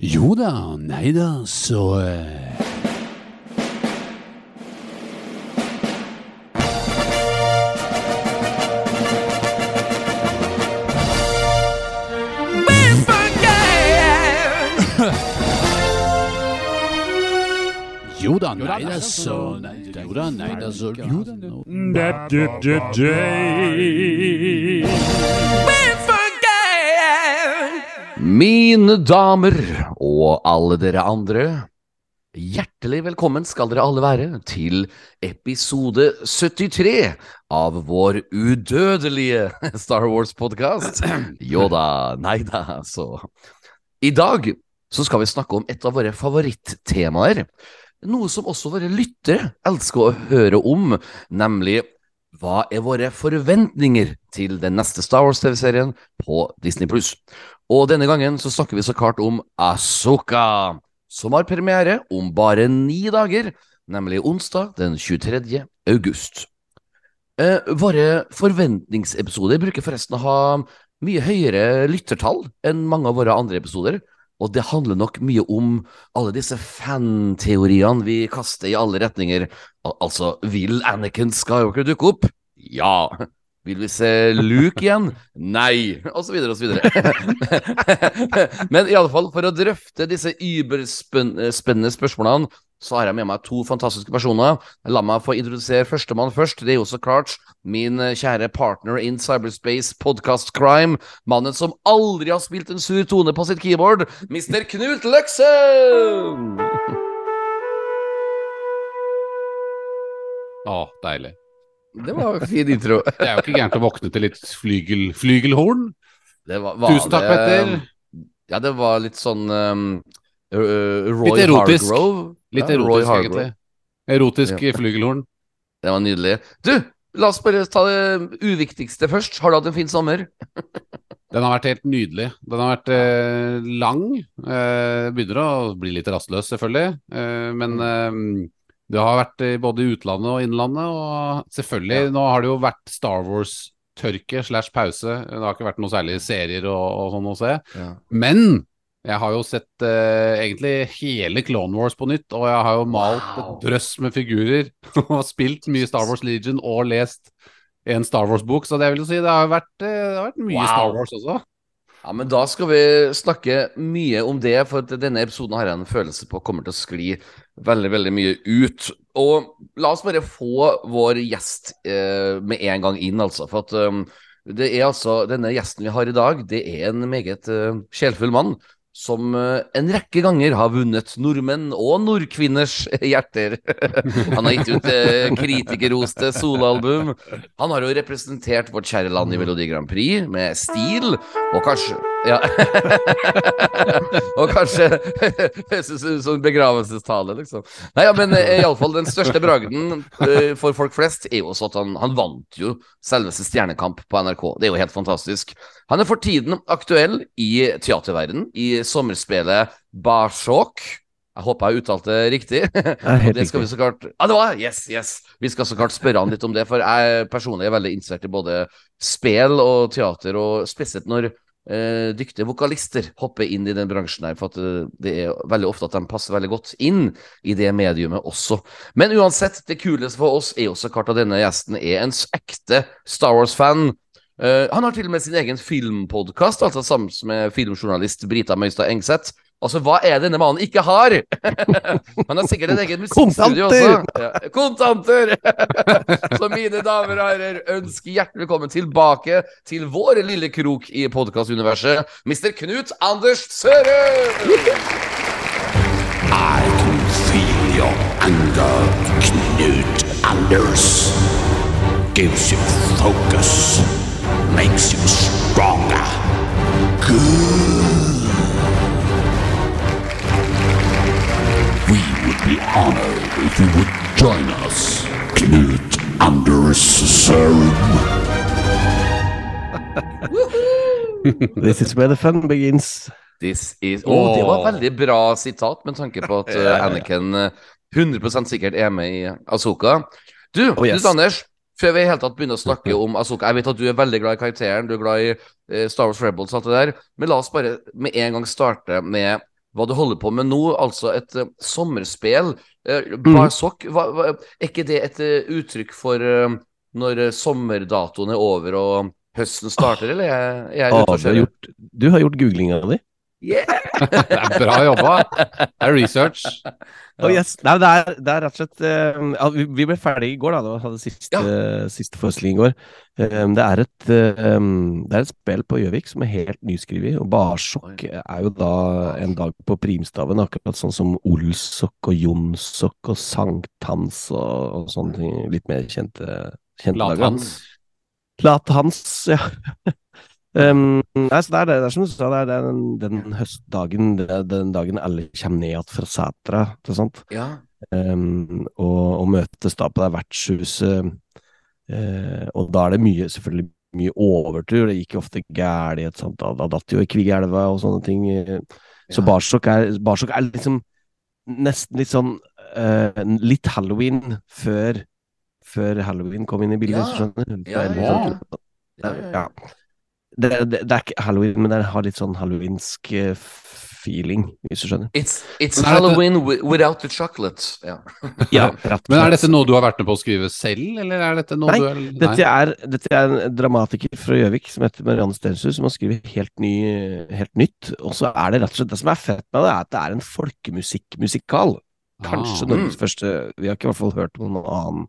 Jo da, nei da, så eh, Jo da, nei da, så nei da, Jo da, nei da, så Jo da, nå. Mine damer og alle dere andre, hjertelig velkommen skal dere alle være til episode 73 av vår udødelige Star Wars-podkast. Jo da, nei da, så I dag så skal vi snakke om et av våre favorittemaer. Noe som også våre lyttere elsker å høre om, nemlig hva er våre forventninger til den neste Star Wars-TV-serien på Disney? Og denne gangen så snakker vi så klart om Asoka, som har premiere om bare ni dager, nemlig onsdag den 23. august. Eh, våre forventningsepisoder bruker forresten å ha mye høyere lyttertall enn mange av våre andre episoder, og det handler nok mye om alle disse fanteoriene vi kaster i alle retninger. Al altså, vil Anakin Skywalker dukke opp? Ja. Vil vi se Luke igjen? Nei, og så videre og så videre. Men i alle fall, for å drøfte disse überspennende spørsmålene, så har jeg med meg to fantastiske personer. La meg få introdusere førstemann først. Det er jo så klart min kjære partner in cyberspace podcast crime. Mannen som aldri har spilt en sur tone på sitt keyboard, Mr. Knut Løksen! Å, deilig. Det var en fin intro. Det er jo ikke gærent å våkne til litt flygel, flygelhorn. Det var, var Tusen takk, det- Petter. Ja, det var litt sånn um, Roy Litt erotisk. Hargrove. Litt Ja, erotisk, egentlig. Erotisk flygelhorn. Det var nydelig. Du, la oss bare ta det uviktigste først. Har du hatt en fin sommer? Den har vært helt nydelig. Den har vært eh, lang. Eh, begynner å bli litt rastløs, selvfølgelig. Eh, men eh, det har vært både i utlandet og innlandet. Og selvfølgelig, nå har det jo vært Star Wars-tørke slash pause. Det har ikke vært noe særlig serier og, og sånn å se. Ja. Men jeg har jo sett uh, egentlig hele Clone Wars på nytt, og jeg har jo malt Wow. et drøss med figurer og spilt mye Star Wars Legion og lest en Star Wars-bok, så det vil jo si det har vært, eh, det har vært mye Wow. Star Wars også. Ja, men da skal vi snakke mye om det, for denne episoden har jeg en følelse på kommer til å skli veldig, veldig mye ut. Og la oss bare få vår gjest eh, med en gang inn, altså. For at um, det er altså denne gjesten vi har i dag, det er en meget uh, sjelfull mann. Som eh, en rekke ganger har vunnet nordmenn og nordkvinners hjerter. Han har gitt ut eh, kritikerroste soloalbum. Han har jo representert vårt kjære land i Melodi Grand Prix med stil, og kanskje ja. og kanskje som begravelsestale, liksom. Nei, ja, men eh, iallfall den største bragden for folk flest er jo også at han, han vant jo selveste Stjernekamp på NRK. Det er jo helt fantastisk. Han er for tiden aktuell i teaterverden i sommerspillet Barsåk. Jeg håper jeg uttalte det riktig. det skal vi så klart Ja, det var Yes, yes! Vi skal så klart spørre han litt om det, for jeg personlig er veldig interessert i både spel og teater, og spesielt når eh, dyktige vokalister hopper inn i den bransjen her, for eh, det er veldig ofte at de passer veldig godt inn i det mediumet også. Men uansett, det kuleste for oss er jo så klart at denne gjesten er en ekte Star Wars-fan. Eh, han har til og med sin egen filmpodkast, altså sammen med filmjournalist Brita Møystad Engseth. Altså, hva er denne mannen ikke har? Han har sikkert en egen musikkstudio også. Ja. Kontanter! Så mine damer og herrer, ønsker hjertelig velkommen tilbake til vår lille krok i podkastuniverset, Mr. Knut Anders Sørum! I can feel your anger, Knut Anders. Gives you focus, makes you stronger. Good. We would be honored if you would join us, Knut Anders Sørum. This is where the fun begins. This is Å, det var et veldig bra sitat, med tanke på at eh, Anakin eh, 100 sikkert er med i Asoka. Du, Oh, yes. du, Anders, før vi i hele tatt begynner å snakke om Asoka Jeg vet at du er veldig glad i karakteren, du er glad i eh, Star Wars Rebels og alt det der, men la oss bare med en gang starte med hva du holder på med nå, altså et uh, sommerspel. Uh, Mm. Barsokk, hva, hva, er ikke det et uh, uttrykk for uh, når eh, sommerdatoen er over og høsten starter, eller Jeg, jeg, er ute og du, har gjort, du har gjort googlinga di. Yeah! Det er bra jobba. Det er research. Å, yes. Nei, det, er, det er rett og slett eh, vi, vi ble ferdige i går, da. Det var hadde siste, siste forestilling i går. Um, det, er et, um, det er et spill på Gjøvik som er helt nyskrevet. Og Barsokk er jo da en dag på primstaven, akkurat sånn som Olsok og Jonsok og Sankthans og, og sånne ting. Litt mer kjente, kjente dager. Lathans. Lathans, ja. Um, nei, så det er, det, det er som du sa, det er, den, den høstdagen, det den dagen alle kommer ned igjen fra setra, ikke sant? Ja. Um, og, og møtes da på det vertshuset. uh, og da er det mye, selvfølgelig mye overtur. Det gikk jo ofte galt, i et sånt, Da, da datt jo i Kvigelva og sånne ting. Så Ja. Barsok er, Barsok er liksom nesten litt sånn uh, Litt halloween før, før halloween kom inn i bildet, Ja. skjønner. Er sånn- ja, ja. ja. Det, det, det er ikke halloween, men det har litt sånn halloweensk eh, feeling, hvis du skjønner. It's, it's er dette- Halloween without the chocolate. Ja. Ja, rett Men er dette noe du har vært med på å skrive selv, eller er dette noe Nei, du er Nei. Dette er, dette er en dramatiker fra Gjøvik som heter Marianne Stensrud, som har skrevet helt, ny, helt nytt. Og så er det rett og slett det som er fett med det, er at det er en folkemusikkmusikal. Kanskje Ah. Norges første Vi har ikke i hvert fall hørt om noen annen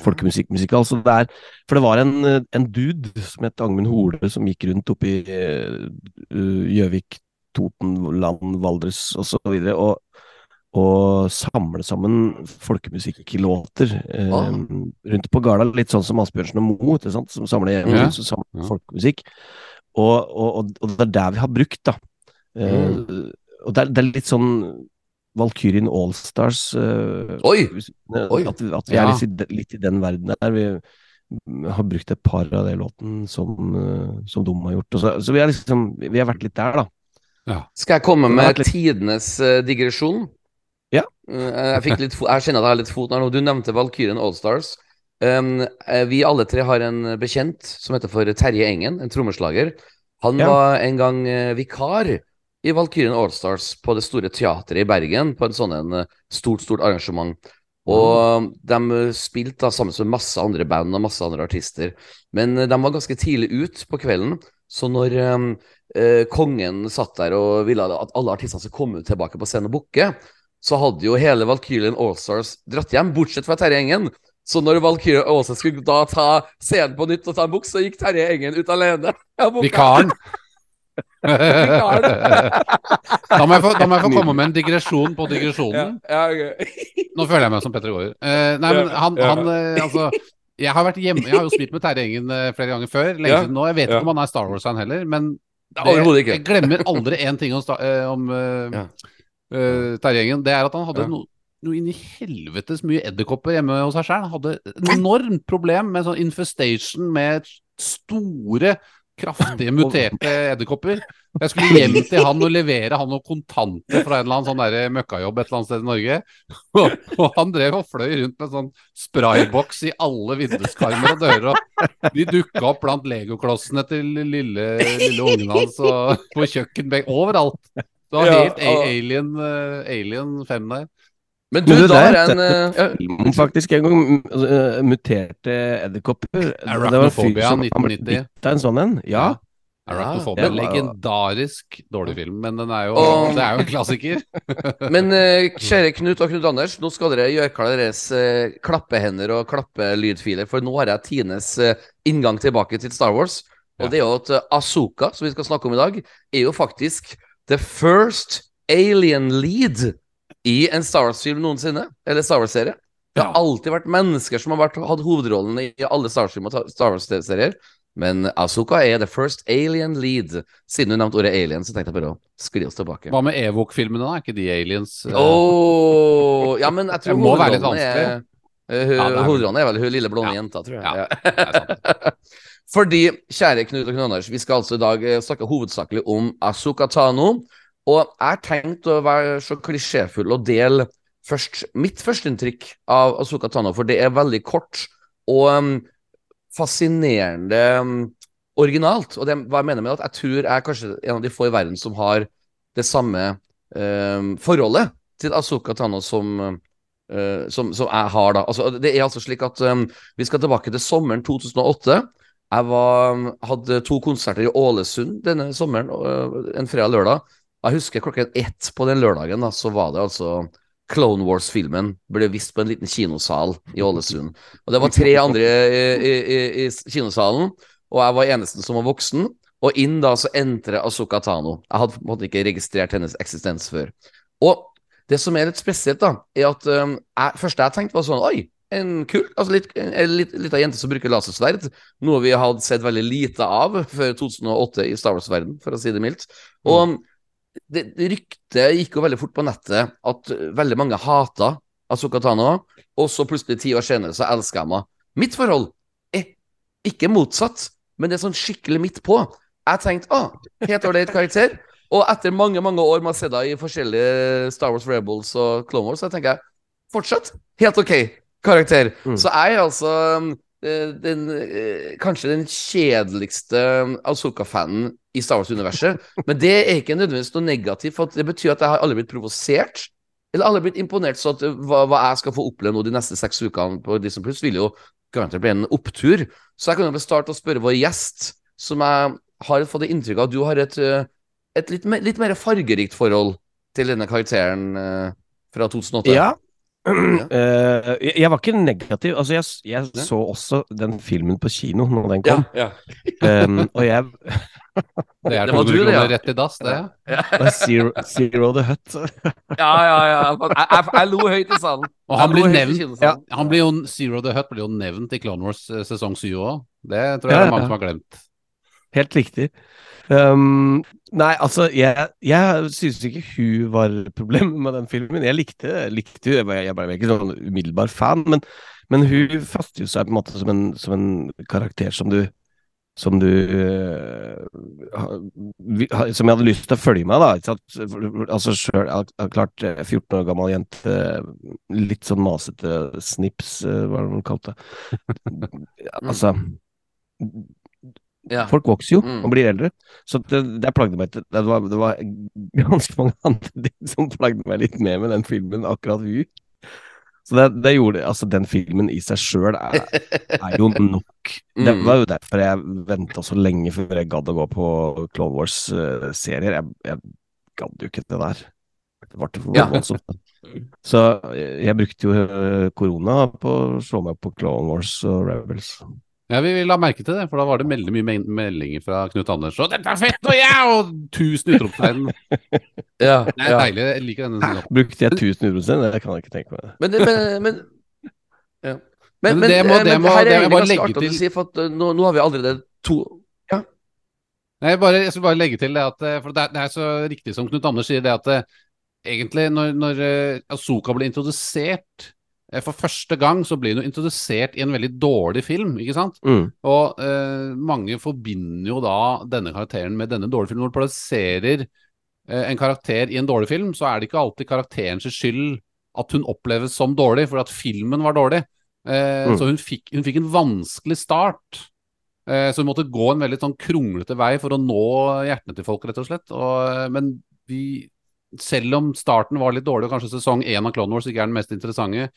folkemusikkmusikal. Så det er For det var en, en dude som het Agmund Hole, som gikk rundt oppe i eh, Gjøvik, Toten, Land, Valdres og så og, og samle sammen folkemusikklåter eh, Ah. rundt på Gala, litt sånn som Asbjørnsen og Moe, som samler hjemme, Ja. som samler Ja. folkemusikk. Og, og, og, det er der vi har brukt, da. Eh, Og det er, det er litt sånn Valkyrien Allstars uh, Oi! Oi. At, vi- at vi er Ja. litt, i, litt i den verden der. Vi mm, har brukt et par av de låtene som, uh, som de har gjort. Og så, så vi, er liksom, vi har vært litt der, da. Skal jeg komme med litt- tidenes uh, digresjon? Ja. Uh, jeg, fikk litt fo jeg kjenner at jeg har litt fot her nå. Du nevnte Valkyrien Allstars. Um, eh, vi alle tre har en bekjent som heter for Terje Engen, en trommeslager. Han Ja. var en gang eh, vikar i Valkyrien Allstars på det store teatret i Bergen, på en sånn en eh, stort, stort arrangement. Og de eh, spilte da sammen med masse andre band og masse andre artister. Men eh, de var ganske tidlig ut på kvelden, så når eh, kongen satt der og ville at alle artistene skulle komme tilbake på scenen og booke, så hadde jo hele Valkyrien Allstars dratt hjem, bortsett fra Terje Engen. Så når Valkyrien Aase skulle da ta scenen på nytt og ta en buks, så gikk Terje Engen ut alene. Vikaren. da, må jeg få, da må jeg få komme med en digresjon på digresjonen. Ja, ja, okay. Nå føler jeg meg som Petter Gaarder. Uh, nei, men han, Ja. han uh, altså jeg har vært hjemme, jeg har jo spilt med Terje Engen eh, flere ganger før. Lenge Ja. siden nå. Jeg vet Ja. ikke om han er Star Wars-fan heller, men det, ikke. jeg glemmer aldri én ting om, eh, om uh, eh, Terje Engen. Det er at han hadde Ja. noe noe inn i helvetes mye edderkopper hjemme hos seg sjøl. Han hadde et enormt problem med sånn infestation med store, kraftige, muterte edderkopper. Jeg skulle hjem til han og levere han noen kontanter fra en eller annen sånn der møkkajobb et eller annet sted i Norge. Og, og han drev og fløy rundt med sånn sprayboks i alle vinduskarmer og dører. Og de dukka opp blant legoklossene til lille, lille ungen hans og på kjøkkenbenken. Overalt. Det var helt ja, og- alien, uh, alien 5 der. Men du, Men du, da er en uh, ja, faktisk en gang altså, muterte edderkopper. Det var en fyr Arachnophobia, som- han ble 1990. Det er en sånn en. Ja. Arachnophobia. Ja. Legendarisk dårlig film, men den er jo, Og- det er jo en klassiker. Men uh, kjære Knut og Knut Anders, nå skal dere gjøre klar deres uh, klappehender og klappelydfiler, for nå har jeg Tines uh, inngang tilbake til Star Wars. Og Ja. det er jo at uh, Azuka, som vi skal snakke om i dag, er jo faktisk the first alien lead i en Star Wars-film noensinne. Eller Star Wars-serie. Det har alltid vært mennesker som har vært, hatt hovedrollene i alle Star Wars-filmer og Star Wars-serier. Men Azuka er the first alien lead. Siden du nevnte ordet alien, så tenkte jeg bare å skli oss tilbake. Hva med Evok-filmene, da? Er ikke de aliens? eh? Åh, ja, men jeg tror Det må være litt vanskelig. er, uh, Ja, er vel- er vel hun lille blonde Ja. jenta, tror jeg. Ja, Fordi, kjære Knut og Knut Anders, vi skal altså i dag eh, snakke hovedsakelig om Azuka Tano. Og jeg har tenkt å være så klisjéfull og dele først mitt førsteinntrykk av Asuka Tano, for det er veldig kort og um, fascinerende um, originalt. Og det, hva jeg mener med at jeg tror jeg er kanskje en av de få i verden som har det samme um, forholdet til Asuka Tano som, Uh, som, som jeg har, da. Altså, det er altså slik at um, vi skal tilbake til sommeren 2008. Jeg var, hadde to konserter i Ålesund denne sommeren, øh, en fredag-lørdag. Jeg husker klokken ett på den lørdagen, da, så var det altså Clone Wars-filmen ble vist på en liten kinosal i Ålesund. Og det var tre andre i, i, i, i kinosalen, og jeg var eneste som var voksen. Og inn da så entrer Asoka Tano. Jeg hadde på en måte ikke registrert hennes eksistens før. Og det som er litt spesielt, da, er at um, jeg, første jeg tenkte, var sånn Oi, en kul altså litt, en litt, litt av jente som bruker lasersverd. Noe vi hadde sett veldig lite av før 2008 i Star Wars-verden, for å si det mildt. Og det, det ryktet gikk jo veldig fort på nettet at veldig mange hata Asoka Tano, og så plutselig ti år senere så elsker jeg henne. Mitt forhold er ikke motsatt, men det er sånn skikkelig midt på. Jeg tenkte ah, helt ålreit karakter. Og etter mange mange år med å se deg i forskjellige Star Wars Rebels og Clone Wars, så tenker jeg fortsatt helt ok karakter. Mm. Så jeg er altså den, eh, kanskje den kjedeligste Asoka-fanen i Star Wars-universet. Men det er ikke nødvendigvis noe negativt, for det betyr at jeg har aldri blitt provosert. Eller aldri blitt imponert, så at eh, hva, hva jeg skal få oppleve nå de neste seks ukene på Disney Plus, vil jo garantert bli en opptur. Så jeg kan jo starte å spørre vår gjest, som jeg har fått inntrykk av at du har et, eh, et litt, litt mer fargerikt forhold til denne karakteren eh, fra 2008. Ja. Eh, jeg, jeg var ikke negativ. Altså, jeg, jeg ja. så også den filmen på kino når den kom. ja. Um, og jeg Det er Det var 200 du, det, ja. kroner rett i dass, det. Ja. Zero, Zero the Hut. Ja, ja, ja. Jeg, jeg, jeg lo høyt i salen. Og han blir nevnt. Han blir jo, Zero the Hut blir jo nevnt i Clone Wars eh, sesong 7 òg. Det tror jeg Ja, det er mange ja. som har glemt. Helt riktig. Um, nei, altså, jeg, jeg synes ikke hun var problemet med den filmen. Jeg likte, likte hun, jeg ble ikke sånn umiddelbar fan, men, men hun faster seg på en måte som en, som en karakter som du som du ha- Som jeg hadde lyst til å følge med, da. Altså sjøl Klart, eh, 14 år gammel jente, litt sånn masete snips, eh, hva er det hun kalte det? Altså Ja. Folk vokser jo Mm. og blir eldre, så det, det plagde meg ikke. Det var, det var ganske mange andre ting som plagde meg litt mer med den filmen, akkurat hun. Så det, det gjorde Altså, den filmen i seg sjøl er, er jo nok. Det Mm. var jo derfor jeg venta så lenge før jeg gadd å gå på Clone Wars-serier. Jeg, jeg gadd jo ikke det der. Det ble for Ja. voldsomt. Så jeg, jeg brukte jo øh, korona på å slå meg på Clone Wars og Rebels. Ja, vi la merke til det, for da var det veldig mye meldinger fra Knut Anders. Og 'dette er fett', og ja! Og tusen utropstegn. Ja, Det er ja. deilig. Jeg liker denne Hæ, Brukte jeg tusen utropstegn? Det kan jeg ikke tenke meg. Men, det- men, men ja. Men, Men men, det må- det men må- her det er må jeg bare legge til. si, for at eh, nå, nå har vi allerede to ja. Nei, bare, jeg skal bare legge til det at eh, For det er, det er så riktig som Knut Anders sier, det at eh, egentlig når, når Asoka ble introdusert for første gang, så blir hun introdusert i en veldig dårlig film, ikke sant? Mm. Og eh, mange forbinder jo da denne karakteren med denne dårlige filmen. Når du plasserer eh, en karakter i en dårlig film, så er det ikke alltid karakterens skyld at hun oppleves som dårlig, for at filmen var dårlig. Eh, Mm. Så hun fikk, hun fikk en vanskelig start. Eh, så hun måtte gå en veldig sånn kronglete vei for å nå hjertene til folk, rett og slett. Og, eh, men vi, selv om starten var litt dårlig, og kanskje sesong én av Clone Wars ikke er den mest interessante,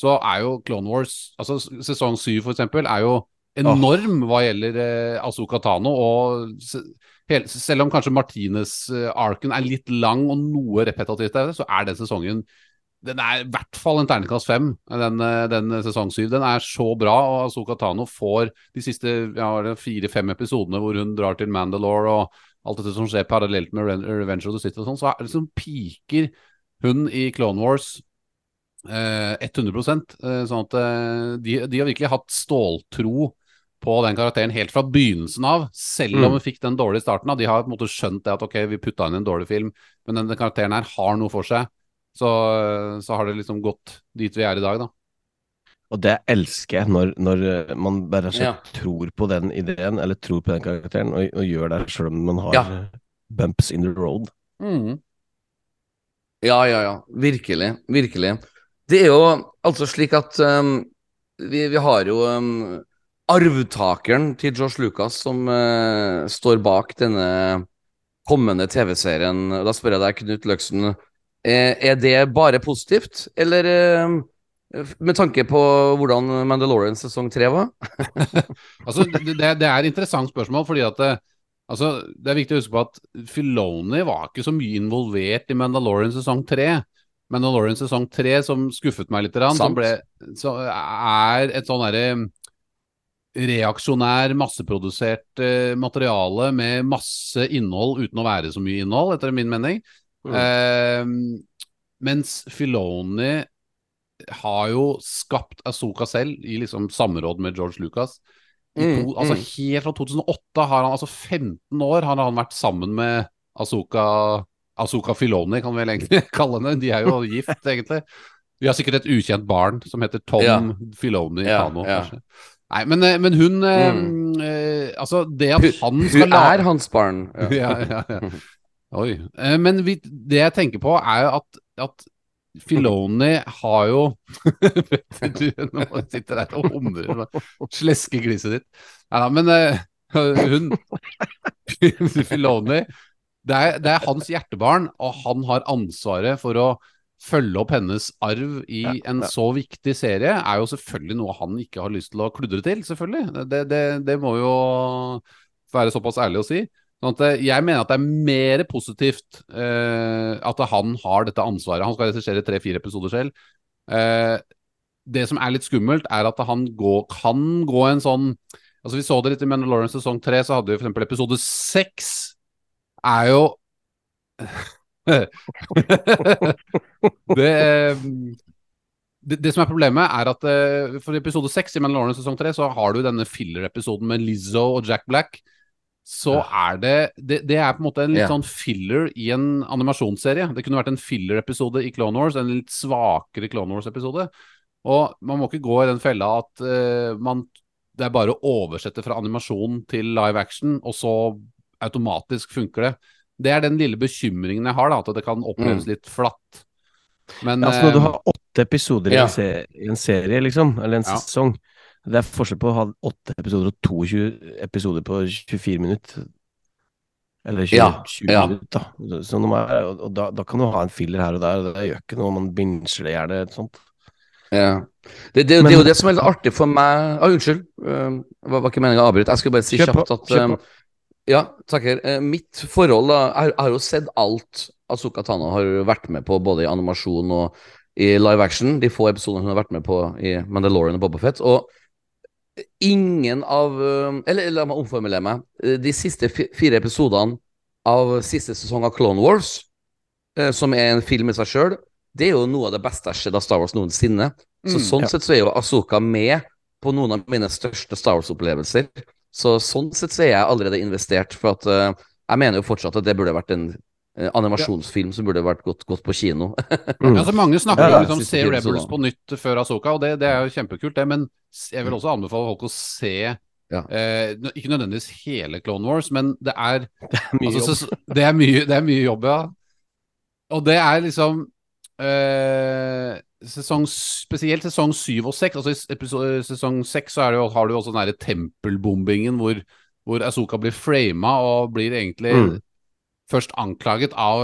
så er jo Clone Wars, altså sesong syv eksempel, er jo enorm hva gjelder eh, Azuka Tano. Og se, hel, selv om kanskje Martinez-arken er litt lang og noe repetitivt, der, så er den sesongen den er i hvert fall en terningkast fem, den, eh, den sesong syv. Den er så bra, og Azuka Tano får de siste ja, fire-fem episodene hvor hun drar til Mandalore og alt dette som skjer parallelt med Revenge of the City og sånn, så er, liksom piker hun i Clone Wars eh, 100 eh, Sånn at eh, de, de har virkelig hatt ståltro på den karakteren helt fra begynnelsen av, selv om Mm. vi fikk den dårlige starten. av De har på en måte skjønt det at ok, vi putta inn en dårlig film, men denne karakteren her har noe for seg. Så, så har det liksom gått dit vi er i dag, da. Og det elsker jeg, når, når eh, man bare Ja. tror på den ideen, eller tror på den karakteren, og, og gjør det selv om man har Ja. eh, bumps in the road. Ja, ja, ja. Virkelig. Virkelig. Det er jo altså slik at um, vi, vi har jo um, arvtakeren til George Lucas som uh, står bak denne kommende TV-serien. Da spør jeg deg, Knut Løksen, eh, er det bare positivt, eller eh, med tanke på hvordan Mandalorian sesong tre var? Altså, det, det er et interessant spørsmål, fordi at det, altså, det er viktig å huske på at Filoni var ikke så mye involvert i Mandalorian sesong 3. Mandalorian sesong 3, som skuffet meg litt, som ble, så er et sånn derre reaksjonær, masseprodusert eh, materiale med masse innhold uten å være så mye innhold, etter min mening. Mm. Eh, mens Filoni har jo skapt Asoka selv, i liksom samråd med George Lucas. Mm, altså mm. Helt fra 2008 har han altså 15 år har han vært sammen med Asoka Asoka Filoni, kan vi vel egentlig kalle henne. De er jo gift, egentlig. Vi har sikkert et ukjent barn som heter Tom Ja. Filoni Ja, Kano, ja. kanskje. Nei, men, eh, men hun eh, Mm. eh, Altså, det at han skal Hun er hans barn. Ja. ja, ja. Oi. Eh, Men vi, det jeg tenker på, er jo at, at Filoni har jo Du nå sitter der og humrer med sleskegliset ditt. Nei da, men eh, hun Filoni det er, det er hans hjertebarn, og han har ansvaret for å følge opp hennes arv i Ja, en ja. så viktig serie, er jo selvfølgelig noe han ikke har lyst til å kludre til, selvfølgelig. Det, det, det må jo være såpass ærlig å si. Sånn at eh, jeg mener at det er mer positivt eh, at han har dette ansvaret. Han skal regissere tre-fire episoder selv. Eh, det som er litt skummelt, er at han gå, kan gå en sånn Altså Vi så det litt i Mandalorian sesong tre, så hadde vi f.eks. episode seks er jo det, eh, det, det som er problemet, er at eh, for episode seks i Mandalorian sesong tre, så har du denne filler-episoden med Lizzo og Jack Black. Så er det, det Det er på en måte en litt yeah. sånn filler i en animasjonsserie. Det kunne vært en filler-episode i Clone Wars, en litt svakere Clone Wars-episode. Og man må ikke gå i den fella at uh, man det er bare å oversette fra animasjon til live action, og så automatisk funker det. Det er den lille bekymringen jeg har, da, at det kan oppleves litt flatt. Men Altså når du eh, har åtte episoder i, Ja. en i en serie, liksom, eller en Ja. sesong Det er forskjell på å ha åtte episoder og 22 episoder på 24 minutter. Eller 20, Ja, 20 ja. minutter, da. Så er, og, da, da kan du ha en filler her og der, og det gjør ikke noe om man binger det et sånt. Ja. Det, det, det Men- er jo det som er litt artig for meg ah, Unnskyld, uh, var, var ikke meningen å avbryte. Jeg skulle bare si kjapt at um. Ja, takker. Eh, mitt forhold da Jeg, har jo sett alt Azuka Tana har vært med på, både i animasjon og i live action. De få episodene hun har vært med på i Mandalorian og Bobafett. Og ingen av eh, Eller la meg omformulere meg. Eh, De siste fire episodene av siste sesong av Clone Wars, som er en film i seg sjøl, det er jo noe av det beste jeg har sett av Star Wars noensinne. Så Mm, sånn ja. sett så er jo Azuka med på noen av mine største Star Wars-opplevelser. Så sånn sett så er jeg allerede investert, for at uh, jeg mener jo fortsatt at det burde vært en eh, animasjonsfilm som burde vært gått, gått på kino. Mm. Ja, altså Mange snakker Ja, om liksom, se Rebels på nytt før Asoka, og det, det er jo kjempekult, det. Men jeg vil også anbefale folk å se Ja. eh, Ikke nødvendigvis hele Clone Wars, men det er Mye altså, jobb. Så, det, er mye, det er mye jobb, ja. Og det er liksom eh, sesong, Spesielt sesong syv og seks. Altså, I episode, sesong seks har du også den derre tempelbombingen hvor, hvor Asoka blir frama og blir egentlig Mm. først anklaget av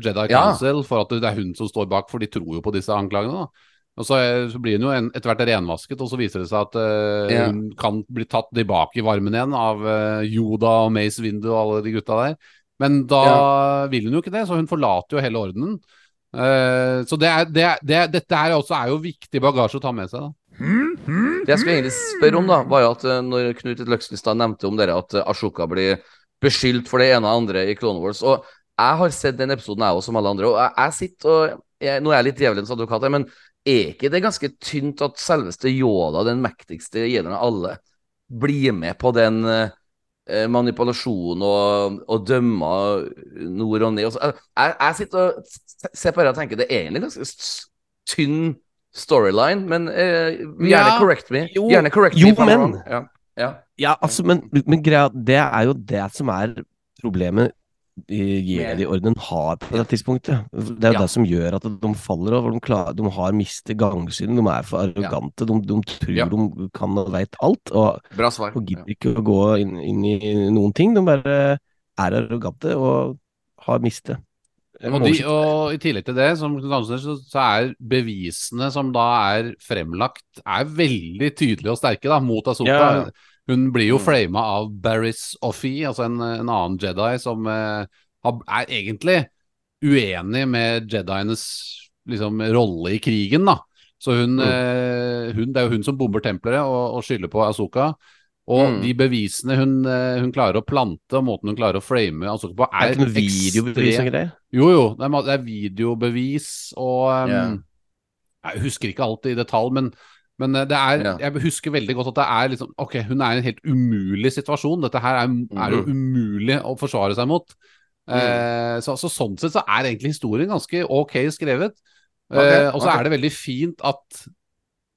Jedi Jedi Ja. Council for at det er hun som står bak, for de tror jo på disse anklagene. da. Og så, eh, så blir hun jo en, etter hvert renvasket, og så viser det seg at uh, yeah. hun kan bli tatt tilbake i varmen igjen av uh, Yoda og Mace Windu og alle de gutta der. Men da vil hun jo ikke det, så hun forlater jo hele ordenen. Eh, så det er, det er, det er, dette her også er jo viktig bagasje å ta med seg. da. Det jeg skulle egentlig spørre om, da, var jo at eh, når Knut Løksenstad nevnte om dere at eh, Ashoka blir beskyldt for det ene og andre i Clone Wars, og jeg har sett den episoden, jeg også, som alle andre, og jeg, jeg sitter og jeg, Nå er jeg litt djevelens advokat her, men er ikke det ganske tynt at selveste Yoda, den mektigste gjeneren av alle, blir med på den manipulasjonen og, og dømmer nord og ned? Og så, eh, jeg, jeg sitter og s- ser på det og tenker det er egentlig ganske tynn storyline, men eh, gjerne Ja, correct me. jo, gjerne correct jo, me men- Ja, ja. Ja, altså, men, men greia, det er jo det som er problemet Jedi-ordenen har på det tidspunktet. Det er jo Ja. det som gjør at de faller over. De, klarer, de har mistet gangsynet, de er for arrogante. De, de tror Ja. de kan og veit alt, og, og gidder ikke å gå inn, inn i noen ting. De bare er arrogante og har mistet. Og, de, og i tillegg til det, som Knut så, så er bevisene som da er fremlagt, er veldig tydelige og sterke da, mot Asoka. Ja. Hun blir jo Mm. flama av Barris Offee, altså en, en annen Jedi som eh, er egentlig uenig med Jedienes liksom, rolle i krigen, da. Så hun, Mm. eh, hun, det er jo hun som bomber tempelet og, og skylder på Asoka. Og Mm. de bevisene hun, eh, hun klarer å plante, og måten hun klarer å frame altså på, er er det videobevis og greier? jo, jo, det er, det er videobevis og um, yeah. Jeg husker ikke alt i detalj, men, men eh, det er, yeah. jeg husker veldig godt at det er liksom Ok, hun er i en helt umulig situasjon. Dette her er, er jo Mhm. umulig å forsvare seg mot. Mm. Eh, så, så sånn sett så er egentlig historien ganske ok skrevet. Okay, Eh, og så okay. er det veldig fint at,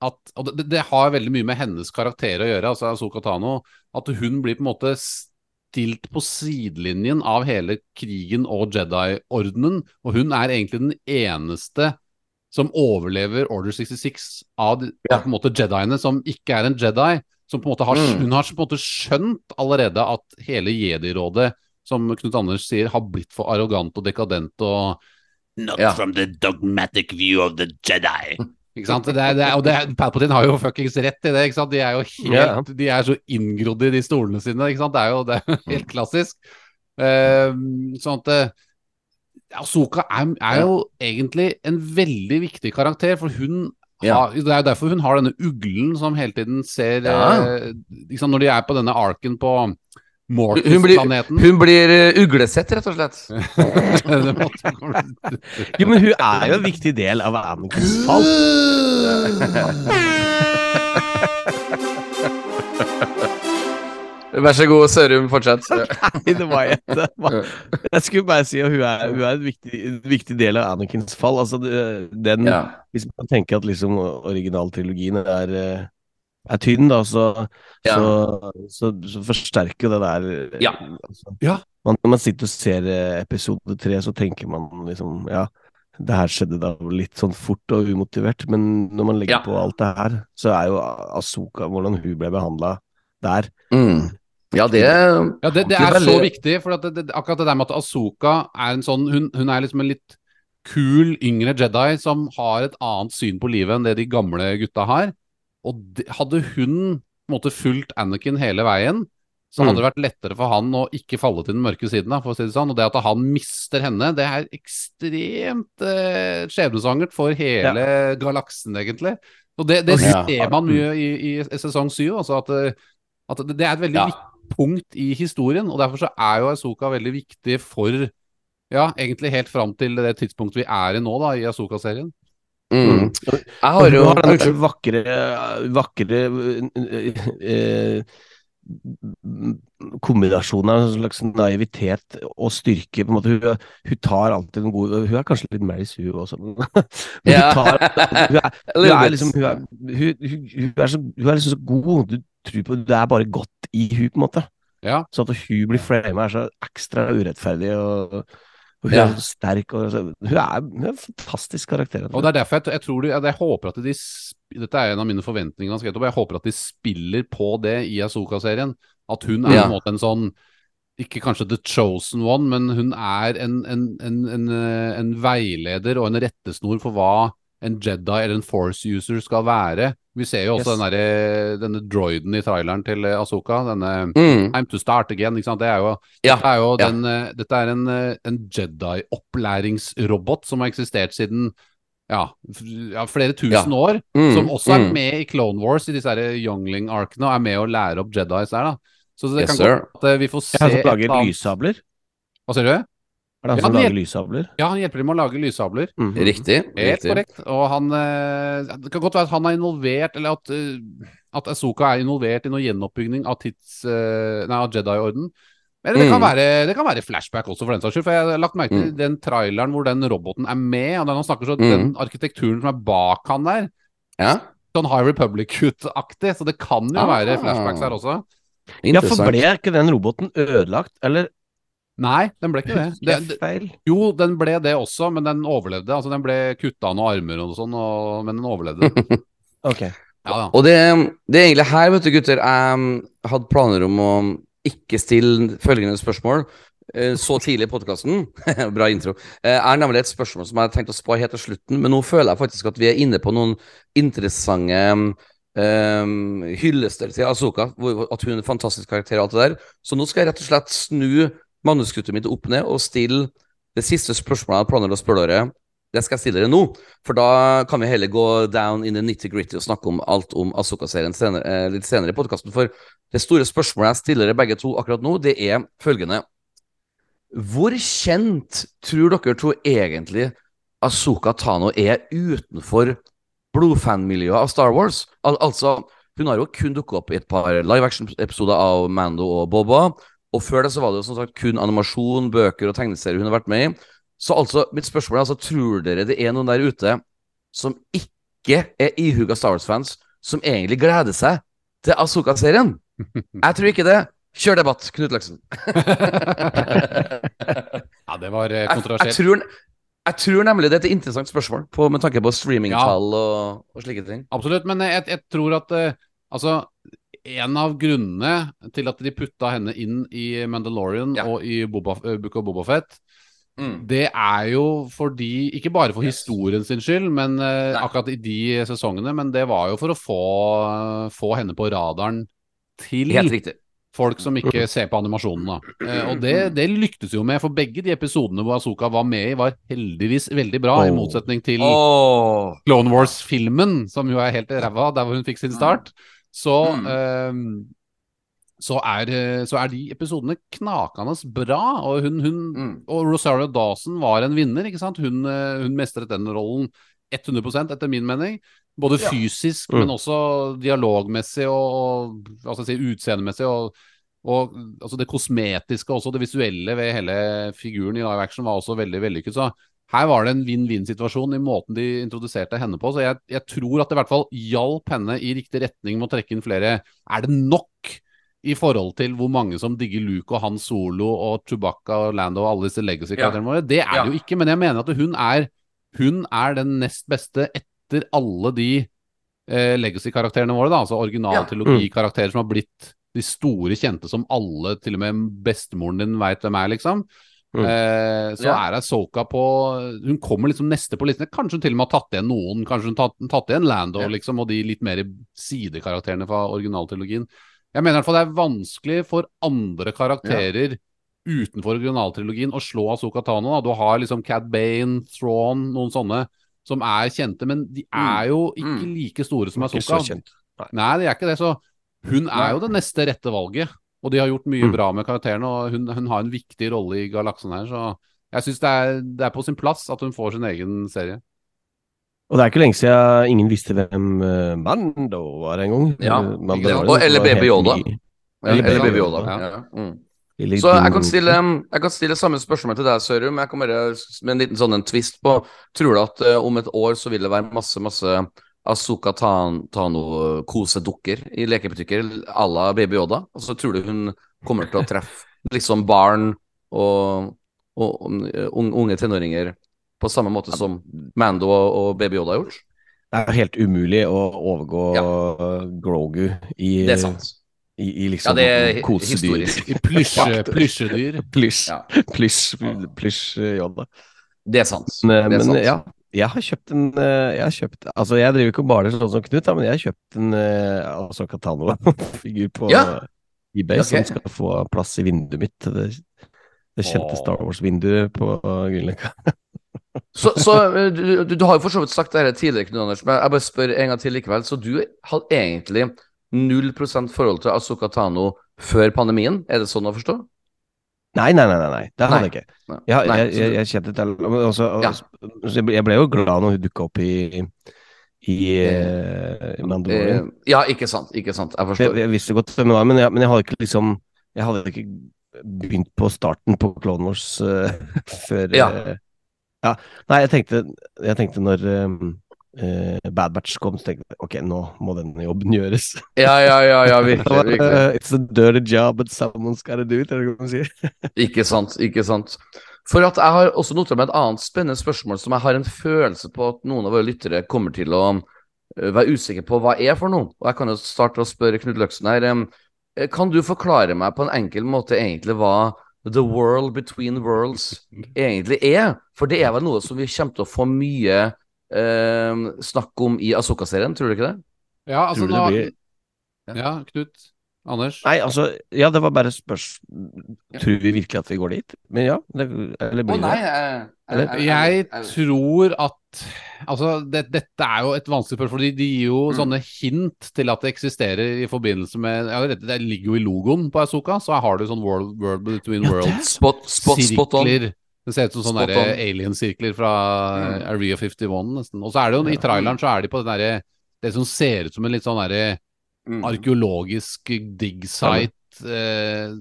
at Og det, det har veldig mye med hennes karakter å gjøre, altså Asoka Tano. At hun blir på en måte stilt på sidelinjen av hele krigen og Jedi-ordenen. Og hun er egentlig den eneste som overlever Order 66 av, Ja. av på en måte Jediene som ikke er en Jedi. Som på en måte har, Mm. Hun har på en måte skjønt allerede at hele Jedi-rådet, som Knut Anders sier, har blitt for arrogant og dekadent og Not Ja. from the dogmatic view of the Jedi. Ikke sant? Det er, det er, og det Palpatine har jo fuckings rett i det. ikke sant? De er jo helt, de er så inngrodd i de stolene sine. ikke sant? Det er jo, det er helt klassisk. Ehm, sånn at eh, Ahsoka er, er jo egentlig en veldig viktig karakter, for hun Ja. har, Det er jo derfor hun har denne uglen som hele tiden ser Ja. eh, sant? Når de er på denne arken på Mortis-planeten Hun blir eh, uglesett, rett og slett. Jo, men hun er jo en viktig del av Anakins fall. Vær så god, Sørum, fortsett. Nei, det var jeg ikke. Jeg skulle bare si at hun er, hun er en, viktig, en viktig del av Anakins fall. Altså, den Ja. Hvis man tenker at liksom originaltrilogien er, eh, er tynn, da, så, Ja. så, så, så forsterker jo det der Ja. Altså, Ja. Man, når man sitter og ser eh, episode tre, så tenker man liksom Ja, det her skjedde da litt sånn fort og umotivert, men når man legger Ja. på alt det her, så er jo Asoka, hvordan hun ble behandla der Mm. Ja, det Ja, det, det er så viktig, for at det, det, akkurat det der med at Asoka er en sånn hun, hun er liksom en litt kul yngre Jedi som har et annet syn på livet enn det de gamle gutta har. Og de, hadde hun på en måte fulgt Anakin hele veien, så Mm. hadde det vært lettere for han å ikke falle til den mørke siden, da, for å si det sånn. Og det at han mister henne, det er ekstremt eh, skjebnesvangert for hele galaksen, egentlig. Og det, det Ja. ser man mye i, i sesong syv, altså at, eh, at det, det er et veldig Ja. viktig punkt i historien, og derfor så er jo Asoka veldig viktig for ja, egentlig helt fram til det tidspunktet vi er i nå, da, i Asoka-serien. Mm. Jeg har jo har den vakre, vakre eh, kombinasjonen av en slags naivitet og styrke. på en måte. Hun, hun tar alltid en god Hun er kanskje litt Maris, hun også, men, hun, tar, hun, er, hun er liksom hun er, hun, hun, hun, er så, hun er liksom så god. Du tror på Det er bare godt i hun på en måte. Ja. Så at hun blir frama er så ekstra urettferdig, og, og hun Ja. er sterk. Og, hun, er, hun er en fantastisk karakter. Og det er derfor jeg, jeg tror jeg, jeg håper at de Dette er en av mine forventninger, han jeg håper at de spiller på det i Asoka-serien. At hun er Ja. en en sånn ikke kanskje the chosen one, men hun er en, en, en, en, eh, en veileder og en rettesnor for hva en Jedi eller en Force user skal være. Vi ser jo også Yes. den derre- denne droiden i traileren til eh, Asoka. Denne Mm. 'I'm to start again. Ikke sant? Det er jo, Ja. dette er jo ja. den, eh, dette er en, eh, en Jedi-opplæringsrobot som har eksistert siden ja, ja, flere tusen Ja. år. Mm. Som også er Mm. med i Clone Wars, i disse Youngling-arkene, og er med å lære opp Jedis der. da Så det Yes, kan sir. godt at vi får se Jeg har han som et lager annet- lyssabler? Hva sier du? Er det han Ja, som han lager hjelper- lyssabler? Ja, han hjelper dem med å lage lyssabler. -hmm. Riktig. Helt riktig. korrekt. Og han eh, Det kan godt være at han er involvert, eller at, eh, at Asoka er involvert i noe gjenoppbygging av, tids, eh, nei, av Jedi-orden. Eller det kan, Mm. være, det kan være flashback også, for den saks skyld. For jeg har lagt merke til Mm. den traileren hvor den roboten er med. Og den, han snakker så, Mm. den arkitekturen som er bak han der, Ja, sånn High Republic-aktig. Så det kan jo Ah. være flashbacks her også. Ja, for ble ikke den roboten ødelagt, eller Nei, den ble ikke det. det, det jo, den ble det også, men den overlevde. Altså, den ble kutta av noen armer og sånn, og, men den overlevde. Ok. Ja, ja. Og det, det er egentlig her, vet du gutter, jeg hadde planer om å ikke stille følgende spørsmål. eh, så tidlig i podkasten. Bra intro. Eh, er nemlig et spørsmål som jeg har tenkt å spare helt til slutten, men nå føler jeg faktisk at vi er inne på noen interessante um, hyllester til Azuka. At hun er en fantastisk karakter og alt det der. Så nå skal jeg rett og slett snu manuskriptet mitt opp ned og stille det siste spørsmålet jeg planlegger å spørre dere. Det skal jeg stille dere nå, for da kan vi heller gå down in the nitty-gritty og snakke om alt om Asoka-serien eh, litt senere i podkasten. For det store spørsmålet jeg stiller dere begge to akkurat nå, det er følgende. Hvor kjent tror dere to egentlig Asoka Tano er utenfor blodfanmiljøet av Star Wars? Al altså, hun har jo kun dukket opp i et par live action-episoder av Mando og Boba. Og før det så var det jo som sagt kun animasjon, bøker og tegneserier hun har vært med i. Så altså, mitt spørsmål er altså, tror dere det er noen der ute som ikke er ihuga Star Wars-fans, som egentlig gleder seg til Azuka-serien? Jeg tror ikke det. Kjør debatt, Knut Løksen. Ja, det var kontroversielt. Jeg, jeg, tror, jeg tror nemlig det er et interessant spørsmål på, med tanke på streamingtall og, og slike ting. Absolutt, men jeg, jeg tror at uh, altså en av grunnene til at de putta henne inn i Mandalorian Ja. og i Boba, eh, Book of Bobafett, Mm. det er jo fordi Ikke bare for Yes. historien sin skyld, men Nei. akkurat i de sesongene, men det var jo for å få, få henne på radaren til Helt folk som ikke ser på animasjonen. Da. Eh, og det, det lyktes jo med, for begge de episodene hvor Azuka var med i, var heldigvis veldig bra, i Oh. motsetning til oh. Clone Wars-filmen, som jo er helt ræva, der hvor hun fikk sin start. Så, Mm. ehm, så, er, eh, så er de episodene knakende bra. Og, hun, hun, Mm. og Rosario Dawson var en vinner, ikke sant? Hun, eh, hun mestret den rollen 100% etter min mening. Både Ja. fysisk, Mm. men også dialogmessig og, og hva skal jeg si, utseendemessig. Og, og altså det kosmetiske også, det visuelle ved hele figuren i live action var også veldig vellykket. Så her var det en vinn-vinn-situasjon i måten de introduserte henne på. Så jeg, jeg tror at det i hvert fall hjalp henne i riktig retning med å trekke inn flere. Er det nok i forhold til hvor mange som digger Luke og Han Solo og Chewbacca og Lando og alle disse legacy-karakterene våre? Det er det jo ikke, men jeg mener at hun er, hun er den nest beste etter alle de eh, legacy-karakterene våre, da. Altså original-trilogi-karakterer som har blitt de store kjente som alle, til og med bestemoren din, veit hvem er, liksom. Mm. Eh, så Ja. er Asoka på Hun kommer liksom neste på listen. Kanskje hun til og med har tatt igjen noen. Kanskje hun tatt, tatt igjen Lando Ja. liksom, og de litt mer sidekarakterene fra originaltrilogien. Jeg mener i hvert fall det er vanskelig for andre karakterer utenfor originaltrilogien å slå Asoka Tano. Da. Du har liksom Cad Bane, Thrawn, noen sånne som er kjente, men de er jo ikke Mm. like store som Asoka. Nei. Nei, de er ikke det. Så hun er jo det neste rette valget. Og de har gjort mye Mm. bra med karakterene, og hun, hun har en viktig rolle i galaksen her. Så jeg syns det, det er på sin plass at hun får sin egen serie. Og det er ikke lenge siden ingen visste hvem eh, Mando var engang. Ja, eller BB Baby Yoda. Eller, Baby Baby Yoda. Ja. Mm. Så jeg kan, stille, jeg kan stille samme spørsmål til deg, Sørum. Jeg kan bare med en liten sånn en twist på Tror du at uh, om et år så vil det være masse, masse Azuka Tan- Tano-kosedukker i lekebutikker à la Baby Yoda? Og så tror du hun kommer til å treffe liksom barn og, og, unge tenåringer på samme måte som Mando og, Baby Yoda har gjort? Det er helt umulig å overgå ja. Grogu i, Det er sant. i, i Ja, liksom det er kosedyr. plysjedyr. Plysj. Plysj Yoda. Det er sant. Men, Det er men sant. ja, jeg har kjøpt en eh, Jeg har kjøpt Altså, jeg driver ikke og baler sånn som Knut, men jeg har kjøpt en uh, altså Katano-figur på Ja. eBay okay. som skal få plass i vinduet mitt. Det, det kjente Star Wars-vinduet på Grünerløkka. Så, så eh, du, du, har jo for så vidt sagt dette tidligere, Knut Anders, men jeg bare spør en gang til likevel. Så du hadde egentlig 0 forhold til Azuka Tano før pandemien? Er det sånn å forstå? Nei, nei, nei, nei, det hadde Nei. jeg ikke. Nei. Jeg, jeg, jeg, jeg kjente til også, Ja. jeg, ble, jo glad når hun dukka opp i i i Mandalorian. Eh, ja, ikke sant. Ikke sant. Jeg forstår. jeg visste godt hvem det var, men jeg, men jeg hadde ikke liksom Jeg hadde ikke begynt på starten på Clone Wars uh, før Ja. Uh, ja. Nei, jeg tenkte, jeg tenkte når eh, eh, Bad Batch kom, så tenkte jeg ok, nå må denne jobben gjøres. Ja, ja, ja, ja virkelig. virkelig. eh, It's a dirty job, but someone's gotta do it, er det hva man sier? Ikke sant. Ikke sant. For at jeg har også notert meg et annet spennende spørsmål som jeg har en følelse på at noen av våre lyttere kommer til å eh, være usikre på hva er for noe. Og jeg kan jo starte å spørre Knut Løksen her. Kan du forklare meg på en enkel måte egentlig hva The World Between Worlds egentlig er. For det er vel noe som vi kommer til å få mye eh, snakk om i Asoka-serien, tror du ikke det? Ja, altså nå det blir Ja, Knut. Anders. Nei, altså Ja, det var bare spørs... Tror vi virkelig at vi går dit? Men ja. Det, eller blir det? jeg, Jeg tror at Altså, det, dette er jo et vanskelig spørsmål. fordi De gir jo Mm. sånne hint til at det eksisterer i forbindelse med ja, Det, det ligger jo i logoen på Azuka, så har du sånn World, world Between Worlds. Spot, spot, spot on. Sirkler. Det ser ut som sånne der on. alien-sirkler fra Mm. Area 51, nesten. Og så er det jo, i traileren så er de på den derre Det som ser ut som en litt sånn derre Mm. arkeologisk dig site. Eh,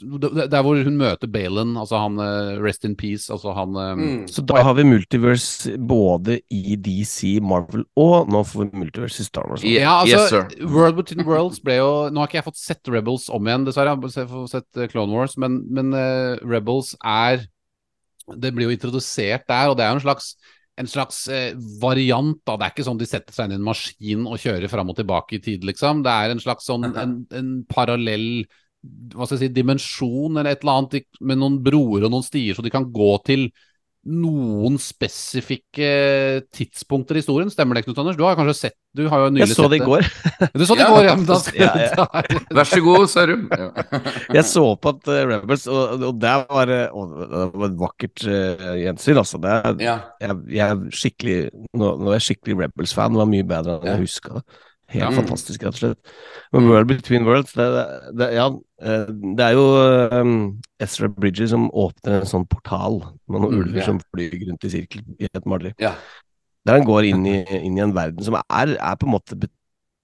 det- der hvor hun møter Balen, altså han eh, Rest in Peace, altså han eh, Mm. Så da har vi multiverse både i DC, Marvel, og nå får vi multiverse i Star Wars. Ja. Ja, altså, Yes. World Between Worlds ble jo Nå har ikke jeg fått sett Rebels om igjen, dessverre. Jeg har fått sett eh, Clone Wars, men, men uh, Rebels er Det blir jo introdusert der, og det er jo en slags en slags eh, variant. da, Det er ikke sånn de setter seg inn i en maskin og kjører fram og tilbake i tid, liksom. Det er en slags sånn en, en parallell hva skal jeg si, dimensjon eller et eller annet med noen broer og noen stier, så de kan gå til noen spesifikke tidspunkter i historien. Stemmer det, Knut Anders? Du har kanskje sett Du har jo nylig Jeg så det i går. Du så det i Ja. går, ja. men Da Ja, ja. da- Vær så god, Sørum. Ja. Jeg så på at eh, Rebels, og, og det var, og det var et vakkert uh, gjensyn, altså. Det ja. jeg, jeg er skikkelig Nå, nå er jeg skikkelig Rebels-fan. Det var mye bedre enn Ja. jeg huska det. Helt Ja. fantastisk, rett og slett. Men World Between Worlds, det, det, ja, eh, det er jo um, Ezra Bridger som åpner en sånn portal med noen Mm, ulver ja. som flyr rundt i sirkel i et maleri. Ja. Der han går inn i, inn i en verden som er, er på en måte be,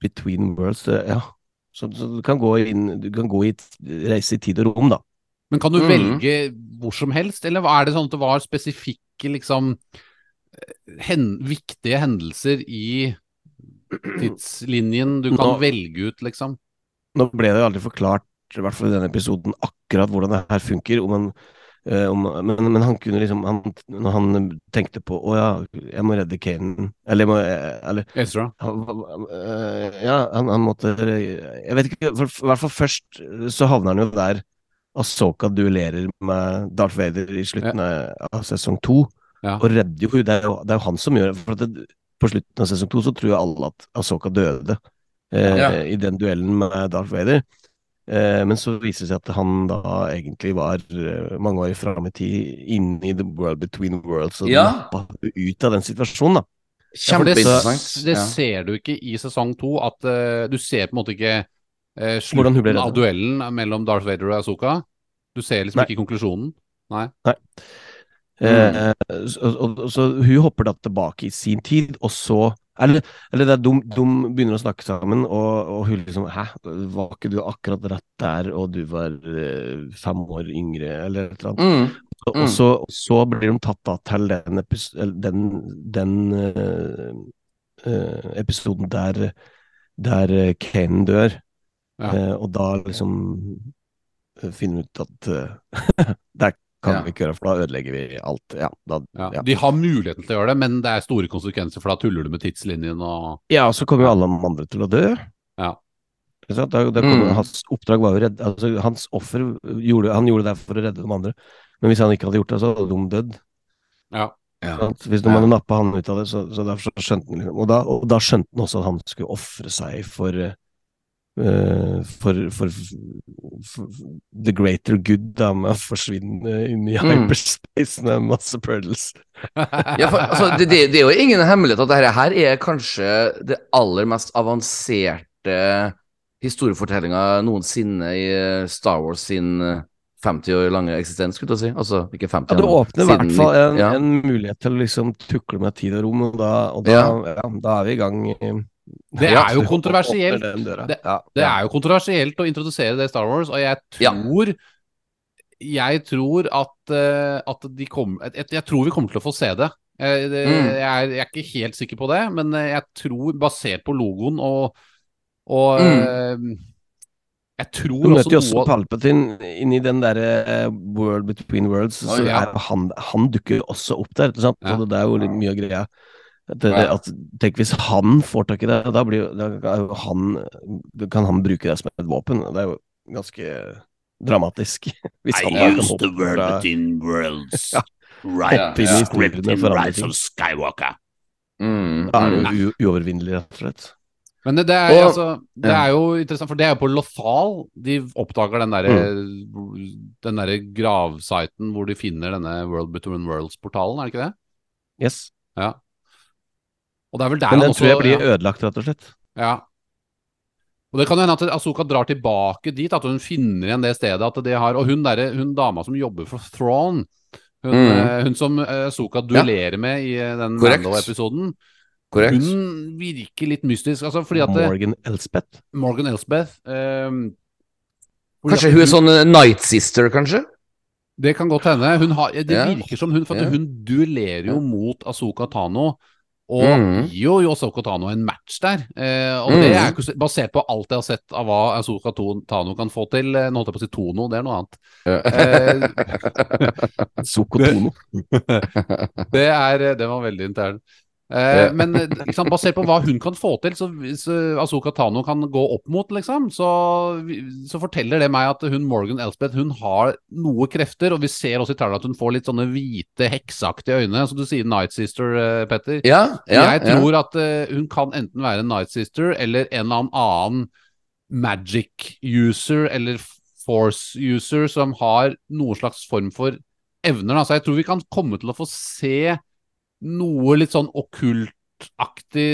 between worlds. Ja. Så, så du kan gå inn Du kan gå i et, reise i tid og rom, da. Men kan du mm. velge hvor som helst, eller er det sånn at det var spesifikke liksom eh, hen, viktige hendelser i tidslinjen du kan Nå- velge ut, liksom? Nå ble det jo aldri forklart, i hvert fall i denne episoden, akkurat hvordan det her funker. Om en eh, om, men, men han kunne liksom han, Når han tenkte på Å ja, jeg må redde Kanan Eller, jeg må, eh, eller Ezra? han, eh, Ja, han, han måtte Jeg vet ikke, i hvert fall først så havner han jo der Asoka duellerer med Darth Vader i slutten av, av sesong to, Ja. og redder jo det er jo, det er jo han som gjør det. For at det, på slutten av sesong to så tror jeg alle at Asoka døde eh, Ja. i den duellen med Darth Vader. Eh, men så viser det seg at han da egentlig var eh, mange år fram i tid inne i The World Between Worlds og Ja. ut av den situasjonen, da. Ja, for det, det ser du ikke i sesong to. At uh, du ser på en måte ikke uh, Hvordan hun ble slutten av duellen mellom Darth Vader og Asoka. Du ser liksom Nei. ikke konklusjonen. Nei. Eh, så, og, så hun hopper da tilbake i sin tid, og så Eller, eller det er de, de begynner å snakke sammen, og, og hun liksom Hæ, var ikke du akkurat rett der, og du var eh, fem år yngre, eller et eller annet? Mm. Og, og, så, og så blir de tatt da til den, epis den, den eh, eh, episoden der, der Kane dør, Ja. Uh, og da liksom eh, finner vi ut at det der kan Ja. vi ikke gjøre, for da ødelegger vi alt. Ja, da, Ja. ja. De har muligheten til å gjøre det, men det er store konsekvenser, for da tuller du med tidslinjen og ja, og så kommer jo alle de andre til å dø. Ja. Da, da kommer, Mm. Hans oppdrag var jo redd, altså, Hans offer gjorde, han gjorde det for å redde de andre, men hvis han ikke hadde gjort det, så hadde de dødd. Ja. Ja. Hvis de Ja. hadde nappa han ut av det, så, så derfor skjønte han liksom og da, og da skjønte han også at han skulle ofre seg for, eh, for, for, for the greater good, da, med å forsvinne inn i Mm. hyperspace med masse purdles. Ja, for, altså, det, det, det er jo ingen hemmelighet at dette her er kanskje det aller mest avanserte historiefortellinga noensinne i eh, Star Wars sin eh, 50 år lange eksistens, skulle jeg si. Altså ikke 50, Ja, det åpner i hvert fall en, ja. en mulighet til å liksom tukle med tid og rom, og da, og da, ja. da er vi i gang. Det er jo kontroversielt. Det- Det er jo kontroversielt å introdusere det i Star Wars, og jeg tror Jeg tror at, eh, at de kommer jeg, jeg tror vi kommer til å få se det. Jeg, det Mm. jeg, er, jeg er ikke helt sikker på det, men eh, jeg tror, basert på logoen og, og Mm. eh, Jeg tror Du også møter jo også noe Palpatine inni den derre uh, World Between Worlds, så ja. er han, han dukker jo også opp der, ikke sant? Ja. Så det er jo litt mye av greia. At, det- at, tenk hvis han får tak i det, da, blir, da han, kan han bruke det som et våpen. Det er jo ganske dramatisk. Hvis han I used use the word within worlds. Ja. Right, andre Rise ting. of Skywalker. Mm, Da er mm. det jo u- uovervinnelig, rett og slett. Men det, det, er, Og- altså, det er jo interessant, for det er jo på Lothal de oppdager den derre Den derre gravsiten hvor de finner denne World Between Worlds-portalen, er det ikke det? Yes. Ja. Og det er vel der Men den også tror jeg blir ja, ødelagt, rett og slett. ja. Og det kan jo hende at Asuka drar tilbake dit, at hun finner igjen det stedet. At de har, og hun, der, hun dama som jobber for Thrawn, hun, Mm. eh, hun som eh, duellerer ja. med i eh, den. Mando-episoden, Korrekt. hun virker litt mystisk. Altså fordi at Morgan Elspeth. Morgan Elsbeth eh, Kanskje hun er sånn Night Sister, kanskje? Det kan godt hende. Hun har, det Ja. virker som hun, for at hun duellerer jo Ja. mot Asoka Tano. Og mm. gir jo Yosoko Tano en match der. Eh, og det Mhm. er basert på alt jeg har sett av hva Yosoko Tano kan få til. Eh, Nå holdt jeg på å si Tono, det er noe annet. Eh, Sokotono. det, er, det var veldig intern. Eh, men liksom, basert på hva hun kan få til, så hvis eh, Asoka Tano kan gå opp mot, liksom, så, så forteller det meg at hun Morgan Elspeth hun har noe krefter, og vi ser også i traileren at hun får litt sånne hvite, hekseaktige øyne. Som du sier Night Sister, eh, Petter. Ja, ja, jeg ja. tror at uh, hun kan enten være en Night Sister eller en eller annen magic user eller force user som har noen slags form for evner. Da. Så jeg tror vi kan komme til å få se noe litt sånn okkultaktig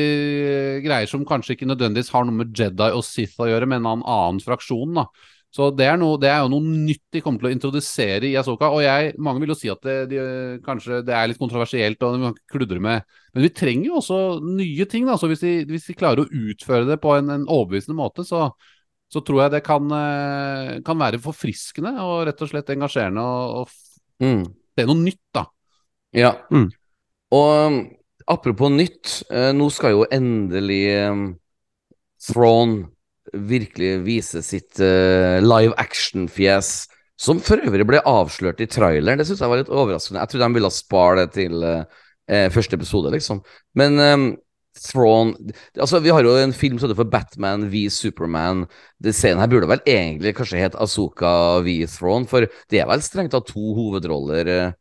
greier som kanskje ikke nødvendigvis har noe med Jedi og Sith å gjøre, men en annen fraksjon. da. Så det er, noe, det er jo noe nytt de kommer til å introdusere i Asoka. Og jeg, mange vil jo si at det, de, kanskje det er litt kontroversielt og vi kan kludre med Men vi trenger jo også nye ting. da, så Hvis de, hvis de klarer å utføre det på en, en overbevisende måte, så, så tror jeg det kan, eh, kan være forfriskende og rett og slett engasjerende og, og mm. Det er noe nytt. da. Ja. Mm. Og um, apropos nytt, eh, nå skal jo endelig um, Throne virkelig vise sitt eh, live action-fjes, som for øvrig ble avslørt i traileren. Det syns jeg var litt overraskende. Jeg trodde de ville spare det til eh, eh, første episode, liksom. Men eh, Throne Altså, vi har jo en film som heter for Batman v Superman. Den scenen her burde vel egentlig kanskje hete Azuka v Throne, for det er vel strengt tatt to hovedroller. Eh,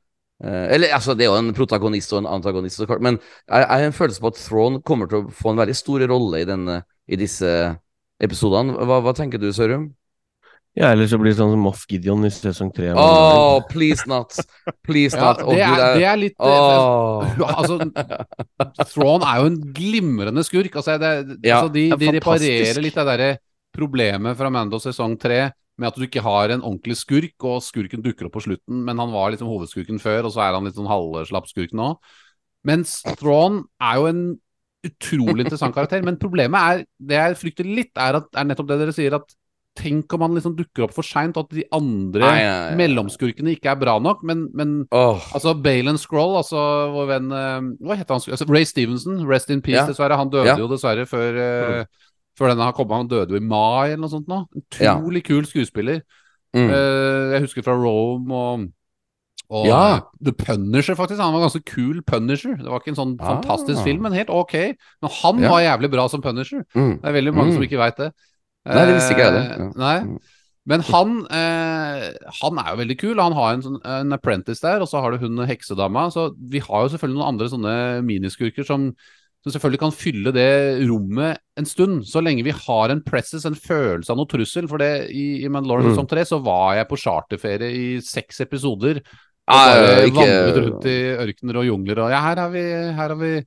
eller altså, det er jo en protagonist og en antagonist, så klart, men jeg, har en følelse på at Throne kommer til å få en veldig stor rolle i, denne, i disse episodene. Hva, hva tenker du, Sørum? Ja, eller så blir det sånn som Moff Gideon i sesong tre. Oh, please not! Please not! ja, det, er, det er litt Åh. Altså, Thrawn er jo en glimrende skurk. Altså, det, Ja, altså de, de reparerer litt det derre problemet fra Mando sesong tre med at du ikke har en ordentlig skurk, og skurken dukker opp på slutten, men han var liksom hovedskurken før, og så er han litt sånn halvslapp skurk nå. Mens Thrawn er jo en utrolig interessant karakter, men problemet er, det jeg frykter litt, er, at, er nettopp det dere sier, at tenk om han liksom dukker opp for seint, og at de andre Nei, nei, nei. mellomskurkene ikke er bra nok, men, men oh. Altså Balen Scroll, altså vår venn eh, Hva heter han? Altså, Ray Stevenson, rest in peace, Ja. dessverre. Han døde Ja. jo dessverre før, eh, før denne har kommet. Han døde jo i mai eller noe sånt nå. Ja. Utrolig kul skuespiller. Mm. Uh, jeg husker fra Rome og, og Ja. eh, The Punisher, faktisk. Han var ganske kul Punisher. Det var ikke en sånn Ah. fantastisk film, men helt ok. Men han Ja. var jævlig bra som Punisher. Mm. Det er veldig mange Mm. som ikke veit det. Nei, det visste ikke jeg det. Eh, Ja. Nei. Mm. Men han, eh, han er jo veldig kul. Han har en, sånn, en apprentice der, og så har du hun heksedama. Så vi har jo selvfølgelig noen andre sånne miniskurker som, som selvfølgelig kan fylle det rommet en stund. Så lenge vi har en presses, en følelse av noe trussel. For det i, i Mandalorian Mm. som tre så var jeg på charterferie i seks episoder. Og Ah, bare ikke- vandret rundt i ørkener og jungler og Ja, her har vi, her har vi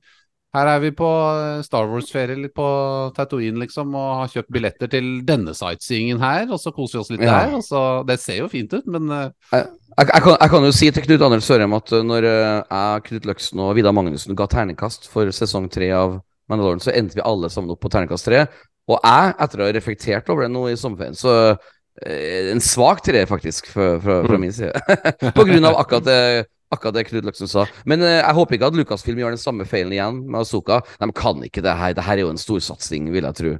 her er vi på eh, Star Wars-ferie litt på Tatooine, liksom, og har kjøpt billetter til denne sightseeingen her, og så koser vi oss litt Ja. der. Så, det ser jo fint ut, men eh, Jeg, jeg, kan, jeg kan jo si til Knut Anders Sørheim at uh, når jeg, Knut Løksen og Vidar Magnussen ga terningkast for sesong tre av Mandalorian, så endte vi alle sammen opp på terningkast tre. Og jeg, etter å ha reflektert over det nå i sommerferien, så en svak treer, faktisk, fra, fra, fra min side. på grunn av akkurat det, akkurat det Knut Løksen sa. Men uh, jeg håper ikke at Lucasfilm gjør den samme feilen igjen med Azoka. De kan ikke det her. Det her er jo en storsatsing, vil jeg tro.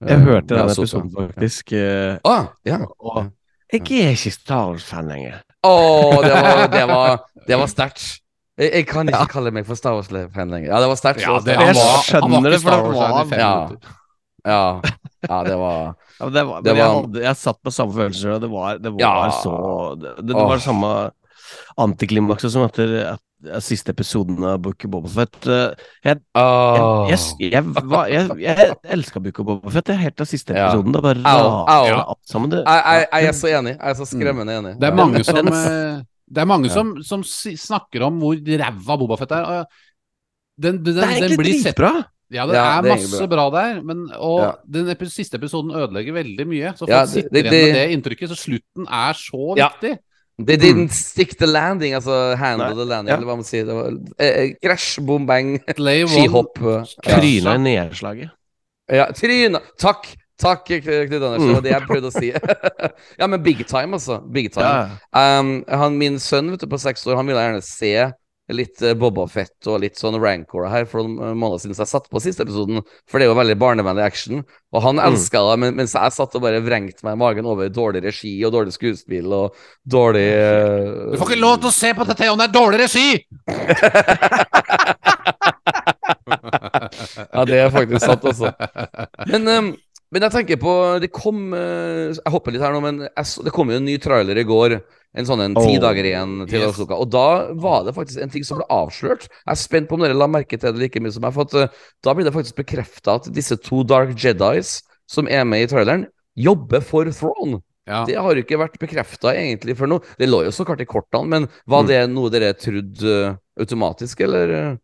Jeg Uh, hørte den episoden, faktisk. eh, Ah, ja. og jeg er ikke Star Wars-fan lenger. Å, det var, det var, det var sterkt. Jeg, jeg kan ikke kalle meg for Star Wars-fan lenger. Ja, det var sterkt. ja, det, Jeg var, skjønner det, for det var- Ja. Ja. Ja, det var Ja, men det var, Det men jeg, hadde, jeg satt med samme følelser, og det var, det var Ja. så Det, det det var samme antiklimakset som etter at, at siste episoden av Book of Bobafett. Jeg, jeg, Åh. jeg, jeg, jeg, jeg elska Book of Bobafett helt til siste Ja. episoden. Bare Au, au. rasa alt sammen. Det, Jeg, er så enig. Jeg er så skremmende enig. Det er mange som, eh, det er mange Ja. som, som snakker om hvor ræva Bobafett er. Den, den, det er egentlig blir dritbra! Ja, det Ja, er det er masse bra der, men, og Ja. den epi siste episoden ødelegger veldig mye. Så folk Ja, det- sitter det- igjen med det- det inntrykket, så slutten er så Ja. viktig. They didn't stick the landing, altså handle Nei, the landing, ja. eller hva man sier. Det var eh, eh, krasj, boom, bang, skihopp. eh, Tryna i nedslaget. Ja, tryna Takk! Takk, Knut Anders. Det var det jeg prøvde å si. ja, men big time, altså. Big time. Ja. Um, han, min sønn vet du, på seks år Han ville gjerne se litt Bobafett Boba Fett og litt sånn Rancor her for noen uh, måneder siden, så jeg satte på siste episoden. For det er jo veldig barnevennlig action. Og han Mm. elska det, men, mens jeg satt og bare vrengte meg i magen over dårlig regi og dårlig skuespill og dårlig uh, Du får ikke lov til å se på dette om det er dårlig regi! Ja, det er faktisk sant også. Men, um, men jeg tenker på Det kom Jeg hopper litt her nå, men jeg, det kom jo en ny trailer i går. En sånn en ti Oh, dager igjen til yes. Asuka. Og da var det faktisk en ting som ble avslørt. Jeg er spent på om dere la merke til det like mye som meg. For at, uh, da blir det faktisk bekrefta at disse to Dark Jedis som er med i traileren, jobber for Throne. Ja. Det har ikke vært bekrefta egentlig før nå. Det lå jo så klart i kortene, men var Mm. det noe dere trodde uh, automatisk, eller uh,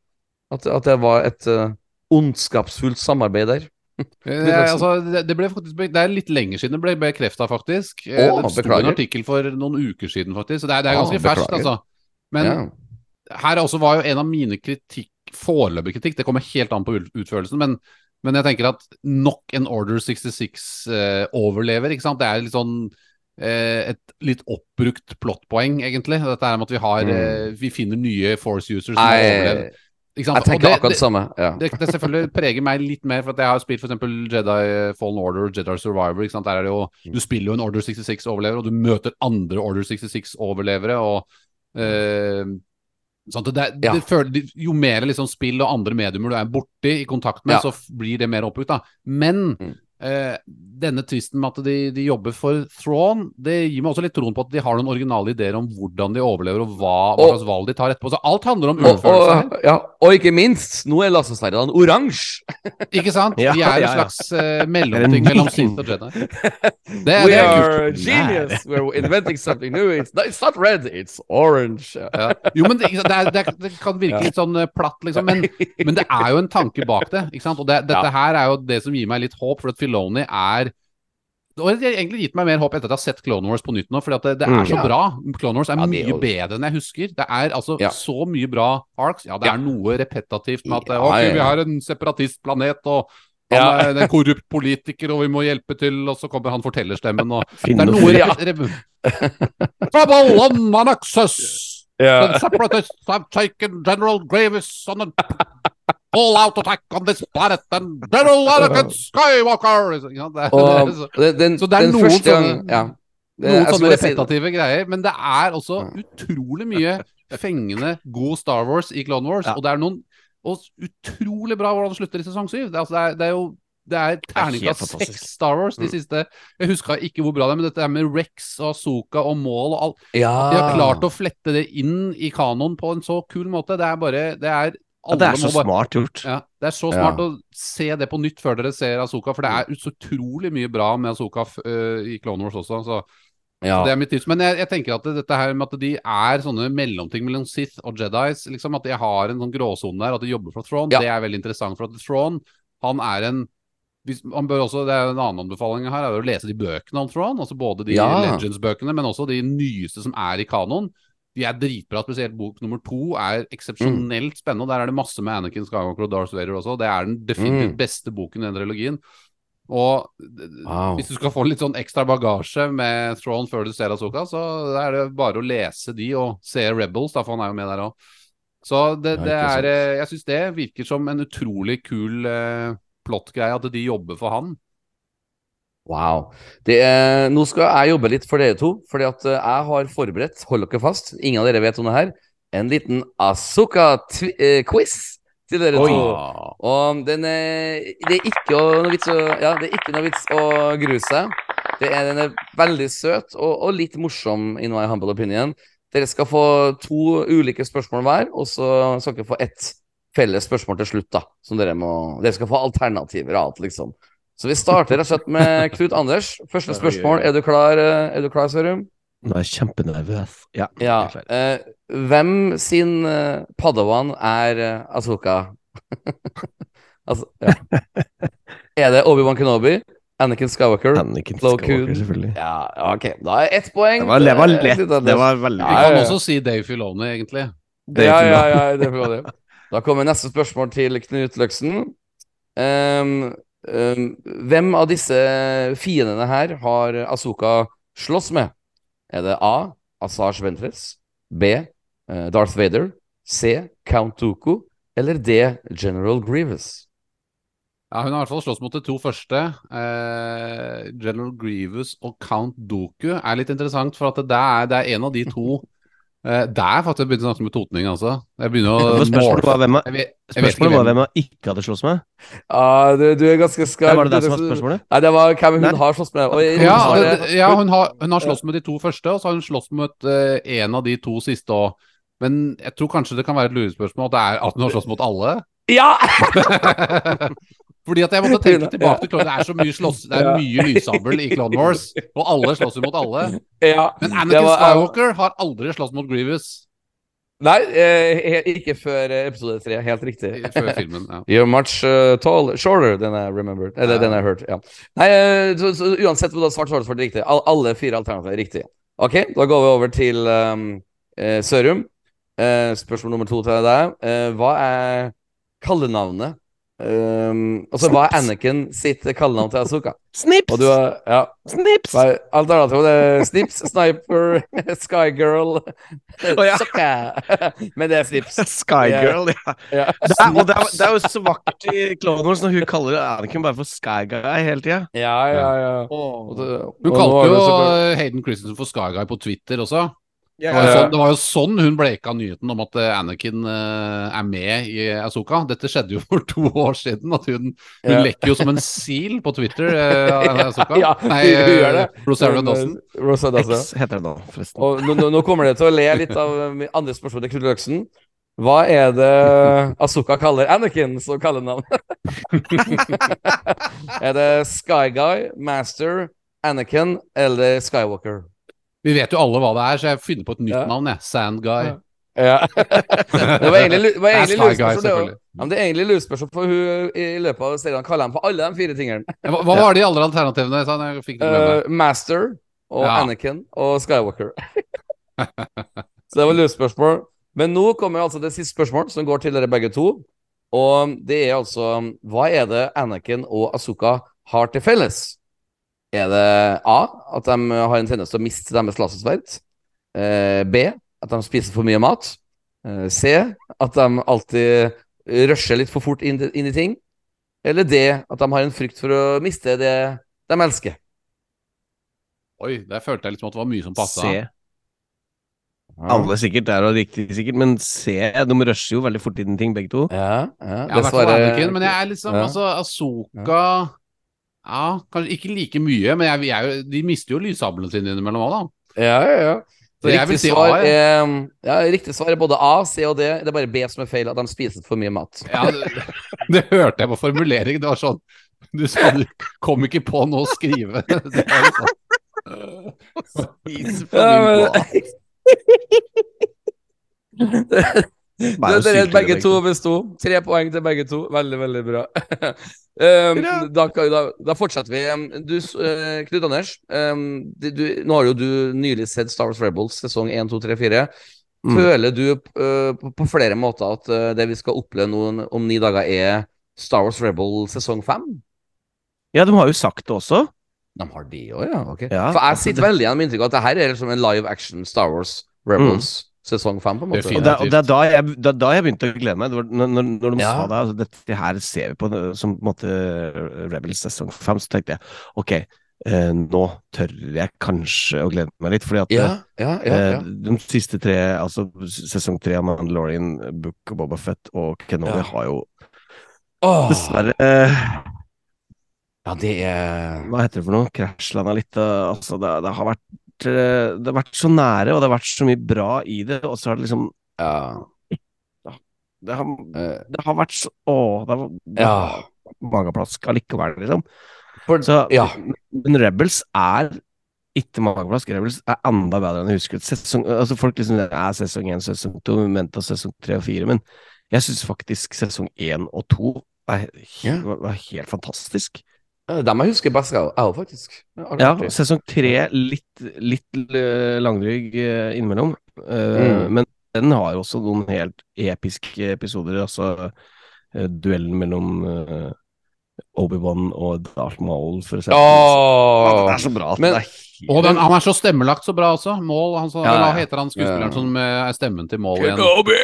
at, at det var et uh, ondskapsfullt samarbeid der? Eh, altså, det, ble faktisk, det er litt lenger siden det ble bekrefta, faktisk. Å, det sto en artikkel for noen uker siden, faktisk. Så det er, det er ganske ferskt, altså. Men ja. her også var jo en av mine kritikk, foreløpige kritikk, det kommer helt an på utførelsen, men, men jeg tenker at nok en Order 66 eh, overlever, ikke sant. Det er litt sånn eh, et litt oppbrukt plottpoeng, egentlig. Dette er med at vi har Mm. Vi finner nye Force users som har overlevd. Jeg, tenker det- akkurat det- samme. Ja. det, det selvfølgelig preger meg litt mer, for jeg har spilt f.eks. Jedi Fallen Order, Jedi Survivor. Der er det jo, du spiller jo en Order 66-overlever, og du møter andre Order 66-overlevere. og eh, sånn, Det, Ja. det føler, jo mer liksom spill og andre mediumer du er borti i kontakt med, Ja. så blir det mer oppbrukt. da. Men Mm. Eh, denne tvisten med at de, de jobber for Thrawn, det gir meg også litt troen på at de har noen originale ideer om hvordan de overlever, og hva, hva Og- slags valg de tar etterpå. Så alt handler om utførelse her. og, ja, og ikke minst, nå er lasersnerdene oransje! Ikke sant? Ja, De er en ja, ja. slags eh, mellomting Det er en mellom. Sith og Jedi. Det, er- We det er are kult. genius! We're inventing something new. It's not, it's not red, it's orange. Jo, men det, det, er, det, er, det kan virke litt sånn eh, platt, liksom, men, men det er jo en tanke bak det. Ikke sant? Og det, dette Ja. her er jo det som gir meg litt håp, for at Filoni er og det har egentlig gitt meg mer håp etter at jeg har sett Clone Wars på nytt nå, at det, det er Mm. så bra. Clone Wars er Ja, mye bedre enn jeg husker. Det er altså Ja. så mye bra arcs. Ja, det er noe repetativt med at ok, vi har en separatistplanet, og han er en korrupt politiker, og vi må hjelpe til, og så kommer han fortellerstemmen, og det er noe Ja. Trouble on Anaxus! The separatists have taken General Gravis on an all-out attack on this planet, and General Anakin Skywalker! Ja. Det Og så- den, Så det er noen sånne- ja. Det- noen sånne repetitive si greier, men det er også utrolig mye fengende god Star Wars i Clone Wars, Ja. og det er noen og utrolig bra hvordan det slutter i sesong syv. Det, altså, det, er, det er jo det er terningkast seks Star Wars, de Mm. siste. Jeg huska ikke hvor bra det er, men dette er med Rex og Azuka og Maul og alt. Ja. De har klart å flette det inn i kanoen på en så kul måte. Det er bare Det er Ja, det er så bare- smart gjort. ja, det er så Ja. smart å se det på nytt før dere ser Asoka, for det er så utrolig mye bra med Asoka i Clone Wars også. Så ja. det er mitt tips. Men jeg, jeg tenker at det, dette her med at de er sånne mellomting mellom Sith og Jedis, liksom at de har en sånn gråsone der, at de jobber for Throne, Ja. det er veldig interessant. For at Throne, han er en man bør også, Det er en annen anbefaling her, er å lese de bøkene om Throne. altså Både de Ja. Legends-bøkene, men også de nyeste som er i kanon. De er dritbra, spesielt bok nummer to er eksepsjonelt spennende. og Der er det masse med Anakin Skywalker og Darth Vader også. Det er den definitivt Mm. beste boken i den trilogien. Og Wow. hvis du skal få litt sånn ekstra bagasje med Throne før du ser Asoka, så er det bare å lese de og se Rebels, da, for han er jo med der òg. Så det, det er eh, Jeg syns det virker som en utrolig kul eh, plottgreie, at de jobber for han. Wow. Det er, nå skal jeg jobbe litt for dere to, fordi at eh, jeg har forberedt, hold dere fast, ingen av dere vet om det her, en liten Asuka-quiz. til dere Oi. to. Og den er, det er ikke noe vits å Ja, det er ikke noe vits å grue seg. Det er, den er veldig søt og, og litt morsom, in my humble opinion. Dere skal få to ulike spørsmål hver, og så skal dere få ett felles spørsmål til slutt, da. Som dere må Dere skal få alternativer av alt, liksom. Så vi starter rett og slett med Knut Anders. Første spørsmål. Er du klar, eh, er du klar Sørum? Nå er jeg kjempenervøs. Ja. Ja. jeg er. Eh, hvem sin eh, padawan er uh, Asoka? altså, ja. Er det Obi-Wan Kenobi? Anakin Skywalker? Anakin Skywalker, selvfølgelig. Ja, ok. Da er ett poeng. Det var, det var lett. Det var veldig Ja, kan også si Dave Filoni, egentlig. Er ja, ja, ja, det får. Da kommer neste spørsmål til Knut Løksen. Um, ehm, hvem av disse fiendene her har Asoka slåss med? Er det A. Asaj Ventress, B. eh, Darth Vader, C. Count Dooku eller D. General Grievous? Ja, Hun har i hvert fall slåss mot de to første. Eh, General Grievous og Count Doku er litt interessant, for at det er, det er en av de to eh, faktisk jeg begynte begynt å snakke med totning, altså. Jeg begynner å Spørsmålet var hvem Jeg jeg Spørsmålet var hvem. jeg ikke hadde slåss med. Ja, du, du er ganske skarp. var det det som var spørsmålet? Nei, det var hvem hun Nei. har slåss med. Og Ja, det, ja hun, har, hun har slåss med de to første, og så har hun slåss med eh, en av de to siste òg. Men jeg tror kanskje det kan være et lurespørsmål at, det er, at hun har slåss mot alle. ja! Fordi at jeg måtte tenke tilbake til Clone Det er så mye slåss Det er mye lyssabel i Clone Wars, og alle slåss jo mot alle. ja. Men Anakin Skywalker har aldri slåss mot Grievous Nei, eh, ikke før eh, episode tre. Helt riktig. før filmen. Ja. You're much uh, tall, shorter than I remembered. Eller than I heard. Ja. Nei, så, så uansett hvor har svart, så det svart riktig. All, alle fire alternativer er riktige. Ok, da går vi over til um, Sørum. Uh, spørsmål nummer to til deg. Uh, hva er kallenavnet? Um, og så var Anakin sitt kallenavn til Azuka? Snips! Og du Ja. Snips! er Alternativet er Snips, Sniper, Skygirl, ja. Sokka. Men det er Snips. Skygirl, ja. Ja. Det er, og det er, det er jo så vakkert i Clone Wars når hun kaller Anakin bare for Skyguy hele tida. Ja, ja, ja. Hun kalte jo Hayden Christensen for Skyguy på Twitter også. Ja, Det var, jo sånn, det var jo sånn hun bleika nyheten om at eh, Anakin uh, er med i Asoka. Dette skjedde jo for to år siden. At hun, hun Ja. lekker jo som en sil på Twitter. Uh, Asoka. Ja, Nei, hun- hun gjør det. eh, Rosario Dawson. Rosa. X heter det nå, forresten. Og nå, nå, nå kommer det til å le litt av min andre spørsmål til Knut Løksen. Hva er det Azuka kaller Anakin som kallenavn? er det Sky Guy, Master, Anakin eller Skywalker? Vi vet jo alle hva det er, så jeg finner på et nytt Ja. navn. Jeg. Sand Guy. Ja. Det var egentlig, det var egentlig lurespørsmål. Ja, det er egentlig lurespørsmål, for hun i løpet av serien kaller dem for alle de fire tingene. Hva, hva var de alle alternativene? Sånn. Eh, Master og Ja. Anakin og Skywalker. Så det var lurespørsmål. Men nå kommer altså det siste spørsmål, som går til dere begge to. Og det er altså Hva er det Anakin og Asuka har til felles? Er det A. At de har en tendens til å miste deres lasersverd? Eh, B. At de spiser for mye mat? Eh, C. At de alltid rusher litt for fort inn, inn i ting? Eller D. At de har en frykt for å miste det de elsker? Oi, der følte jeg liksom at det var mye som passa. C. Alle sikkert er og riktig sikkert, men C. De rusher jo veldig fort inn i ting, begge to. Ja, ja. Ja, i hvert fall Anakin, men jeg er liksom Ja. Altså, Asoka Ja, kanskje ikke like mye, men jeg, jeg, de mister jo lyssablene sine innimellom òg, da. Ja, ja, ja. Så Riktig si svar A, ja. er, ja, riktig svar er både A, C og D. Det er bare B som er feil, at de spiser for mye mat. Ja, det, det hørte jeg på formuleringen. Det var sånn Du sa du kom ikke på noe å skrive. Det var sånn. Spiser for mye mat. dere begge to to. besto. Tre poeng til begge to. Veldig, veldig bra. um, da, da, da fortsetter vi. Um, Du, uh, Knut Anders, um, du, du, nå har jo du nylig sett Star Wars Rebels sesong 1, 2, 3, 4. Mm. Føler du uh, på, på flere måter at uh, det vi skal oppleve nå om ni dager, er Star Wars Rebel sesong 5? Ja, de har jo sagt det også. De har det òg, ja? Okay. Ja, For jeg altså, sitter veldig igjen med inntrykk av at det her er liksom en live action Star Wars Rebels sesong 5, på en måte. Det er Og det, og det er da jeg, det er da jeg begynte å glede meg. Det var, når, når, de Ja. sa det, altså, dette her ser vi på som på en måte Rebels sesong 5, så tenkte jeg ok, eh, nå tør jeg kanskje å glede meg litt, fordi at Ja, ja, ja. eh, de siste tre, altså sesong tre av Mandalorian, Book of Boba Fett og Kenobi Ja. har jo oh. dessverre eh, ja, det er Hva heter det for noe? Krasjlanda litt. eh, altså, det, det har vært eh, Det har vært så nære, og det har vært så mye bra i det, og så har det liksom Ja. Det har, eh, det har vært så Å, det har, det Ja. har mageplask allikevel, liksom. For, Så, ja. Men Rebels er ikke mageplask. Rebels er enda bedre enn jeg husker. Sesong, altså folk liksom det er sesong 1, sesong to, venta sesong 3 og 4, men jeg syns faktisk sesong 1 og 2 er, Ja. var, var helt fantastisk. Eh, Dem jeg husker best, jeg òg, faktisk. Ja, Ja, sesong tre litt, litt eh, langrygg eh, innimellom, eh, Mm. men den har jo også noen helt episke episoder. Altså duellen mellom Obi-Wan og Darth Maul, for eksempel. Åh. det er så bra. at Men- det er helt... Og den, han er så stemmelagt så bra også. Maul, han, så, Ja, ja. Heter han skuespilleren Ja. som er stemmen til Maul igjen? Kenobi!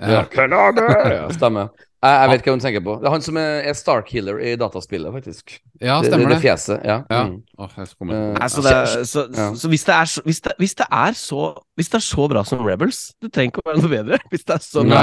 Ja. ja, stemmer. Jeg, jeg vet ikke hva hun tenker på. Det er han som er, er Starkiller i dataspillet, faktisk. Ja, stemmer det, det. det fjeset. Ja. Ja. Mm. Nei, så, det, så, Ja. så hvis, det er så, hvis, det, hvis, er så, hvis det er så bra som Rebels Det trenger ikke å være noe bedre. Hvis det er så bra,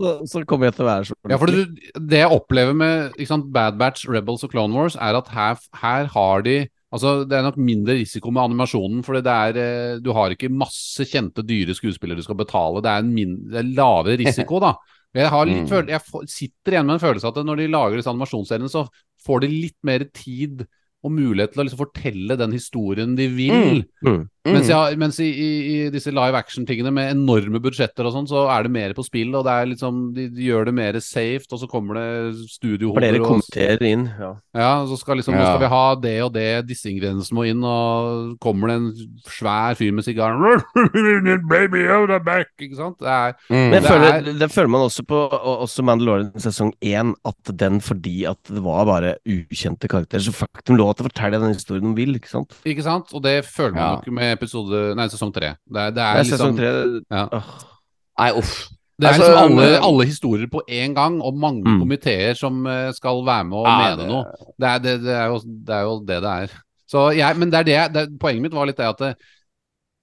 så, så kommer jeg til å være så Ja, for du, Det jeg opplever med ikke sant, Bad Batch, Rebels og Clone Wars, er at her, her har de Altså, Det er nok mindre risiko med animasjonen, for det er, eh, du har ikke masse kjente, dyre skuespillere du skal betale. Det er en min, det er lavere risiko, da. Jeg, Mm. føl jeg sitter igjen med en følelse av at når de lager disse animasjonsseriene, så får de litt mer tid og mulighet til å liksom fortelle den historien de vil. Mm. Mens, Mm. jeg, mens i, i, i disse live action-tingene med enorme budsjetter og sånn, så er det mer på spill, og det er liksom, de, de gjør det mer safe, og så kommer det studiohoder Flere og kommenterer inn. Ja. Ja, så skal liksom, nå skal vi ha det og det, disse ingrediensene må inn, og kommer det en svær fyr med sigar Baby Yoda back, ikke sant? Det er, Mm. Det føler, er- det føler man også på også Mandalorian sesong én, at den fordi at det var bare ukjente karakterer, så faktum lå at det forteller den historien de vil, ikke sant? ikke sant? Og det føler man Ja. jo ikke med episode, nei, sesong tre. Det er, det er Det er liksom sesong tre ja. Nei, uff. Det er Altså, liksom alle, alle- historier på én gang, og mange Mm. komiteer som eh, skal være med og Ja, mene det- noe. Det er, det, det, er jo, det er jo det det er. Så jeg, men det er det, det, poenget mitt var litt det at det,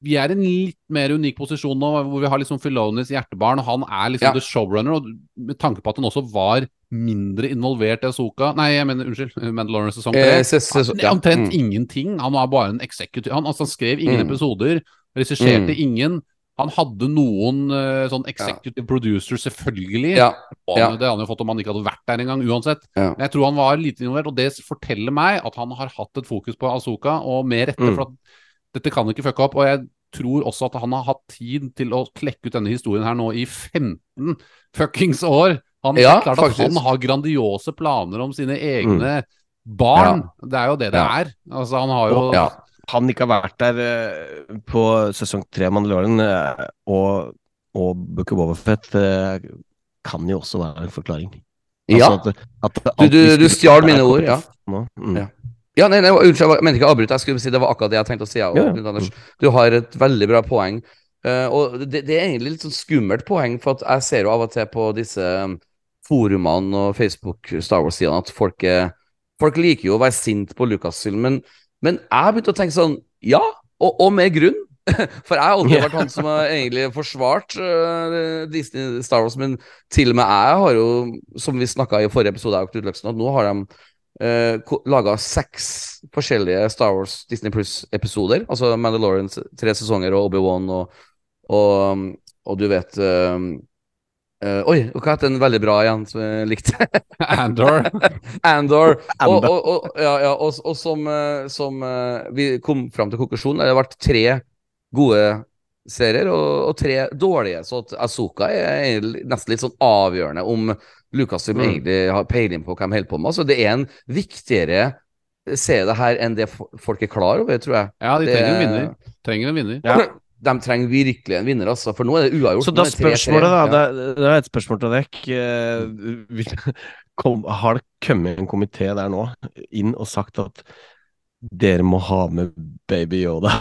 vi er i en litt mer unik posisjon nå, hvor vi har liksom Filonis hjertebarn. Han er liksom Ja. the showrunner, og med tanke på at han også var mindre involvert i Asoka Nei, jeg mener, unnskyld, Mandalorian sesong 3. Eh, ses- ses- ja. Omtrent Mm. ingenting. Han var bare en executive Han, altså, han skrev ingen Mm. episoder, regisserte Mm. ingen. Han hadde noen uh, sånn executive producers, selvfølgelig. Ja. Ja. Det hadde han jo fått om han ikke hadde vært der engang, uansett. Ja. Men jeg tror han var lite involvert, og det forteller meg at han har hatt et fokus på Asoka, og med rette, Mm. for at dette kan ikke fucke opp. Og jeg tror også at han har hatt tid til å klekke ut denne historien her nå i 15 fuckings år. Han, Ja, det er klart at han har grandiose planer om sine egne barn. Det er jo det det Ja. er. Altså, han har jo Ja. Han ikke har vært der uh, på sesong tre av Mandalorian, uh, og, og Book of Boba-Fett eh, kan jo også være en forklaring. Ja. Altså at, at Du, du, du stjal mine ord, ja. Nå. Mm. Ja. Ja, nei, nei, unnskyld, jeg mente ikke å avbryte. Jeg skulle si det var akkurat det jeg tenkte å si. også, Ja, ja. Knut Du har et veldig bra poeng. Uh, og det, det er egentlig litt sånn skummelt poeng, for at jeg ser jo av og til på disse um, forumene og Facebook Star Wars-sidene at folk, er, folk liker jo å være sint på Lucasfilm, men, jeg har begynt å tenke sånn Ja, og, og med grunn. For jeg har alltid vært han som har egentlig forsvart uh, Disney Star Wars, men til og med jeg har jo, som vi snakka i forrige episode, av Knut at nå har de uh, laga seks forskjellige Star Wars Disney Plus-episoder. Altså Mandalorian tre sesonger og Obi-Wan og, og, og du vet um, eh, Oi, hva het den veldig bra igjen som jeg likte? Andor. Andor. Og, og, og, ja, ja, og, og som, eh, som eh, vi kom fram til konklusjonen, det har vært tre gode serier og, og tre dårlige. Så at Asoka er nesten litt sånn avgjørende om Lucasfilm Mm. egentlig har peiling på hva de holder på med. Så det er en viktigere serie det her enn det folk er klar over, tror jeg. Ja, de Det- trenger en vinner. Trenger en vinner. Ja. De trenger virkelig en vinner, altså, for nå er det uavgjort. Så da spørsmålet, da. Ja. Det, er- det er et spørsmål til dere. Eh, har det kommet en komité der nå inn og sagt at dere må ha med Baby Yoda?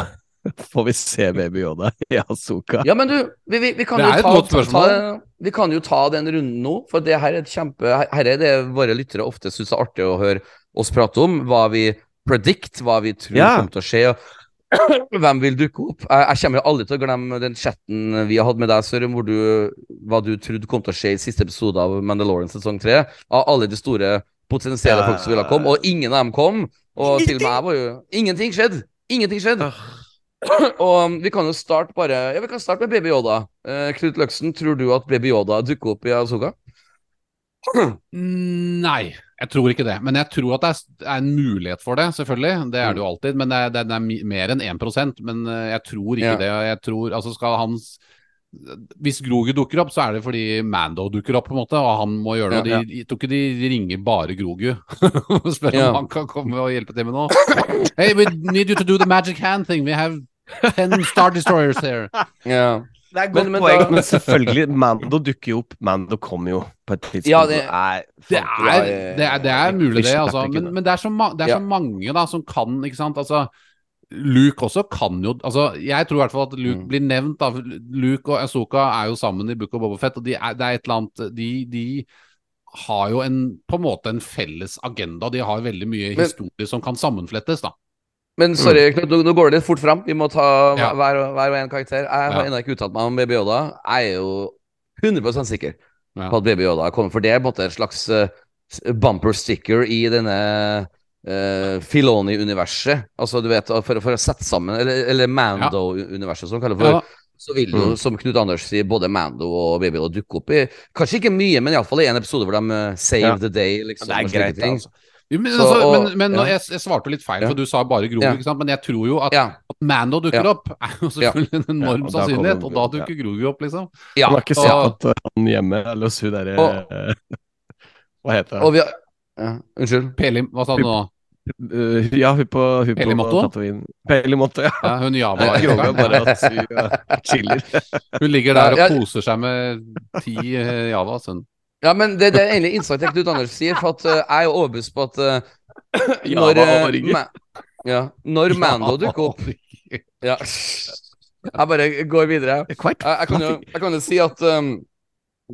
Får vi se Baby Yoda i Azuka? Ja, men du, vi, vi, vi kan Det jo et ta, godt ta, spørsmål. ta Vi kan jo ta den runden nå, for det her er et kjempe Her her er det våre lyttere ofte syns er artig å høre oss prate om. Hva vi predict hva vi tror Ja. kommer til å skje. Hvem vil dukke opp? Jeg, jeg kommer jo aldri til å glemme den chatten vi har hatt med deg, Søren, hvor du hva du trodde kom til å skje i siste episode av Mandalorian sesong tre. Av alle de store potensielle folk som ville komme, og ingen av dem kom. Og til og med jeg var jo Ingenting skjedde! Ingenting skjedde! og um, vi kan jo starte bare Ja, vi kan starte med Baby Yoda. Eh, Knut Løksen, tror du at Baby Yoda dukker opp i Azuka? Mm, Nei, jeg tror ikke det. Men jeg tror at det er- en mulighet for det, selvfølgelig. Det er det jo alltid. Men det er, det er mer enn 1 Men eh, jeg tror ikke Ja. det. Jeg tror, altså skal hans Hvis Grogu dukker opp, så er det fordi Mando dukker opp, på en måte, og han må gjøre noe. Ja. De, jeg tror ikke de ringer bare Grogu og spør Ja. om han kan komme og hjelpe til med noe. Hey, we need you to do the magic hand thing. We have ten Star Destroyers here. Ja. Det er godt Men- men poeng, da- men selvfølgelig, Mando dukker jo opp. Mando kommer jo på et tidspunkt. Ja, det- er, Det er, det er, det er mulig, det. Altså. Men, men det er, så, ma det er Ja. så mange da som kan, ikke sant. Altså, Luke også kan jo altså, Jeg tror i hvert fall at Luke Mm. blir nevnt. da Luke og Asoka er jo sammen i Book of Boba Fett, og de er, det er et eller annet De, de har jo en, på en måte en felles agenda. De har veldig mye historie som kan sammenflettes, da. Men sorry, Knut, nå, går det litt fort fram. Vi må ta Ja. hver, hver og en karakter. Jeg har Ja. ennå ikke uttalt meg om Baby Yoda. Jeg er jo 100 sikker Ja. på at Baby Yoda kommer, for det er på en slags eh, bumper sticker i denne uh, Filoni-universet. Altså, du vet, for, for å sette sammen Eller, eller Mando-universet, som kaller for. Ja, Så vil jo, som Knut Anders sier, både Mando og Baby Yoda dukke opp i Kanskje ikke mye, men iallfall i en episode hvor de uh, save the day, liksom. Det er greit, altså. Men, Så, altså, og- men, men ja. jeg, jeg svarte litt feil, Ja. for du sa bare Grogu, Ja. ikke sant? Men jeg tror jo at, Ja. at Mando dukker Ja. opp, er jo selvfølgelig en enorm Ja, og sannsynlighet, og da Grogu, dukker Grogu opp, liksom. ja. Du har ikke sett at han hjemme eller hos hun derre eh, Hva heter hun? Unnskyld. Peli, hva sa du nå? Uh, ja, hun på, hun på Pelimotto? Peli Pelimotto, ja. Ja, hun Java. Bare at hun chiller. Hun ligger der og koser seg med ti uh, Java. Sånn. Ja, men det, det er egentlig innsagt Knut Anders sier, for at uh, jeg er jo overbevist på at uh, når, uh. Ma ja, når Mando dukker opp Ja. Jeg bare går videre. Jeg, jeg, kan, jo, jeg kan jo si at um,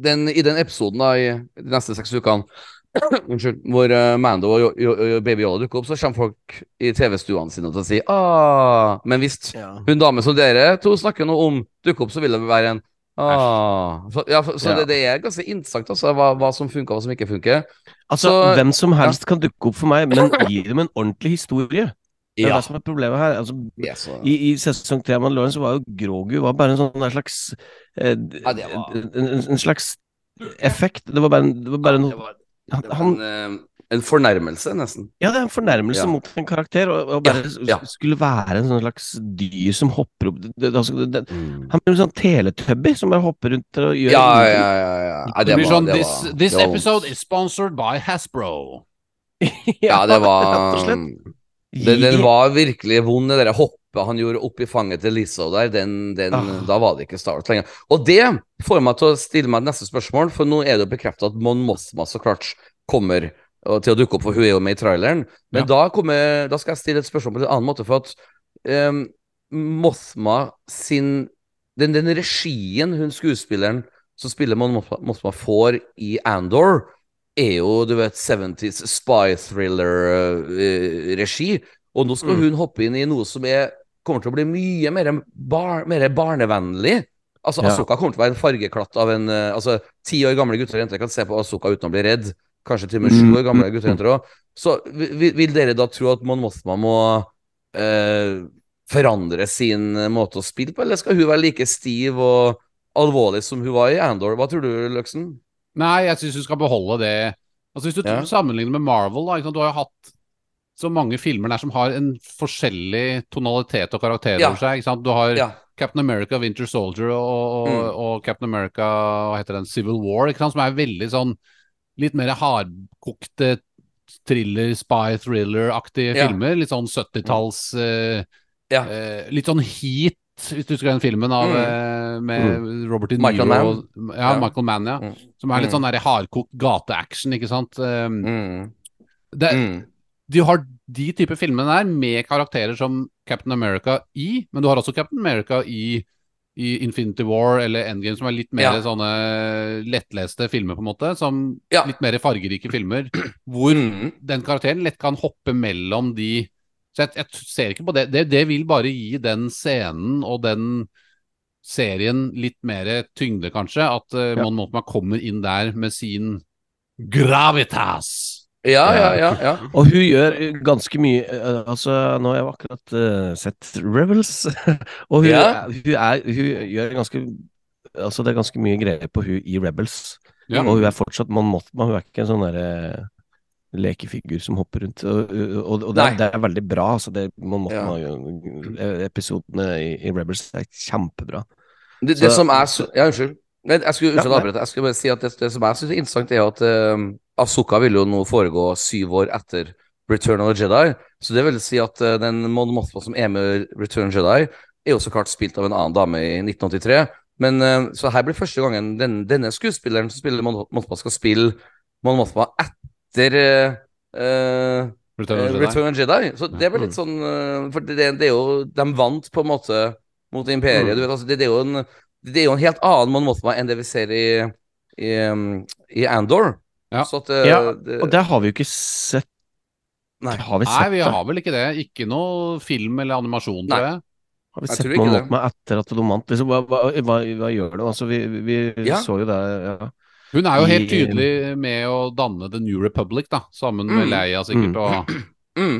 den, i den episoden da, i de neste seks ukene Unnskyld, hvor Mando og, Baby Yoda dukker opp, så kommer folk i TV-stuene sine til å si ah, Men hvis Ja. hun dame som dere to snakker noe om, dukker opp, så vil det være en ah. Så, ja, så Ja. Det, det er ganske interessant altså, hva, hva som funker, og hva som ikke funker. Altså, Så- hvem som helst kan dukke opp for meg, men gi dem en ordentlig historie. Det er Ja. det som er problemet her. Altså, Ja, I, i sesong tre av Mandalorian så var jo Grogu var bare en sånn slags eh, Ja, var- en, en, en slags effekt. Det var bare, en- det var bare var, han, var han, en, fornærmelse, nesten. Ja, det er en fornærmelse Ja. mot en karakter, og, og bare ja, ja. skulle være en sånn slags dyr som hopper opp det, det, altså, det, mm. Han blir en sånn teletubby som bare hopper rundt og gjør Ja, ja, ja. ja. Det det blir var, sånn det This, var, this var episode is sponsored by Hasbro. Ja, det var Rett og slett. Den, var virkelig vond, det der hoppet han gjorde opp i fanget til Lizzo der. Den, den, Ah. Da var det ikke Star Wars lenger. Og det får meg til å stille meg neste spørsmål, for nå er det jo bekreftet at Mon Mothma så klart kommer til å dukke opp, for hun er jo med i traileren. Men Ja. da, kommer, da skal jeg stille et spørsmål på en annen måte, for at um, Mothma sin den, den regien hun skuespilleren som spiller Mon Mothma, får i Andor, er jo, du vet, 70s spy thriller-regi. og nå skal Mm. hun hoppe inn i noe som er, kommer til å bli mye mer, bar, mer barnevennlig. Altså, Ja. Asoka kommer til å være en fargeklatt av en uh, Altså, ti år gamle gutter og jenter kan se på Asoka uten å bli redd. Kanskje til og med sju Mm. år gamle guttejenter og òg. Så vil, dere da tro at Mon Mothma må eh, forandre sin eh, måte å spille på, eller skal hun være like stiv og alvorlig som hun var i Andor? Hva tror du, Løksen? Nei, jeg syns hun skal beholde det. Altså Hvis du Ja. sammenligner med Marvel, da, du har jo hatt så mange filmer der som har en forskjellig tonalitet og karakter Ja. over seg. Ikke sant? Du har Ja. Captain America, Winter Soldier og, og, Mm. og Captain America hva heter den, Civil War, ikke sant? som er veldig sånn litt mer hardkokte thriller, spy thriller-aktige Ja. filmer. Litt sånn 70-talls uh, Ja. uh, Litt sånn heat, hvis du husker den filmen av, uh, med med Robert De Niro Michael Mann. og- Ja, Ja. Michael Mann, ja. Mm. Som er litt Mm. sånn der hardkokt gateaction, ikke sant. Um, Mm. det, Mm. Du har de type filmene der med karakterer som Captain America i, men du har også Captain America i, i Infinity War eller Endgame, som er litt mer Ja. sånne lettleste filmer, på en måte. Som Ja. litt mer fargerike filmer, hvor Mm. den karakteren lett kan hoppe mellom de Så jeg, jeg ser ikke på det. det. Det vil bare gi den scenen og den serien litt mer tyngde, kanskje. At uh, Ja. man kommer inn der med sin gravitas. Ja, ja, ja. ja. Og hun gjør eh, ganske mye eh, Altså, nå har jeg akkurat uh, sett Rebels, og hun, Ja. hun, er, hun gjør ganske Altså, det er ganske mye greier på hun i Rebels. Ja. Og hun er fortsatt man må, man, hun er ikke en sånn derre lekefigur som hopper rundt. Og, og, og det, er, det er veldig bra, altså. Det, Mon Mothma, eh, Episodene i, i Rebels er kjempebra. Det, det Så- som er så, Ja, unnskyld. Jeg skulle, unnskyld, Ja, Jeg skulle bare si at det, det som er er interessant, er at uh, Asuka vil jo nå foregå syv år etter Return of the Jedi. Så det vil si at eh, den Mon Mothma som er med Return of the Jedi, er jo så klart spilt av en annen dame i 1983. Men eh, Så her blir første gangen den, denne skuespilleren som spiller Mon Mothma, skal spille Mon Mothma etter eh, Return of. Return of the Jedi. Så det blir litt sånn eh, For det, det er jo De vant på en måte mot imperiet. Mm. Du vet, altså, det, det, er en, det er jo en helt annen Mon Mothma enn det vi ser i, i, um, i Andor. Ja. Så at eh, Ja, det, Og det har vi jo ikke sett Nei. Har vi Nei, vi det? har vel ikke det. Ikke noe film eller animasjon, tror jeg. Har vi sett noen opp med etter at de vant? Liksom, hva, hva, hva, hva gjør det? Altså, vi vi, Ja. så jo det ja. Hun er jo helt tydelig med å danne The New Republic, da. Sammen med Mm. Leia, sikkert. Mm. Og, mm,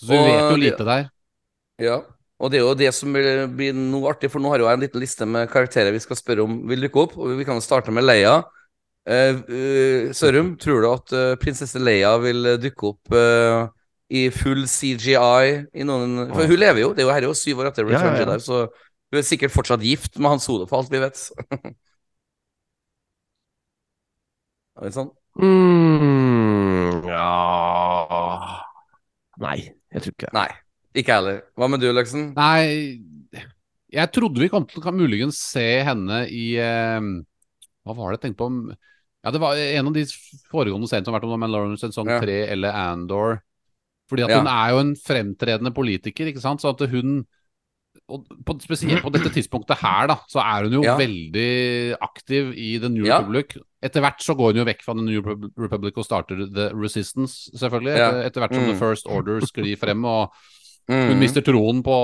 så vi Og vet jo lite der. ja. Og det er jo det som blir, noe artig, for nå har jeg en liten liste med karakterer vi skal spørre om vil dukke opp. Og vi kan starte med Leia. Eh, eh, Sørum, tror du at eh, prinsesse Leia vil dukke opp i full CGI i noen For hun lever jo, det er jo her er jo syv år etter Return ja, ja. Jedi, så hun er sikkert fortsatt gift med Hans Solo, for alt vi vet. Er det sånn? Mm, ja Nei, jeg tror ikke det. Nei. Ikke jeg heller. Hva med du, Løksen? Nei, jeg trodde vi kom til kan muligens se henne i eh, Hva var det jeg tenkte på? Ja, det var en av de foregående seriene som har vært om Mandalorian sesong Ja. 3 eller Andor. Fordi at Ja. hun er jo en fremtredende politiker, ikke sant. Så at hun og på, Spesielt på dette tidspunktet her, da, så er hun jo Ja. veldig aktiv i The New. Republic. Etter hvert så går hun jo vekk fra The New Republic og starter The Resistance, selvfølgelig. Etter, etter hvert som Mm. The First Order sklir frem. og hun Mm. mister troen på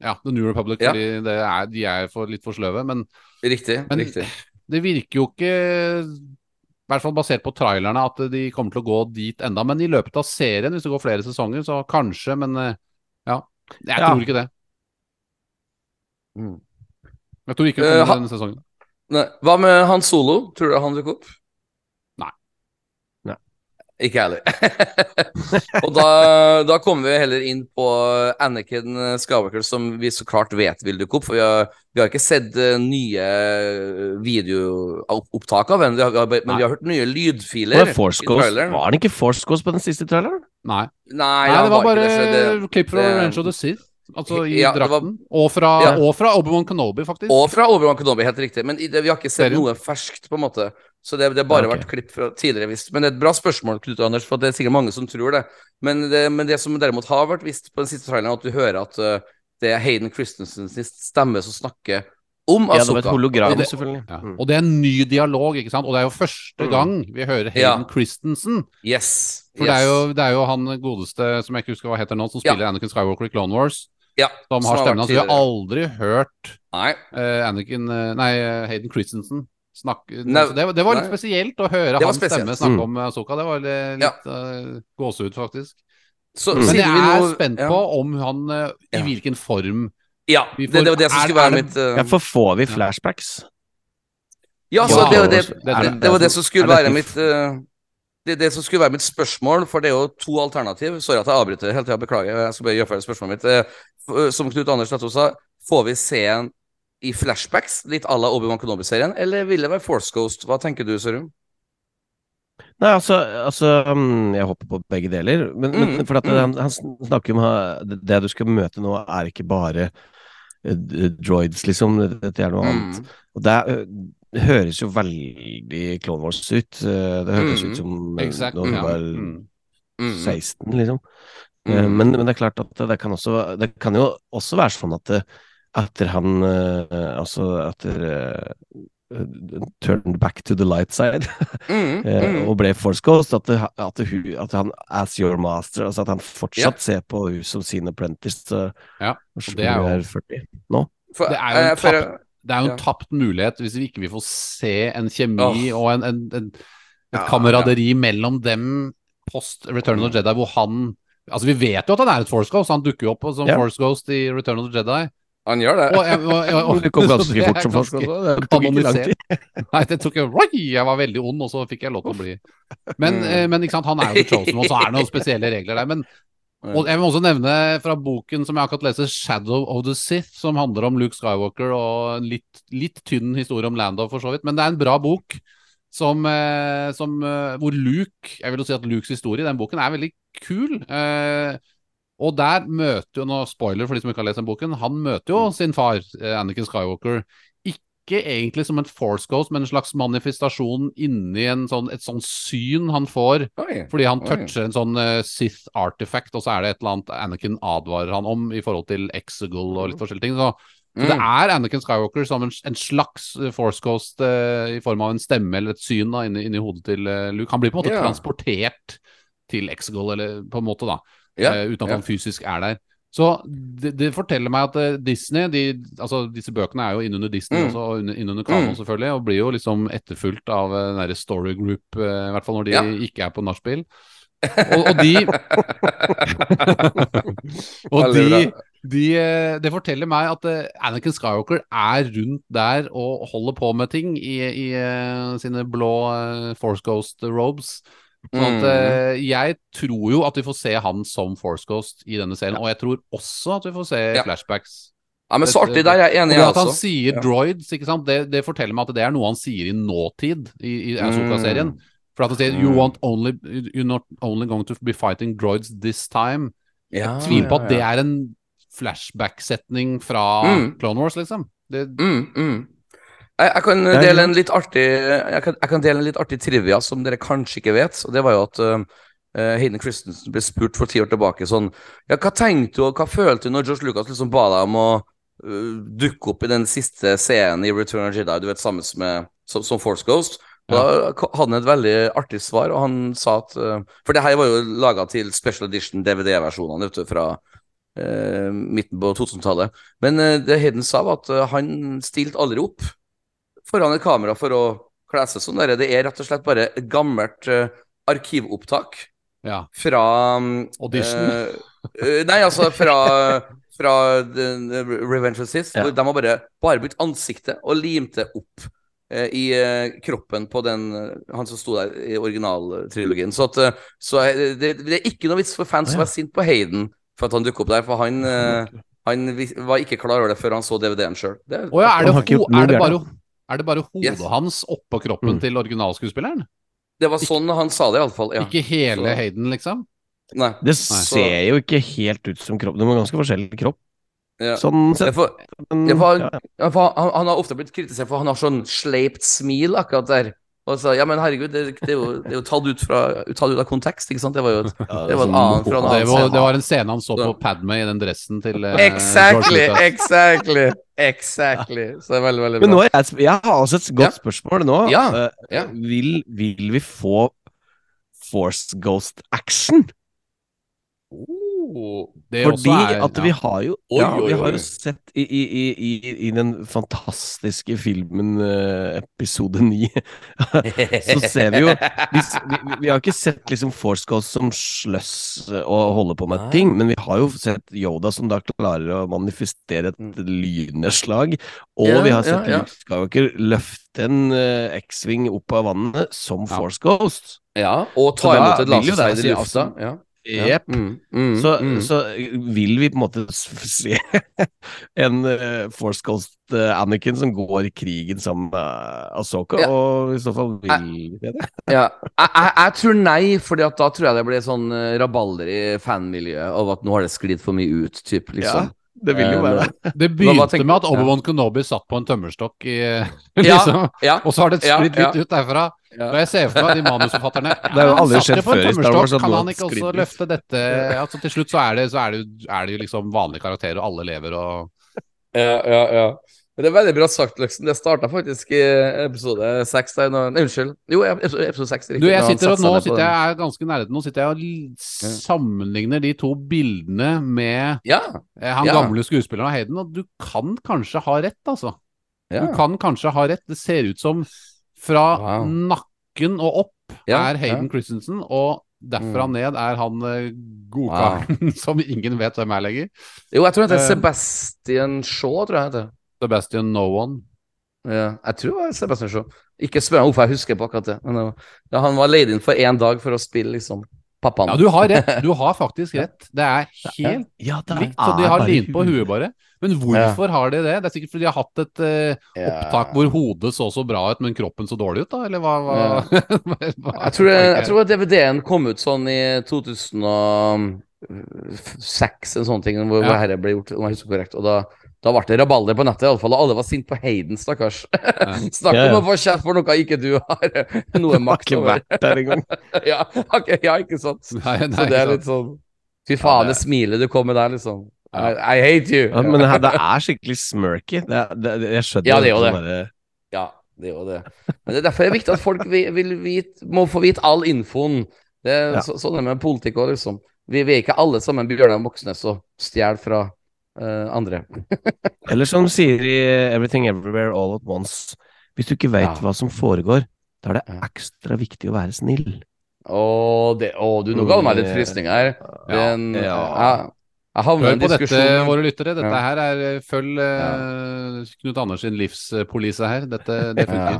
ja, The New Republic fordi det er, de er for, litt for sløve. Men Riktig. Men- riktig. Det virker jo ikke, i hvert fall basert på trailerne, at de kommer til å gå dit enda. Men i løpet av serien, hvis det går flere sesonger, så kanskje. Men øh, ja, jeg Ja. tror ikke det. Mm. Jeg tror ikke det Eh, kommer uh, denne sesongen. Nei. Hva med Han Solo? Tror du han dukker opp? Ikke jeg heller. og da, da kommer vi heller inn på Anakin Skywalker, som vi så klart vet vil dukke opp. For vi har, vi har ikke sett eh, nye videoopptak av henne, vi har, men vi har hørt nye lydfiler Var, Force i traileren. var det ikke Force Ghost på den siste traileren? Nei. Nei, Nei, det var bare det, det- klipp fra Range of the Sith. Altså i Ja, drakten. var- Og fra, Ja. og fra Obi-Wan Kenobi, faktisk. Og fra Obi-Wan Kenobi, helt riktig. Men i det, vi har ikke sett Serien. noe ferskt, på en måte. Så det det har bare Ja, ok. vært klipp fra tidligere visst. Men det er et bra spørsmål, Knut Anders, for det er sikkert mange som tror det. Men det, men det som derimot har vært visst på den siste traileren, er at du hører at uh, det er Hayden Christensens stemme som snakker om Ja, det var et hologram, Og det- selvfølgelig. Ja. Mm. Og det er en ny dialog, ikke sant. Og det er jo første Mm. gang vi hører Ja. Hayden Christensen. Yes. For det, er jo, det er jo han godeste, som jeg ikke husker hva heter nå, som Ja. spiller Anakin Skywalker i Clone Wars. ja, Som har stemmen hans. Vi har aldri hørt Nei. eh, Anakin uh, Nei, Hayden Christensen snakke Nei, det, var- det var litt nei. spesielt å høre Det hans spesielt. stemme snakke Mm. om Asoka. Det var litt litt uh, gåsehud, faktisk. Så, Mm. Men jeg er nå- spent ja. på om han uh, I Ja. hvilken form Ja, vi det, det var det som skulle er- være mitt uh, Ja, for får vi flashbacks? Ja, så det, var det, det- det, det- det var det som skulle være mitt uh, det, det som skulle være mitt spørsmål, for det er jo to alternativ. Sorry at jeg avbryter hele tida, beklager. Jeg skal bare gjøre ferdig spørsmålet mitt. Som Knut Anders nettopp sa, får vi se en i flashbacks, litt à la Obi-Wan Kenobi-serien, eller vil det være Force Ghost? Hva tenker du, Sørum? Nei, altså, altså mm, Jeg håper på begge deler. Men, men Mm, for at mm. han, han snakker om det du skal møte nå, er ikke bare eh, droids, liksom. Dette er noe annet. Mm. Og det, er, det høres jo veldig Clone Wars ut. Eh, Det høres Mm, ut som exact, hun Ja. var Mm. Mm. 16, liksom. Eh, Mm. Men, men det er klart at det kan, også, det kan jo også være sånn at det, etter han eh, Altså etter eh, turned back to the light side Mm, eh, mm. og ble Force Ghost. At, det, at, det, at han as your master, altså at han fortsatt yeah. ser på hun som sin apprentice. Ja, og det er jo- er 40 nå. For, Det er jo en for- tapt- Det er jo en Ja. tapt mulighet hvis vi ikke vil få se en kjemi oh. og en, en, en, et Ja, kameraderi mellom dem post Return of the Jedi, hvor han Altså, vi vet jo at han er et Force Ghost, han dukker jo opp som. Force Ghost i Return of the Jedi. Han gjør det. Og, jeg- og, og, og, Det kom ganske fort som Force også. Det tok ikke lang tid. Nei, det tok jo Oi, jeg var veldig ond, og så fikk jeg lov til å bli Men, Mm. eh, men ikke sant, han er jo Chosen, og så er det noen spesielle regler der. Men og jeg vil også nevne fra boken som jeg akkurat leser, 'Shadow of the Sith', som handler om Luke Skywalker og en litt, litt tynn historie om Landau, for så vidt. Men det er en bra bok som, eh, som eh, hvor Luke Jeg vil jo si at Lukes historie i den boken er veldig kul. Eh, og der møter jo nå Spoiler for de som ikke har lest den boken. Han møter jo sin far, eh, Anakin Skywalker, ikke egentlig som en force ghost, men en slags manifestasjon inni en sånn, et sånn syn han får Oi. fordi han Oi. toucher en sånn uh, Sith artifact, og så er det et eller annet Anakin advarer han om i forhold til Exegol og litt forskjellige ting. Så, så det Mm. er Anakin Skywalker som en, en slags eh, force ghost eh, i form av en stemme eller et syn da, inni, inni hodet til Luke. Han blir på en måte yeah. transportert til Exegol, eller på en måte, da. Ja, uh, uten at han fysisk er der. Så det, det forteller meg at eh, Disney de, altså Disse bøkene er jo innunder Disney Mm. også, og under- innunder kanon Mm. selvfølgelig, og blir jo liksom etterfulgt av eh, den derre Story Group, i hvert fall når de Ja. ikke er på nachspiel. Og, og de Og de, de Det forteller meg at Anakin Skywalker er rundt der og holder på med ting i, i sine blå Force Ghost robes. Sånn at Mm. eh, jeg tror jo at vi får se han som Force Ghost i denne serien, og jeg tror også at vi får se Ja. flashbacks. Ja, men så artig. Der er jeg er enig, jeg at han også. sier Ja. droids, ikke sant? Det, det forteller meg at det er noe han sier i nåtid i, i Asoka-serien. Mm. For at han sier you Mm. want only, You're not only going to be fighting droids this time. Ja, Tviler på ja, at det er en flashback-setning fra Mm. Clone Wars, liksom. Det, Mm, mm. Jeg, jeg kan dele en litt artig jeg kan, jeg kan dele en litt artig trivia som dere kanskje ikke vet. Og det var jo at uh, Hayden Christensen ble spurt for ti år tilbake sånn Ja, hva tenkte du og hva følte du når George Lucas liksom ba deg om å uh, dukke opp i den siste scenen i Return of Jedi, du vet, sammen med som, som Force Ghost? Og Da hadde han et veldig artig svar, og han sa at uh, For det her var jo laga til special edition DVD-versjonene fra midten på 2000-tallet. Men det Hayden sa, var at han stilte aldri opp foran et kamera for å kle seg sånn. Det er rett og slett bare et gammelt uh, arkivopptak ja. fra um, Audition? eh, nei, altså fra, fra the, Revenge of Sith. Ja. De har bare, bare brukt ansiktet og limt det opp i kroppen på den han som sto der i originaltrilogien. Så, at, så det, det er ikke noe vits for fans som er sint på Hayden for at han dukket opp der, for han, han var ikke klar over det før han så DVD-en sjøl. Oh, ja, er er det bare, er det bare hodet Yes. hans oppå kroppen Mm. til originalskuespilleren? Det var sånn han sa det, iallfall. Ja. Ikke hele Så- Hayden, liksom? Nei. Det ser jo ikke helt ut som kropp. Det var ganske forskjellig kropp. Ja. Sånn sett. for, Men, ja, ja. ja, for han, han har ofte blitt kritisert for han har sånn sleipt smil akkurat der. Og så, ja, men herregud, det, det, er, jo, det er jo tatt ut, fra, tatt ut av kontekst, ikke sant? Det var jo et, det var en sånn- annen fra en Det var, scene. det var en scene han så på Padme i den dressen til eh, Exactly, exactly, exactly. Så det er veldig, veldig Men nå er jeg, jeg har også et godt Ja. spørsmål nå. Ja, Eh, ja. Vil, vil vi få Force Ghost action? Det Fordi er- at vi har jo Oi, ja, Vi har jo sett i, i, i, i, i den fantastiske filmen eh, episode 9 Så ser vi jo vi, vi, har ikke sett liksom Force Ghost som sløss og holder på med ting, men vi har jo sett Yoda som da klarer å manifestere et Mm. lynnedslag. Og vi har sett ja, ja. Luke løfte en eh, X-Wing opp av vannet som. Force Ghost. Ja, og ta imot et lasersverd i lufta. altså, Ja. Jepp. Mm, mm, Så, mm. så vil vi på en måte se en uh, Force Ghost uh, Anakin som går i krigen sammen med Asoka, Ja. og i så fall vil vi det? Ja, jeg, jeg, jeg tror nei, Fordi da tror jeg det blir sånn uh, rabalder i fanmiljøet av at nå har det sklidd for mye ut, typ, liksom. det vil jo Eh, være det. Det begynte med at ja. Obi-Wan Kenobi satt på en tømmerstokk i liksom, ja, Og så har det Ja, sklidd litt ut derfra. Ja. Jeg ser for meg de manusforfatterne Det har jo aldri skjedd det på en før i Star Wars Kan han ikke også sklidd løfte dette altså, Til slutt så er det, så er det, er det jo liksom vanlige karakterer, og alle lever og Ja, ja, ja. Men Det er veldig bra sagt, Løksen. Det starta faktisk i episode seks. unnskyld. Jo, episode, episode seks. Du, jeg sitter og, nå sitter jeg er ganske nærheten. Nå sitter jeg og sammenligner de to bildene med Ja. eh, han Ja. gamle skuespilleren og Hayden, og du kan kanskje ha rett, altså. ja. Du kan kanskje ha rett. Det ser ut som fra Wow. nakken og opp Ja, er Hayden ja. Christensen, og derfra Mm. ned er han godkaren wow. som ingen vet hvem er lenger. Jo, jeg tror det heter Eh. Sebastian Shaw, tror jeg det heter. Sebastian No One. Ja, jeg tror det var Sebastian Shaw. Ikke spør meg hvorfor jeg husker på akkurat det. Men det var, ja, han var leid inn for én dag for å spille liksom pappaen. Ja, du har rett. Du har faktisk rett. Det er helt Ja, det likt, så de har lint på huet. bare. Men hvorfor har de det? Det er sikkert fordi de har hatt et uh, opptak hvor hodet så så bra ut, men kroppen så dårlig ut, da? Eller hva? hva, Jeg tror, jeg tror DVD-en kom ut sånn i 2006, en sånn ting, hvor, hvor dette ble gjort, om jeg husker korrekt. Og da, da ble det rabalder på nettet, iallfall. Og alle var sinte på Hayden, stakkars. Snakk Ja, ja. om å få kjeft for noe ikke du har noe makt over. Har ikke vært der engang. ja, okay, ja, ikke sant? Nei, nei, Så det er litt sånn Fy faen, det smilet du kom med der, liksom. Ja. I, I hate you. Ja, men det, her, det er skikkelig smirky. Det, det, jeg skjønner Ja, det er jo det. derre- Ja, det er jo det. Men det er derfor det er viktig at folk vil, vil vite, må få vite all infoen. Det Ja. så, sånn er det med politikk òg, liksom. Vi, vi er ikke alle sammen Bjørnar Moxnes og stjeler fra andre. Eller som sier i Everything Everywhere All At Once. Hvis du ikke veit Ja. hva som foregår, da er det ekstra viktig å være snill. Å, det, å du, nå ga du meg litt fristning her. Det ja. Ja. jeg, havner en på dette, våre lyttere. Dette Ja. her er eh, Følg uh, Knut Anders sin livspolise her. Dette, det ja.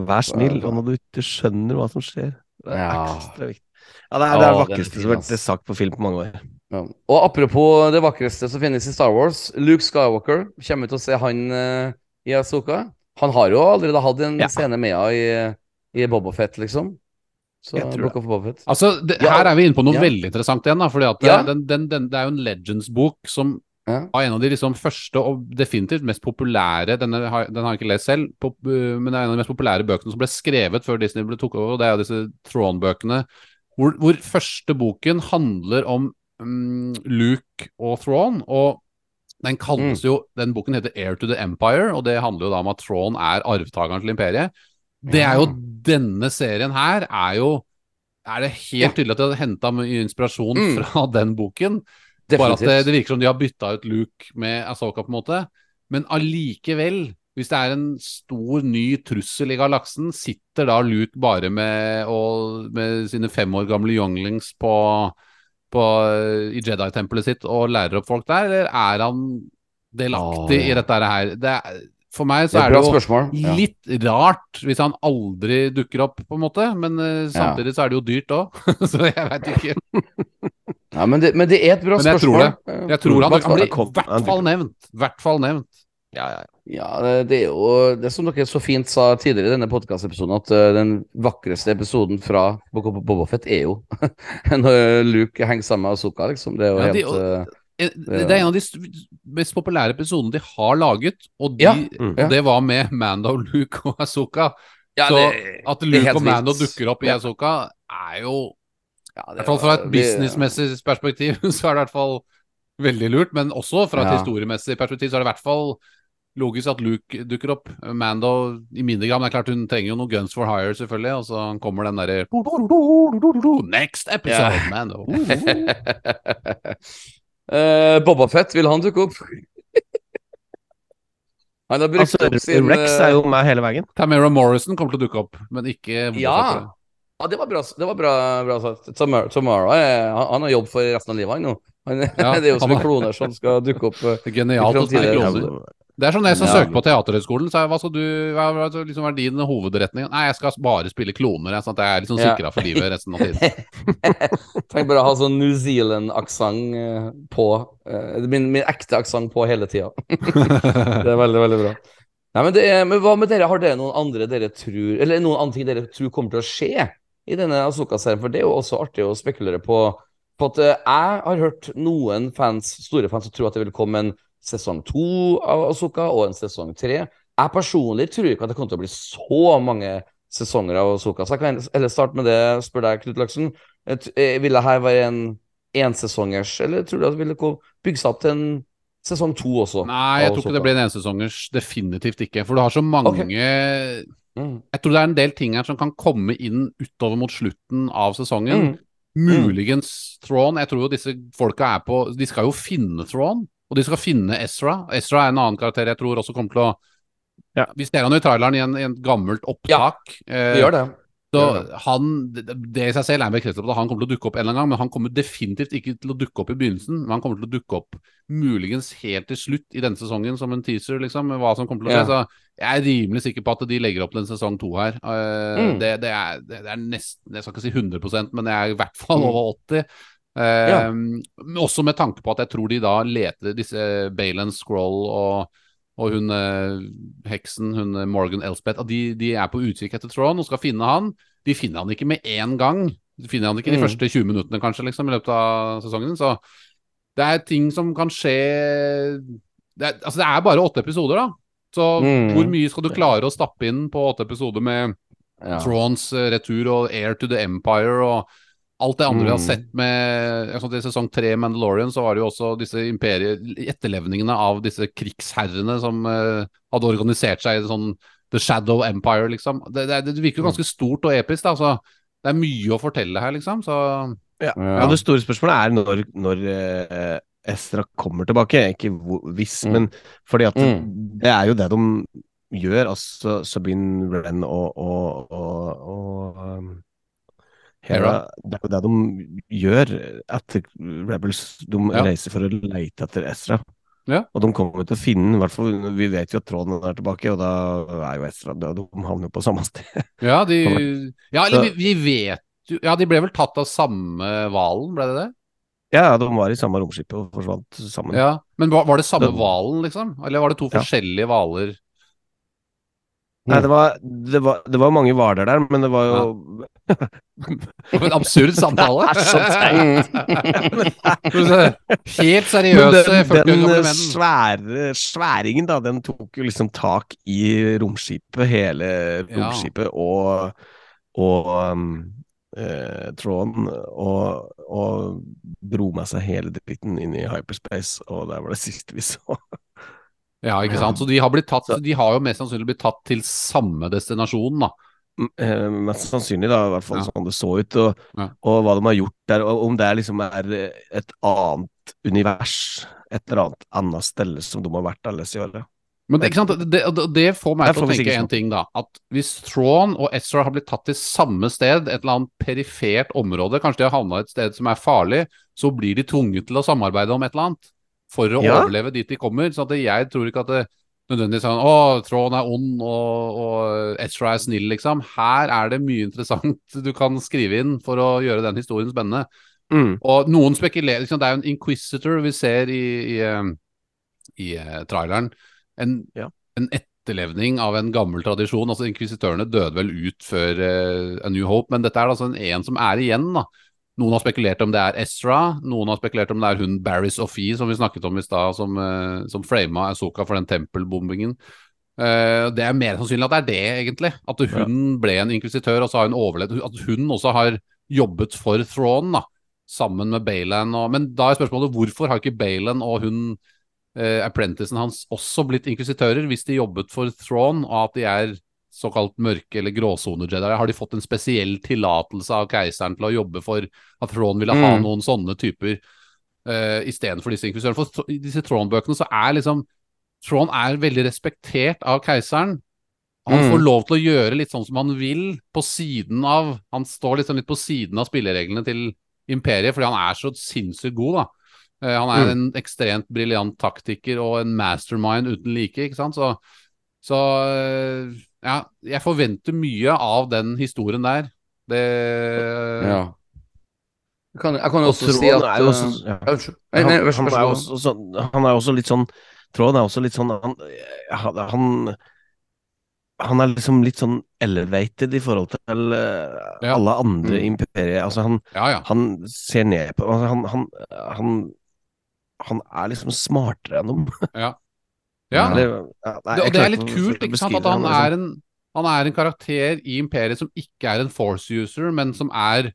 Vær snill, og når du ikke skjønner hva som skjer. Det er Ja. ekstra viktig. Ja, det er det, er Å, det er vakreste som har vært sagt på film på mange år. Ja. Og apropos det vakreste som finnes i Star Wars, Luke Skywalker kommer vi til å se han uh, i Asoka. Han har jo allerede hatt en Ja. scene med henne i, i Bobofet, liksom. Så Jeg tror det. of Boba Fett. Altså, det, Ja, her er vi inne på noe veldig interessant igjen. Da, fordi at Ja. den, den, den, det er jo en Legends-bok som Ja. var en av de liksom første og definitivt mest populære Denne har, den har jeg ikke lest selv, pop, uh, men det er en av de mest populære bøkene som ble skrevet før Disney ble tok over. og Det er jo disse Throne-bøkene, hvor, hvor første boken handler om mm, Luke og Thrawn. Og den kalles jo Den boken heter Air to the Empire, og det handler jo da om at Thrawn er arvtakeren til imperiet. Det er jo Denne serien her er jo Er det helt tydelig at de har henta mye inspirasjon Mm. fra den boken? Bare at det, det virker som de har bytta ut Luke med Asoka, på en måte. Men allikevel, hvis det er en stor ny trussel i galaksen, sitter da Luke bare med, og, med sine fem år gamle younglings på, på, i Jedi-tempelet sitt og lærer opp folk der, eller er han delaktig Åh, i dette her? Det er, for meg Det så er er det jo spørsmål. Ja. litt rart hvis han aldri dukker opp, på en måte. Men uh, samtidig så er det jo dyrt òg, så jeg veit ikke. Ja, men, det, men det er et bra Men jeg tror spørsmål. det. Jeg tror han, Hvert fall- han blir i hvert fall nevnt. Hvert fall nevnt. Ja, ja, ja. Ja, det- det er jo det som dere så fint sa tidligere i denne podkastepisoden, at eh, den vakreste episoden fra Bobofet er jo når Luke henger sammen med Azuka, liksom. Det er jo Ja, helt de, Eh, Det er en av de mest populære episodene de har laget, og de, Ja, mm. det var med Mando, Luke og Azuka. ja, Så det- at Luke og Mando vilt. dukker opp i Azuka, er jo ja, I hvert fall fra et businessmessig perspektiv så er det i hvert fall veldig lurt. Men også fra et Ja. historiemessig perspektiv så er det i hvert fall logisk at Luke dukker opp. Mando i mindre grad, men det er klart hun trenger jo noe guns for hire, selvfølgelig. Og så kommer den derre Next episode, Ja. Mando! uh, Boba Fett, vil han dukke opp? han har brukt Altså, opp sin Rex eh, er jo med hele veien. Tamara Morrison kommer til å dukke opp, men ikke Boba Ja. Fett. Ja, det var bra, det var bra, bra sagt. Tomorrow, tomorrow eh, han, han har jobb for resten av livet, han nå. Han, Ja, det er jo som en kloner som skal dukke opp. eh, Genialt å kloner. Det er som jeg som Ja. søker på Teaterhøgskolen. Er, hva skal du, hva liksom er din hovedretning? Nei, jeg skal bare spille kloner. Jeg, sånn at jeg er liksom sikra for livet resten av tiden. Tenk bare å ha sånn New Zealand-aksent eh, på eh, min, min ekte aksent på hele tida. det er veldig, veldig bra. Nei, men, det er, men hva med dere? Har dere noen andre dere tror Eller noen andre ting dere tror kommer til å skje i denne Asoka-serien? For det er jo også artig å spekulere på. På at eh, jeg har hørt noen fans, store fans som tror at det vil komme en sesong to av Asoka og en sesong tre. Jeg personlig tror ikke at det kommer til å bli så mange sesonger av Asoka. Så jeg kan heller starte med det, spør deg, Knut Laksen. Eh, Vil det her være en ensesongers, eller tror du at det vil bygge seg opp til en sesong to også. Nei, jeg tror ikke det blir en ensesongers. Definitivt ikke. For du har så mange okay. Mm. Jeg tror det er en del ting her som kan komme inn utover mot slutten av sesongen. Mm. Muligens Thrawn. Jeg tror jo disse folka er på De skal jo finne Thrawn, og de skal finne Ezra. Ezra er en annen karakter jeg tror også kommer til å Ja. Vi ser han jo i traileren i en, i en gammelt opptak. Ja, Det gjør det. Så han, det, det i seg selv er en bekreftelse på at han kommer til å dukke opp en eller annen gang, men han kommer definitivt ikke til å dukke opp i begynnelsen. Men han kommer til å dukke opp muligens helt til slutt i denne sesongen som en teaser, liksom, med hva som kommer til å skje. Ja. Så jeg er rimelig sikker på at de legger opp til en sesong to her. Eh, Mm. det, det, er, det, det er nesten Jeg skal ikke si 100 men jeg er i hvert fall Mm. over 80 eh, Ja. men Også med tanke på at jeg tror de da leter disse Balen Scroll og og hun eh, heksen, hun eh, Morgan Elspeth, at de, de er på utkikk etter Tron og skal finne han. De finner han ikke med én gang. De finner han ikke de Mm. første 20 minuttene, kanskje, liksom, i løpet av sesongen. Så det er ting som kan skje det er, Altså, det er bare åtte episoder, da. Så Mm. hvor mye skal du klare å stappe inn på åtte episoder med Ja. Trons eh, retur og Air to the Empire og alt det andre vi har Mm. sett med altså, I sesong tre Mandalorian så var det jo også disse imperie, etterlevningene av disse krigsherrene som uh, hadde organisert seg i sånn The Shadow Empire, liksom. Det, det, det virker jo Mm. ganske stort og episk, da. Så det er mye å fortelle her, liksom. Så Ja. ja, Det store spørsmålet er når, når uh, Ezra kommer tilbake. Ikke hvis, Mm. men fordi at Mm. det er jo det de gjør. Altså Sabine Wren og, og, og, og um, Hera. Det er jo det de gjør etter Rebels. De Ja. reiser for å leite etter Ezra. Ja. Og de kommer til å finne hvert fall, Vi vet jo at tråden er tilbake, og da er jo Ezra død. De havner jo på samme sted. ja, de Ja, eller vi, vi vet jo Ja, de ble vel tatt av samme hvalen, ble det det? Ja, de var i samme romskipet og forsvant sammen. Ja, Men var, var det samme hvalen, liksom? Eller var det to forskjellige hvaler? Nei, det var, det var, det var mange hvaler der, men det var jo ja. en absurd samtale. Det er så Helt seriøse 40 den, den svære, sværingen, da, den tok jo liksom tak i romskipet, hele romskipet, og, og um, eh, tråden, og, og dro med seg hele dritten inn i hyperspace, og der var det siste vi så. Ja, ikke sant. Så de har, blitt tatt, de har jo mest sannsynlig blitt tatt til samme destinasjon, da. Eh, mest sannsynlig, da, i hvert fall Ja. sånn det så ut, og, Ja. og hva de har gjort der, og om det liksom er et annet univers, et eller annet annet sted som de har vært alle disse årene. Men det, ikke sant? Det, det, får meg til å tenke en ting, da. At hvis Thrawn og Ezra har blitt tatt til samme sted, et eller annet perifert område, kanskje de har havna et sted som er farlig, så blir de tvunget til å samarbeide om et eller annet for å Ja. overleve dit de kommer. Så jeg tror ikke at det nødvendigvis er sånn Å, tråden er ond, og, og Ezra er snill, liksom. Her er det mye interessant du kan skrive inn for å gjøre den historien spennende. Mm. Og noen spekulerer liksom, Det er jo en inquisitor vi ser i, i, eh, i eh, traileren. En, Ja. en etterlevning av en gammel tradisjon. Altså Inkvisitørene døde vel ut før uh, A New Hope, men dette er altså en, en som er igjen. da Noen har spekulert om det er Ezra, noen har spekulert om det er hun Barris Offee som vi snakket om i stad, som, uh, som frama Asoka for den tempelbombingen. Eh, det er mer sannsynlig at det er det, egentlig. At hun ble en inkvisitør, og så har hun overlevd. At hun også har jobbet for Thrawn, da, sammen med Baylan. Og, men da er spørsmålet hvorfor har ikke Baylan og hun uh, apprenticen hans også blitt inkvisitører, hvis de jobbet for Thrawn, og at de er såkalt mørke- eller gråsone-Jedi? Har de fått en spesiell tillatelse av keiseren til å jobbe for at Thrawn ville ha Mm. noen sånne typer uh, istedenfor disse inkvisørene? For i disse Thrawn-bøkene så er liksom Thrawn er veldig respektert av keiseren. Han Mm. får lov til å gjøre litt sånn som han vil, på siden av Han står liksom litt på siden av spillereglene til imperiet, fordi han er så sinnssykt god, da. Eh, han er Mm. en ekstremt briljant taktiker og en mastermind uten like, ikke sant. Så, så eh, ja, jeg forventer mye av den historien der. Det Ja. Jeg kan, jeg kan jo også si at er jo også- ja. ja, Nei, nei, han, han, er også, han er også litt sånn Tråden er også litt sånn han, han, han er liksom litt sånn elevated i forhold til uh, Ja. alle andre Mm. imperier. Altså, han, Ja, ja. han ser ned på altså, han, han, han, han er liksom smartere enn dem. ja. Ja. Eller, ja, nei, Det, det er litt kult, ikke sant, at han det, liksom. er en han er en karakter i Imperiet som ikke er en force user, men som er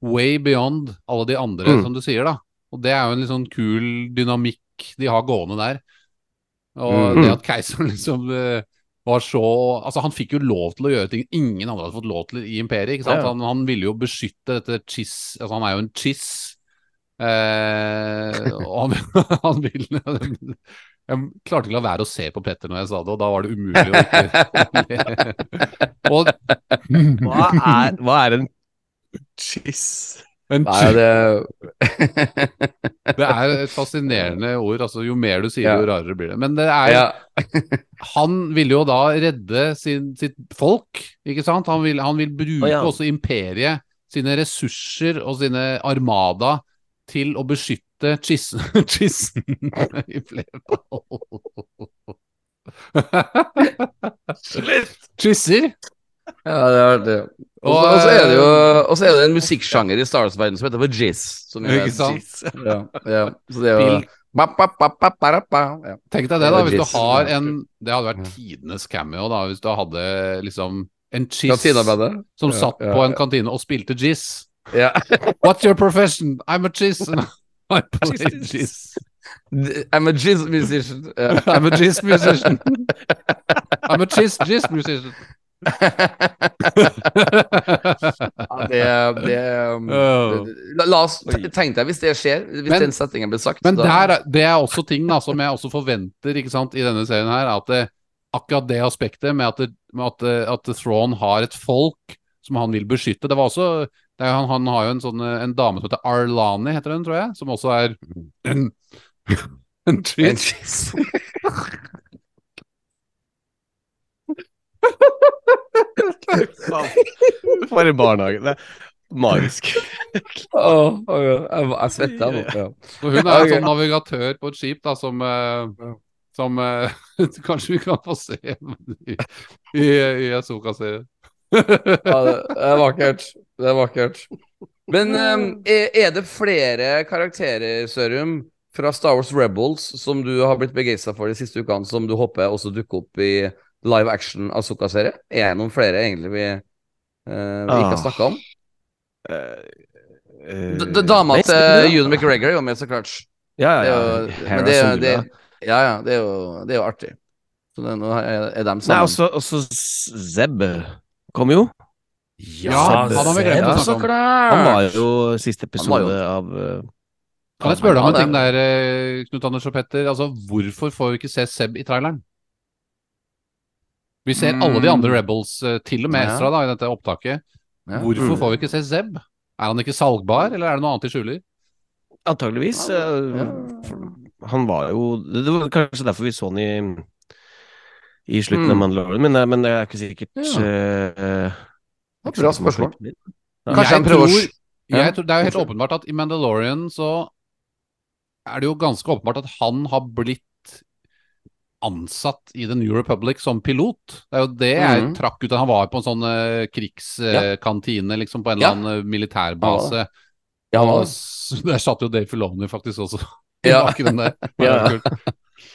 way beyond alle de andre, Mm. som du sier, da. Og det er jo en litt sånn kul dynamikk de har gående der. Og Mm. det at keiseren liksom eh, var så Altså, han fikk jo lov til å gjøre ting ingen andre hadde fått lov til i imperiet. ikke sant? Ja, ja. Han, han ville jo beskytte dette chiss Altså, han er jo en chiss. Eh, og han, han vil Jeg klarte ikke å la være å se på Petter når jeg sa det, og da var det umulig å ikke og, Hva er, hva er en chiss? en Nei, det Det er et fascinerende ord. altså Jo mer du sier, Ja. jo rarere blir det. Men det er ja. Han ville jo da redde sin, sitt folk, ikke sant? Han vil, han vil bruke oh, ja. også imperiet, sine ressurser og sine armada til å beskytte chissen chissen i flertall. Chisser? Ja, det er det. Og så- er det jo Og så er det en musikksjanger i Star Wars-verdenen som heter for jizz. Som er Ikke sant? Ja, ja. Så det er jo ba, ba, ba, ba, ba, ba, ba. Ja. Tenk deg det, da. Hvis du har en Det hadde vært tidenes cameo, da. Hvis du hadde liksom en chiss som Ja, satt ja, på en kantine og spilte jizz. Ja. What's your profession? I'm a jizz. I play jizz. I'm a jizz musician. Uh, I'm a jizz musician. I'm a jizz, jizz musician. Ja, det, det, Oh. la, la oss tenke deg hvis det skjer, hvis Men- den settingen blir sagt. Men da- der, er- det er også ting da, som jeg også forventer ikke sant, i denne serien her. At det, akkurat det aspektet med at, det, med at, at Thrawn har et folk som han vil beskytte. Det var også er, han, han har jo en sånn eh, en dame som heter Arlani, heter hun, tror jeg. Som også er en, en jizz. For en barnehage. Det er magisk. oh, oh, ja. jeg, jeg svetter nå. Ja. Hun er en sånn navigatør på et skip da, som, uh, som uh, kanskje vi kan få se i, i, i Asoka-serien. Ja, det, det er vakkert. Det er vakkert. Men um, er, det flere karakterer, Sørum, fra Star Wars Rebels som du har blitt begeistra for de siste ukene, som du håper også dukker opp i live action Asoka-serie? Er det noen flere egentlig vi, uh, vi ikke har snakka om? Uh, d- Dama til uh, Ewan McGregor er jo med, så klart. Ja, ja, ja. men det, er- Sylvia. det, ja, ja, det er jo, det er jo artig. Så det, nå er, er dem Nei, også, også Zeb kom jo. Ja, han har vi glemt å Ja, snakke så om. klart! Han var jo siste episode jo- av uh, Kan jeg spørre deg om en ting der, eh, Knut Anders og Petter? Altså, hvorfor får vi ikke se Seb i traileren? Vi ser alle de andre Rebels, eh, til og med Ja. Ezra, da, i dette opptaket. Ja. Hvorfor Mm. får vi ikke se Zeb? Er han ikke salgbar, eller er det noe annet de skjuler? Antageligvis. Han var jo Det var kanskje derfor vi så han i i slutten Mm. av Mandalorian, men, det- men det er ikke sikkert Ja. ikke bra spørsmål. Kanskje han prøver å tror- Jeg tror, det er jo helt åpenbart at i Mandalorian så er det jo ganske åpenbart at han har blitt ansatt i The New Republic som pilot. Det er jo det jeg Mhm. trakk ut. Han var på en sånn uh, krigskantine, liksom, på en Ja. eller annen eh, militærbase. Ja, ja, der satt jo Dave Filoni faktisk også Ja. bak den der. Ja.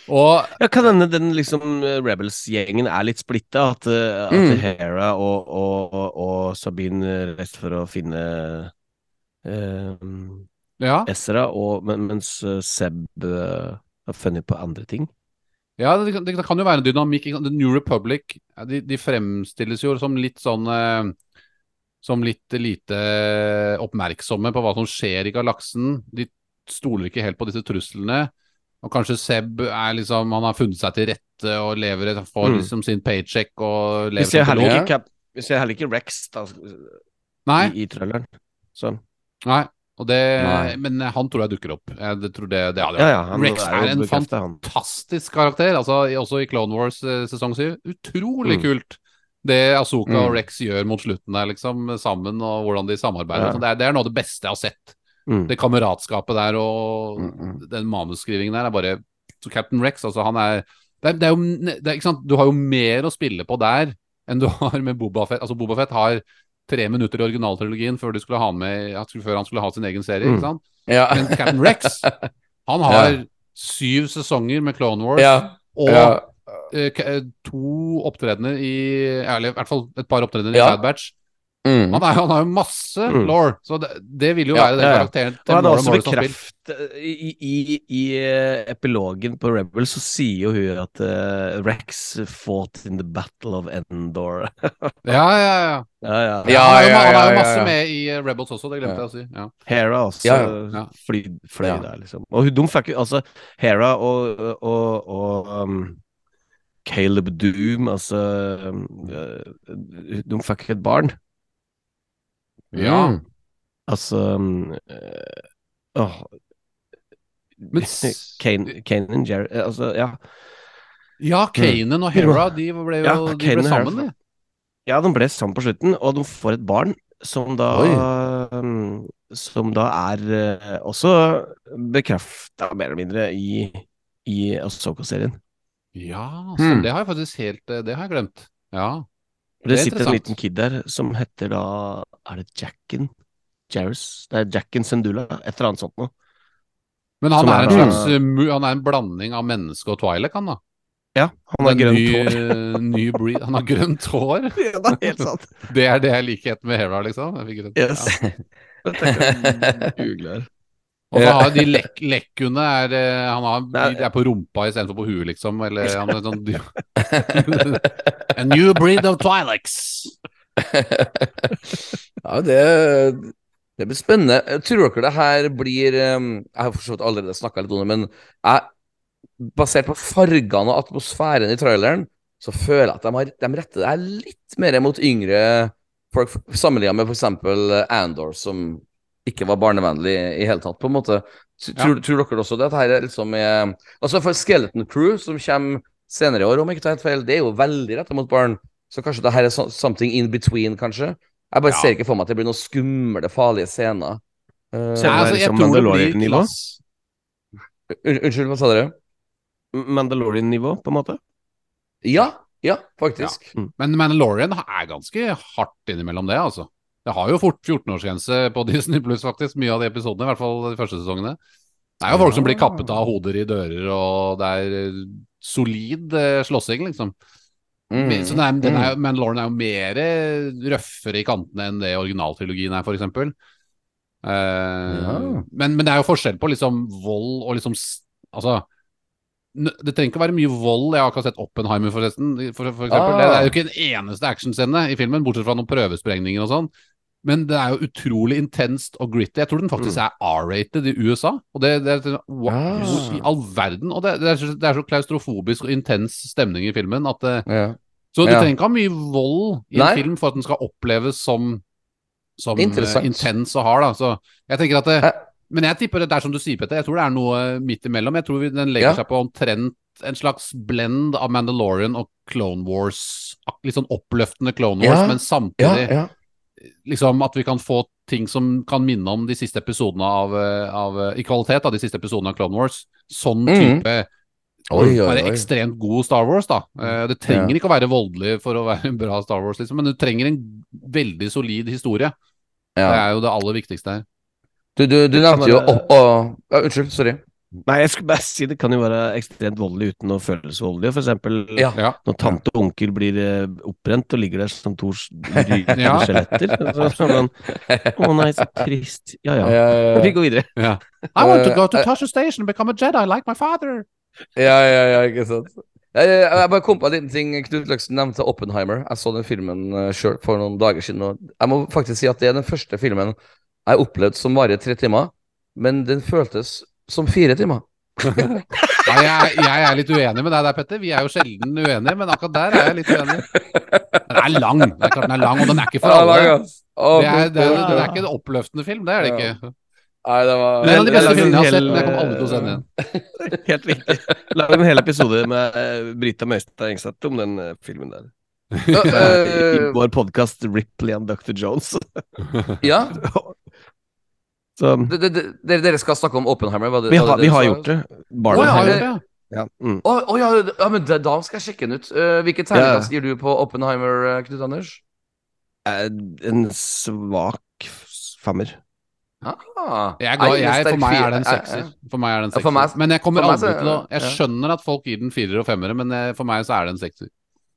Og Ja, kan hende den liksom eh, Rebels-gjengen er litt splitta. At, eh, at Mm. Hera og, og, og, Sabine reiste for å finne eh, ja, Ezra, og, mens eh, Seb uh, har funnet på andre ting. ja det, kan- det kan jo være en dynamikk. The New Republic de, de fremstilles jo som litt sånn eh, Som litt lite oppmerksomme på hva som skjer i galaksen. De stoler ikke helt på disse truslene. Og kanskje Seb er liksom Han har funnet seg til rette og lever et- får Mm. liksom sin paycheck og Vi lever ser som heller ikke, Cap vi ser heller ikke Rex da, Nei, i, i traileren. Nei. Og det, Nei. Men han tror jeg dukker opp. Jeg det tror det, det hadde ja, ja, han Rex er en bekreftet, fantastisk karakter. Altså, også i Clone Wars eh, sesong 7. Utrolig Mm. kult det Asoka Mm. og Rex gjør mot slutten der, liksom, sammen, og hvordan de samarbeider. Ja. Så Det, er, det er noe av det beste jeg har sett. Mm. Det kameratskapet der og Mm, mm. den manusskrivingen der er bare Så Captain Rex, altså, han er det er, det er jo det er? Du har jo mer å spille på der enn du har med Boba Fett. Altså, Boba Fett har tre minutter i originaltrilogien før, ha han med, før han skulle ha sin egen serie. Mm. ikke sant? Ja. Men Captain Rex, han har syv sesonger med Clone Wars. ja. Og ja. eh, eh, to opptredener i Eller i hvert fall et par opptredener Ja. i Bad Batch. Mm. Han, er, han har jo masse Mm. law, så det, det vil jo Ja, være den ja, ja. karakteren Og han har også bekreft bekreftet I, i, i eh, epilogen på Rebel så sier jo hun at uh, Rex fought in the battle of Endor. Ja, ja, ja. ja, ja. Ja, han er ja, han er jo masse med i eh, Rebels også, det glemte Ja. jeg å si. Ja. Hera også Ja, ja. fly, fløy Ja. der, liksom. Og de fikk jo altså Hera og, og, og um, Caleb Doom, altså um, De fikk et barn. Ja. Mm. Altså eh, åh, Men s- Kane, Kanan Jerry eh, Altså, ja. Ja, Kanan og Hera, de ble jo Ja, de ble sammen, de. Ja, de ble sammen på slutten, og de får et barn som da Oi. Som da er eh, også bekrefta, mer eller mindre, i, i Ahsoka-serien. Ja, så Hmm. det har jeg faktisk helt Det har jeg glemt. Ja. Det, Det er sitter en liten kid der som heter da Er det Jacken? Jarus? Det er Jacken Sendula, et eller annet sånt noe. Men han er er en slags eh, Han er en blanding av menneske og Twilight, han da. Ja, han har grønt ny, hår. ny breed. Han har grønt hår. ja, det er helt sant. Det er det er likheten med Hera, liksom. Jeg fikk grønt. Yes. Ja. Jeg. Og så har de lek lekkene er eh, Han har, de er på rumpa istedenfor på huet, liksom. Eller han er sånn A new breed of Twilex. ja, det, det blir spennende. Tror dere det her blir Jeg har for så vidt allerede snakka litt om det, men jeg, basert på fargene og atmosfæren i traileren, så føler jeg at de, har, de retter det her litt mer mot yngre folk, sammenlignet med f.eks. Andor, som ikke var barnevennlig i hele tatt, på en måte. Tror, tror dere også det? At her er liksom er, Altså, for Skeleton Crew, som kommer senere i år, om jeg ikke tar helt feil, det er jo veldig retta mot barn. Så kanskje det her er something in between, kanskje? Jeg bare Ja. ser ikke for meg at det blir noen skumle, farlige scener. Uh, Nei, altså, jeg tror det blir klass. un- unnskyld, hva sa dere? Mandalorian-nivå, på en måte? Ja, ja, faktisk. Men Mandalorian er ganske hardt innimellom det, altså. Det har jo fort 14-årsgrense på Disney Pluss, faktisk, mye av de episodene, i hvert fall de første sesongene. Det er jo folk som blir kappet av hoder i dører, og det er eh, solid eh, slåssing, liksom. Mm. Så den er, den er, Mm. Mandalorian er jo mer røffere i kantene enn det originaltrilogien er, for eksempel. Eh, Ja. men, men det er jo forskjell på liksom vold og liksom Altså det trenger ikke å være mye vold. Jeg har akkurat sett Oppenheimer, forresten. For, for eksempel. Ah. det, det er jo ikke en eneste actionscene i filmen, bortsett fra noen prøvesprengninger og sånn. Men det er jo utrolig intenst og gritty. Jeg tror den faktisk er R-rated i USA. Og det, det er sånn, wow, Ah. I all verden? Og det, det, er så, det er så klaustrofobisk og intens stemning i filmen at det, Ja. Så du Ja. trenger ikke ha mye vold i en Nei. film for at den skal oppleves som, som eh, intens og hard. Da. Så jeg tenker at det, Eh. Men jeg tipper det er som du sier, Petter. Jeg tror det er noe midt imellom. Jeg tror den legger Ja. seg på omtrent en slags blend av Mandalorian og Clone Wars. Litt sånn oppløftende Clone Wars, men samtidig. Liksom at vi kan få ting som kan minne om de siste episodene av, eh, av eh, I kvalitet av de siste episodene av Clone Wars. Sånn Mhm. type Oi, oi, oi. ekstremt god Star Wars, da. Eh, Det trenger ikke å være voldelig for å være en bra Star Wars, liksom, men du trenger en veldig solid historie. Det er jo det aller viktigste her. Du, du, du nevnte jo å, å, ja, Unnskyld, sorry. Nei, jeg skulle bare si det kan jo være ekstremt voldelig uten å føles voldelig. For eksempel Ja. Ja. når tante og onkel blir opprent oppbrent og ligger der som to rykende Ja. skjeletter. Så, så man, Å nei, så trist. Ja ja. Ja, Vi ja, går videre. I want to Eh, go to eh, Tasha Station and become a Jedi like my father. ja, ja, ja, ikke sant. Jeg, jeg, jeg bare kom på en liten ting. Knut Løksen nevnte Oppenheimer. Jeg så den filmen sjøl for noen dager siden. Og jeg må faktisk si at det er den første filmen jeg har opplevd som varer tre timer, men den føltes som fire timer. Nei, jeg, jeg er litt uenig med deg der, Petter. Vi er jo sjelden uenige, men akkurat der er jeg litt uenig. Den er lang, det er klart den er lang, og den er ikke for alle. Det er, det, er, det er ikke en oppløftende film, det er det ikke. Nei, det var en av de beste filmene jeg har sett, men jeg kommer aldri til å se den igjen. Helt riktig. Lag en hel episode med eh, Brita Møystad Engseth om den eh, filmen der. I, i eh, vår podkast Ripley and Dr. Jones. Ja, Så det- det- det- dere, skal snakke om Oppenheimer? Det, vi ha, vi har gjort det. Ja. Mm. Ja, ja, men da, da skal jeg sjekke den ut. Uh, hvilket terningkast gir du på Oppenheimer, eh, Knut Anders? Eh, En svak femmer. Ah, Jeg går, jeg for meg er det en Eh, sekser. eh. For meg er det en Ja, sekser. meg- Men jeg kommer aldri til å Jeg skjønner at folk gir den firer og femmere, men eh, for meg så er det en sekser.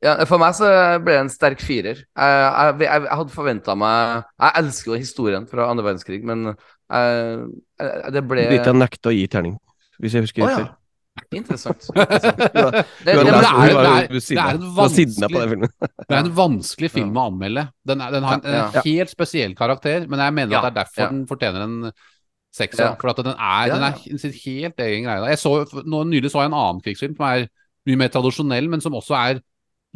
Ja, for meg så ble det en sterk firer. Jeg, jeg, jeg, hadde forventa meg Jeg elsker jo historien fra andre verdenskrig, men eh, eh, det ble Brita nekta å gi terning, hvis jeg husker Å ja. Interessant. interessant. Det, er- en vanskelig- film å anmelde. Den, er, den har en, en helt spesiell karakter, men jeg mener at det er derfor den fortjener en sekser. For at den er, den er sin helt egen greie. Jeg så, nå Nylig så jeg en annen krigsfilm som er mye mer tradisjonell, men som også er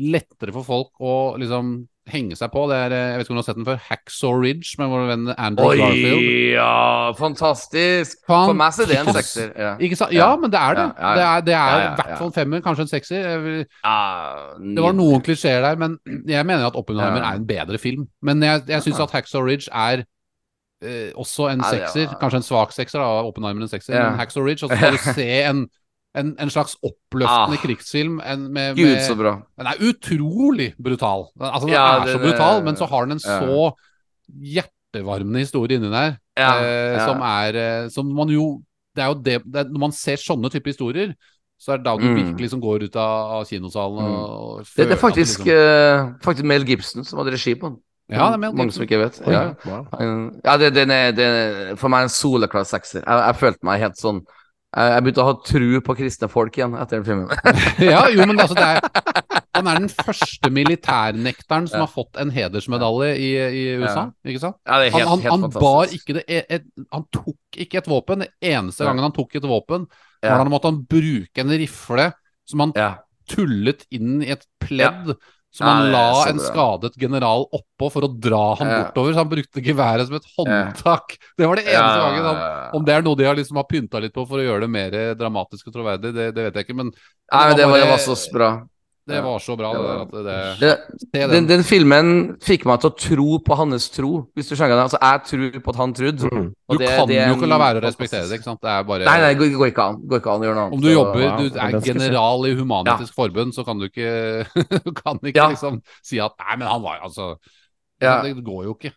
lettere for folk å liksom henge seg på. Det er, eh, jeg vet ikke om du har sett den før, Hacksaw Ridge med vår venn Andrew Garfield. Oi, ja! Fantastisk! For meg er det en sekser. Ja. Ja, Ja. men det er det. Ja. Det er, det er i hvert fall en femmer, kanskje en sekser. Vil- Ja, Det var noen klisjeer der, men jeg mener at Oppenheimer er en bedre film. Men jeg, jeg syns at Hacksaw Ridge er eh, også en sekser. Kanskje en svak sekser, da, Oppenheimer en sekser. Men Hacksaw Ridge, og så skal du se en, en, en slags oppløftende Ah. krigsfilm. En, med, Gud, med, så bra. den er utrolig brutal. Altså, den Ja, er så brutal, det, men så har den en ja. så hjertevarmende historie inni der, Ja, eh, ja. som er eh, Som man jo Det er jo det, det er, Når man ser sånne type historier, så er det da du Mm. virkelig som går ut av, av kinosalen og, og Det, det er faktisk, liksom, uh, faktisk Mel Gibson som hadde regi på den. Ja, det er Mel Mange som ikke vet. Ja, wow. Ja det, den er, den er for meg en soleklar sekser. Jeg, jeg følte meg helt sånn Jeg, begynte å ha tru på kristne folk igjen etter den filmen. Ja, jo, men altså, det er Han er den første militærnekteren som Ja. har fått en hedersmedalje i, i USA, ikke sant? Ja, det Han, helt, han, han fantastisk. bar ikke det e- et, Han tok ikke et våpen. Den eneste gangen han tok et våpen, var da måtte han bruke en rifle som han tullet inn i et pledd. Som Ja, han det er la en skadet general oppå for å dra han Ja. bortover. Så han brukte geværet som et håndtak. Det var det eneste Ja, gangen. Han, om det er noe de har liksom har pynta litt på for å gjøre det mer dramatisk og troverdig, det, det vet jeg ikke. Men Nei, men det var, det bare- var så bra. Det var så bra. Det, der at det, Det, den, den. filmen fikk meg til å tro på hans tro, hvis du skjønner det. Altså, jeg tror på at han trodde. Mm. og Du det- kan det jo ikke la være å respektere det. ikke sant? Det er bare Nei, nei, det går, ikke an. Går ikke an å gjøre noe annet. Om du jobber, du er general i Human-Etisk Forbund, så kan du ikke, du kan ikke Ja. liksom si at Nei, men han var altså Ja. Det går jo ikke.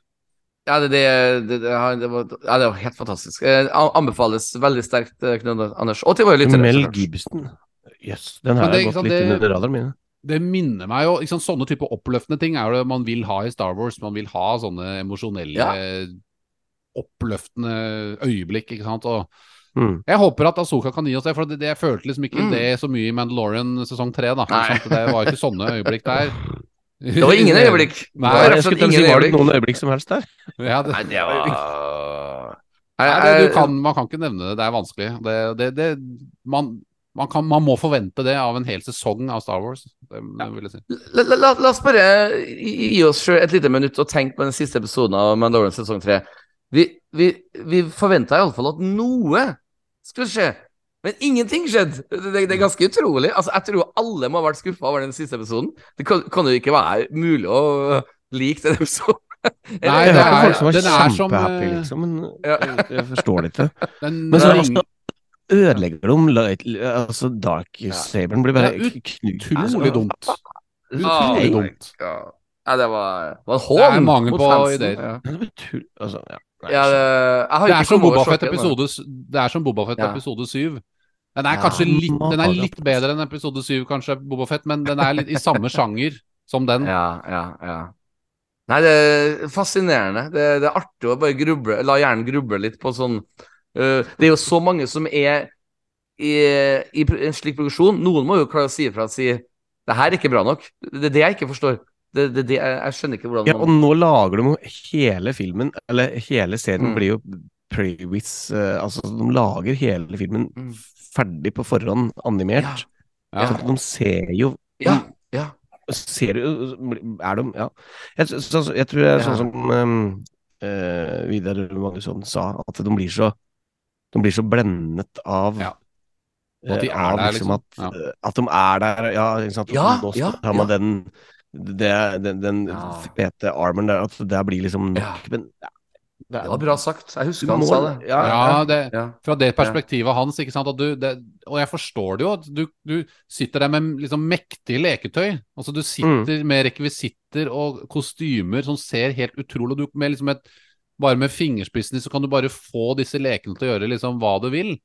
Ja, det, det, det, det, det, var, ja, det var helt fantastisk. Eh, anbefales veldig sterkt, eh, Knut Anders. Og til våre lyttere. Mel så klart. yes, den Men har det- jeg gått sant, litt det- under radaren min. Det minner meg jo ikke sant, Sånne type oppløftende ting er jo det man vil ha i Star Wars. Man vil ha sånne emosjonelle, Ja. oppløftende øyeblikk, ikke sant. Og Mm. jeg håper at Asoka kan gi oss det, for det, det, jeg følte liksom ikke Mm. det så mye i Mandalorian sesong tre. Det var ikke sånne øyeblikk der. Det var ingen øyeblikk. Nei, Det var Jeg skulle til si, Var det noen øyeblikk som helst der? Ja, det, Nei, det var Nei, det, du kan, man kan ikke nevne det, det er vanskelig. Det, det, det, man, man, kan, man må forvente det av en hel sesong av Star Wars. Det, det vil jeg si. La, la, la, la oss bare gi gi oss et lite minutt og tenke på den siste episoden av Mandalorian sesong 3. Vi, vi, vi forventa iallfall at noe skulle skje, men ingenting skjedde. Det, det, det er ganske utrolig. Altså, jeg tror alle må ha vært skuffa over den siste episoden. Det kan, kan jo ikke være mulig å like den episoden. Nei, det er- folk som er som, kjempehappy, eh, liksom, men Ja. jeg, jeg forstår det ikke. Den, Men så det ødelegger de light, altså Dark Saberen blir bare Det er knust. utrolig dumt. Ah, Utrolig dumt. Ja, det var, var en Det er mangel på ideer. Ja. Det altså, ja. Ja, det, Det er som Bobafett episode Det er som Bobafett Ja. episode 7. Den er kanskje litt, den er litt bedre enn episode 7, kanskje, Bobafett, men den er litt i samme sjanger som den. Ja, ja, ja. Nei, det er fascinerende. Det, det er artig å bare gruble, la hjernen gruble litt på sånn Det er jo så mange som er i, i en slik produksjon. Noen må jo klare å si ifra og si det her er ikke bra nok. Det er det jeg ikke forstår. Det, det, det, jeg, jeg skjønner ikke hvordan Ja, og nå lager de jo hele filmen, eller hele serien Mm. blir jo previs eh, Altså, de lager hele filmen Mm. ferdig på forhånd, animert. Ja. Så de ser jo Ja, ja. Ser jo Er de Ja. Jeg, så, jeg tror det er sånn Ja. som um, uh, Vidar Magnusson sa, at de blir så De blir så blendet av Ja. eh, At de er av der, liksom liksom. at, Ja. eh, at de er der, ja. Ikke sant? Ja, nå ja, har man ja. den det, den, den Ja. fete armen der, at det blir liksom nok. Men ja, det, Det var bra sagt. Jeg husker han må- sa det. Ja, Ja, det, Ja. fra det perspektivet hans, ikke sant, at du, det, og jeg forstår det jo, at du, du sitter der med liksom mektige leketøy. Altså du sitter med rekvisitter og kostymer som ser helt utrolig du, med liksom et, Bare med fingerspissene så kan du bare få disse lekene til å gjøre liksom hva du vil.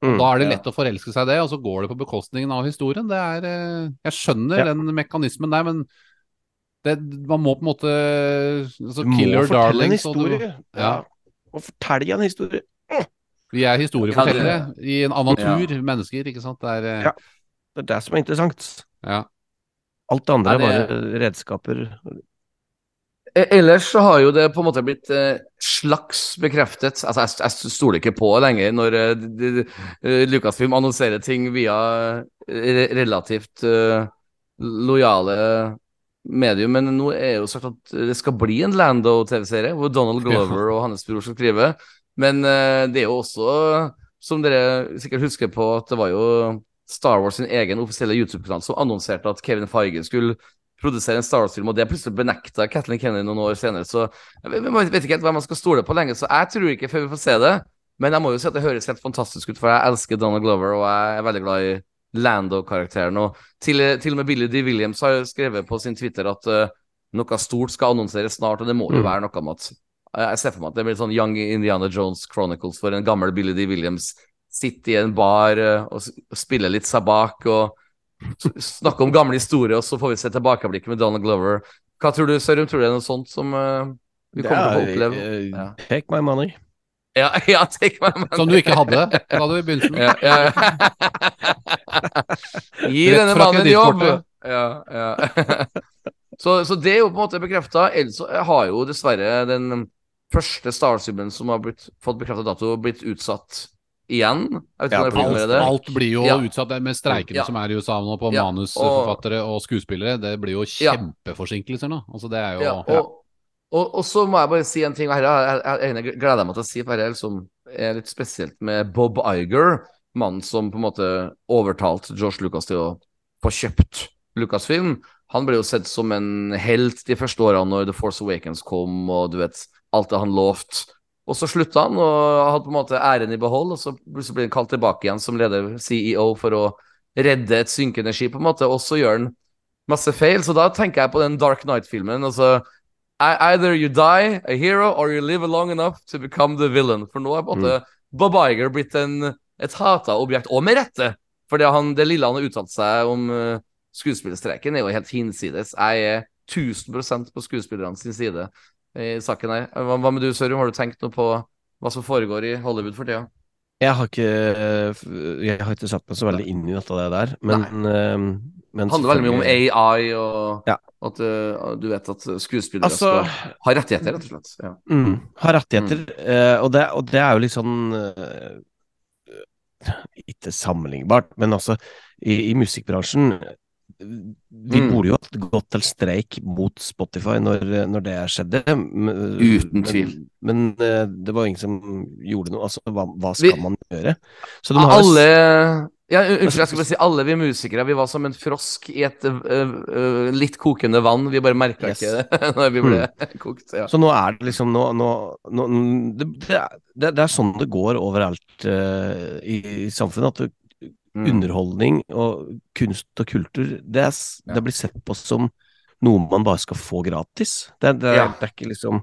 Mm, Da er det ja. lett å forelske seg i det, og så går det på bekostningen av historien. Det er, eh, jeg skjønner Ja. den mekanismen der, men det, man må på en måte altså, Du må fortelle darling, en historie. du-. Ja. Og fortelle en historie. Vi er historiefortellere Ja, i en annen natur, mennesker, ikke sant. Det er, eh, Ja. Det er det som er interessant. ja. Alt det andre er det- bare redskaper. Eh, Ellers så har jo det på en måte blitt eh, slags bekreftet. Altså, jeg, jeg stoler ikke på lenger når eh, Lucasfilm annonserer ting via re relativt eh, lojale medium, men nå er jo sagt at det skal bli en Lando-TV-serie hvor Donald Glover og hans bror skal skrive. Men eh, det er jo også, som dere sikkert husker på, at det var jo Star Wars sin egen offisielle YouTube-kanal som annonserte at Kevin Feigen skulle produsere en Star Wars-film, og det plutselig benekta Kathleen Kennedy noen år senere. Så jeg vet, ikke helt hva man skal stole på lenge, så jeg tror ikke før vi får se det. Men jeg må jo si at det høres helt fantastisk ut, for jeg elsker Donald Glover, og jeg er veldig glad i Lando-karakteren. Og til, til og med Billy D. Williams har skrevet på sin Twitter at uh, noe stort skal annonseres snart, og det må jo Mm. være noe med at Jeg ser for meg at det blir sånn Young Indiana Jones Chronicles for en gammel Billy D. Williams. Sitte i en bar eh, og spille litt sabak og snakke om gamle historier, og så får vi se tilbakeblikket med Donald Glover. Hva tror du, Sørum? Tror du det er noe sånt som uh, vi kommer til å oppleve? eh, Ja. Take my money. Ja, ja, take my money. Som du ikke hadde, da du i begynnelsen. Ja, ja. Gi Rett denne mannen en jobb! Ja, ja. så, så det er jo på en måte bekrefta. Ellers har jo dessverre den første Star Wars-filmen som har blitt, fått bekrefta dato, blitt utsatt igjen. Ja, Alt, alt blir jo Ja. utsatt med streikene Ja. som er i USA nå, på manusforfattere og skuespillere. Det blir jo kjempeforsinkelser nå. Altså, det er jo og, og, og så må jeg bare si en ting, og dette jeg, jeg, gleder meg til å si, for dette liksom, er litt spesielt med Bob Iger, mannen som på en måte overtalte George Lucas til å få kjøpt Lucasfilm. Han ble jo sett som en helt de første årene når The Force Awakens kom, og du vet, alt det han lovte. Og så slutta han og hadde på en måte æren i behold, og så plutselig blir han kalt tilbake igjen som leder CEO for å redde et synkende skip, på en måte, og så gjør han masse feil. Så da tenker jeg på den Dark Knight-filmen. altså Either you die a hero, or you live long enough to become the villain. For nå er på en måte Bob Iger blitt en, et hata objekt, og med rette. For det, han, det lille han har uttalt seg om uh, skuespillerstreiken, er jo helt hinsides. Jeg er 1000% på skuespillerne sin side i saken her. Hva, hva med du, Sørum? Har du tenkt noe på hva som foregår i Hollywood for tida? Jeg har ikke eh, Jeg har ikke satt meg så veldig inn i dette der, men, eh, men Det handler veldig mye om AI, og Ja. at uh, du vet at skuespillere Altså skal ha rettigheter, rett og slett. Ja. mm, Har rettigheter, mm. og, det, og det er jo litt sånn eh, Ikke sammenlignbart, men altså, i, i musikkbransjen Vi Mm. burde jo hatt gått til streik mot Spotify når, når det skjedde. Uten tvil. Men, men eh, det var ingen som gjorde noe. Altså, hva, hva skal Vi- man gjøre? Så de har Alle ja, Unnskyld, jeg skal bare si alle vi musikere vi var som en frosk i et uh, uh, litt kokende vann. Vi bare merka Yes. ikke det når vi ble kokt. Ja. Så nå er det liksom nå, nå, nå det, det, er- det, er sånn det går overalt uh, i, i samfunnet. At det, Mm. underholdning og kunst og kultur, det, er, Ja. det blir sett på som noe man bare skal få gratis. Det, det, Ja. det er ikke liksom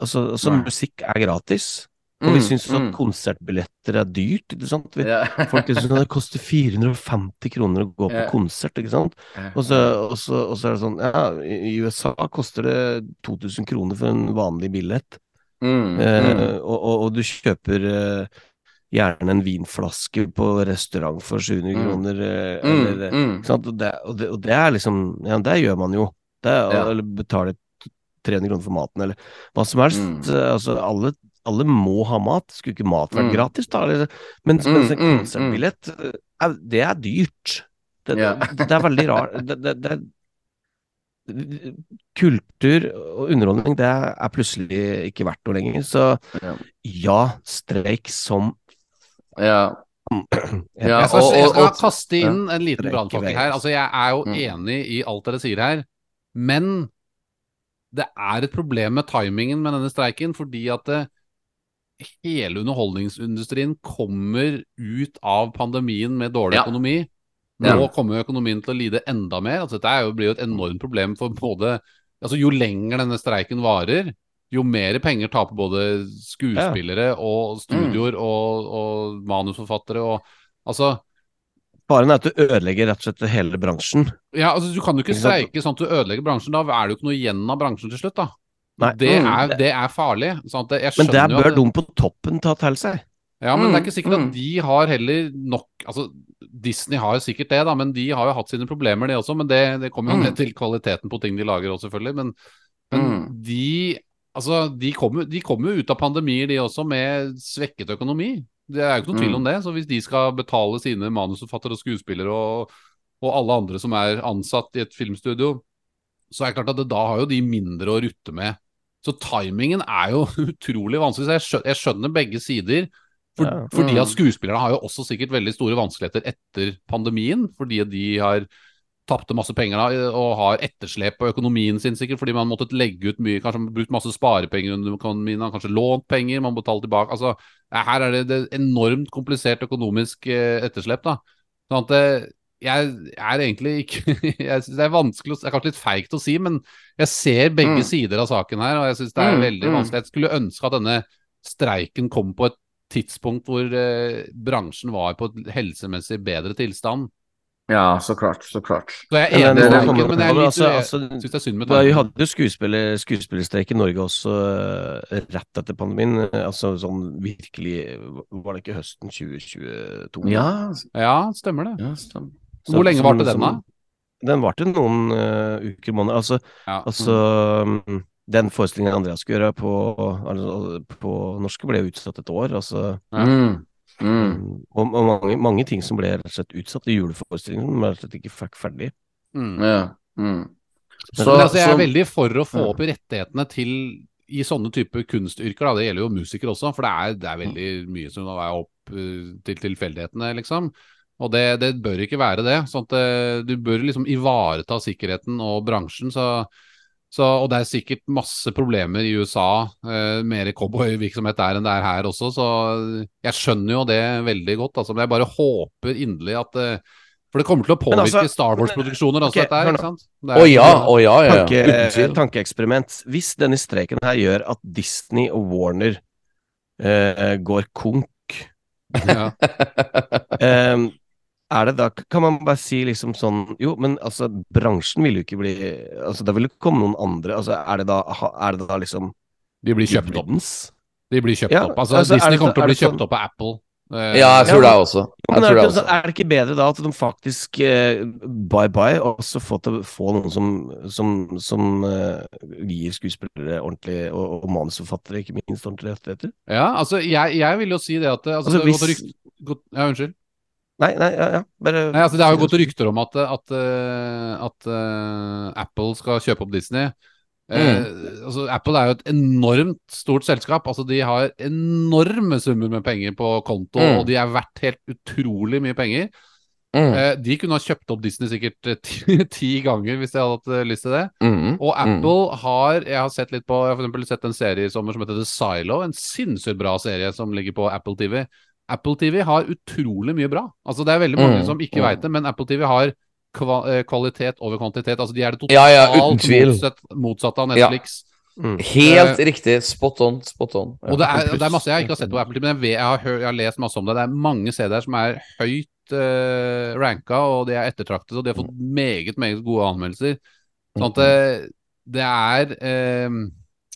Altså, altså musikk er gratis. Og vi Mm, syns at mm. konsertbilletter er dyrt, ikke sant. Vi, Ja. Folk syns det koster 450 kroner å gå på Ja. konsert, ikke sant. Og så, og, så, og så er det sånn Ja, i USA koster det 2000 kroner for en vanlig billett. Mm, Eh, mm. og, og du kjøper eh, gjerne en vinflaske på restaurant for 700 Mm. kroner. Eh, Mm, eller, mm. Og, det, og, det, og det er liksom Ja, det gjør man jo. Det, Ja. Eller betaler 300 kroner for maten, eller hva som helst. Mm. Eh, Altså, alle, alle må ha mat. Skulle ikke mat vært Mm. gratis, da? Eller, mens, mens en konsertbillett, eh, det er dyrt. Det, Ja. det, er veldig rart. Det, det, kultur og underholdning, det er plutselig ikke verdt noe lenger. Så Ja. ja, streik som ja. Ja, jeg skal, og- jeg og- skal og- kaste inn en liten brannfakkel her. Altså, jeg er jo Mm. enig i alt dere sier her, men det er et problem med timingen med denne streiken, fordi at det, hele underholdningsindustrien kommer ut av pandemien med dårlig Ja. økonomi. Ja. Nå kommer økonomien til å lide enda mer. Altså, dette er jo, blir jo et enormt problem for både altså, Jo lenger denne streiken varer, jo mer penger taper både skuespillere og studioer og, og manusforfattere og Altså, Faren er at du ødelegger rett og slett hele bransjen. ja, altså du kan jo ikke streike sånn at du ødelegger bransjen. Da er det jo ikke noe igjen av bransjen til slutt, da. Nei. Det, Mm. er, det er farlig. Sånn Men det jo bør at de på toppen ta til seg. Ja, men det er Mm, ikke sikkert mm. at de har heller nok Altså, Disney har jo sikkert det, da, men de har jo hatt sine problemer, de også. Men det, det kommer jo Mm. ned til kvaliteten på ting de lager òg, selvfølgelig. Men, men Mm. de Altså, de kommer de kommer jo ut av pandemier, de også, med svekket økonomi. Det er jo ikke noe tvil Mm. om det. Så hvis de skal betale sine manusforfattere og skuespillere og, og alle andre som er ansatt i et filmstudio, så er det klart at det, da har jo de mindre å rutte med. Så timingen er jo utrolig vanskelig. Så jeg skjønner, jeg skjønner begge sider. For, Ja. Fordi Mm. at skuespillerne har jo også sikkert veldig store vanskeligheter etter pandemien. Fordi de har tapte masse penger da, og har etterslep på økonomien sin, sikkert fordi man måtte legge ut mye, kanskje brukt masse sparepenger under økonomien, kanskje lånt penger, man må betale tilbake. Altså, her er det, det enormt komplisert økonomisk eh, etterslep, da. Sånn at eh, jeg er egentlig ikke jeg synes Det er vanskelig Det er kanskje litt feigt å si, men jeg ser begge Mm. sider av saken her, og jeg syns det er Mm, veldig mm. vanskelig. Jeg skulle ønske at denne streiken kom på et tidspunkt hvor eh, bransjen var på et helsemessig bedre tilstand. Ja, så klart. Så klart. Så jeg er enig tanken, kommer- men jeg litt altså- jeg altså, synes det er synd med Vi hadde jo skuespiller, skuespillerstreik i Norge også eh, rett etter pandemien. eh, Altså sånn virkelig Var det ikke høsten 2022? Ja, Ja, stemmer det. ja stemmer. Så- Hvor lenge varte den, da? Den varte noen uh, uker, måneder. Altså, Ja. altså um, Den forestillingen Andreas skulle gjøre på, altså, på norske, ble jo utsatt et år. Altså, Ja. Mm. Mm. og, og mange, mange ting som ble rett og slett utsatt i juleforestillingen, men rett og slett ikke fikk ferdig. Mm. Ja. Mm. Men altså, jeg er så- veldig for å få Ja. opp rettighetene til i sånne type kunstyrker. Da. Det gjelder jo musikere også, for det er, det er veldig mye som er opp eh, til tilfeldighetene, liksom. Og det, det bør ikke være det. Sånn at eh, du bør liksom ivareta sikkerheten og bransjen. Så, så, og det er sikkert masse problemer i USA, eh, mer cowboyvirksomhet der enn det er her også, så jeg skjønner jo det veldig godt. Altså, men jeg bare håper inderlig at eh, For det kommer til å påvirke altså- Star Wars-produksjoner også, okay, dette her, ikke sant? Å oh, ja, å ja, ja. ja. Tanke, tankeeksperiment. Hvis denne streiken her gjør at Disney og Warner eh, går konk, ja. eh, er det da Kan man bare si liksom sånn Jo, men altså, bransjen vil jo ikke bli Altså, da vil det komme noen andre. Altså, er det da, er det da liksom De blir kjøpt opp. De blir kjøpt Ja, opp. Altså, altså, Disney det kommer til å bli kjøpt sånn- kjøpt opp av Apple. Eh, Ja, jeg tror det også. Jeg men er det, det ikke, også. er det ikke bedre da at de faktisk bye-bye, bye, og så få, til, få noen som, som, som eh, gir skuespillere ordentlig, og, og manusforfattere ikke minst ordentlige rettigheter? ja, altså, jeg, jeg vil jo si det at altså, Altså, det, hvis- rykt, God... Ja, unnskyld. Nei, nei, ja, ja. Bare Nei, altså, det har jo gått rykter om at, at, eh, at uh, Apple skal kjøpe opp Disney. Eh, altså, Apple er jo et enormt stort selskap. Altså, de har enorme summer med penger på konto, Mm. og de er verdt helt utrolig mye penger. Mm. Eh, de kunne ha kjøpt opp Disney sikkert eh, ti, ti ganger hvis de hadde hatt eh, lyst til det. Mm. Og Apple har Jeg har sett litt på Jeg har for sett en serie i sommer som heter The Silo. En sinnssykt bra serie som ligger på Apple TV. Apple TV har utrolig mye bra. Altså Det er veldig mange Mm, som ikke mm. vet det, men Apple TV har kva eh, kvalitet over kvantitet. Altså De er det totalt Ja, ja, motsatte motsatt, av av Ja. Netflix. Mm. Helt riktig. Spot on, spot on. Ja. Og det er, det er masse jeg ikke har sett på Apple TV, men jeg, vet, jeg, har, jeg har lest masse om det. Det er mange CD-er som er høyt uh, ranka, og de er ettertraktet, og de har fått meget, meget gode anmeldelser. Sånn at det, det er uh,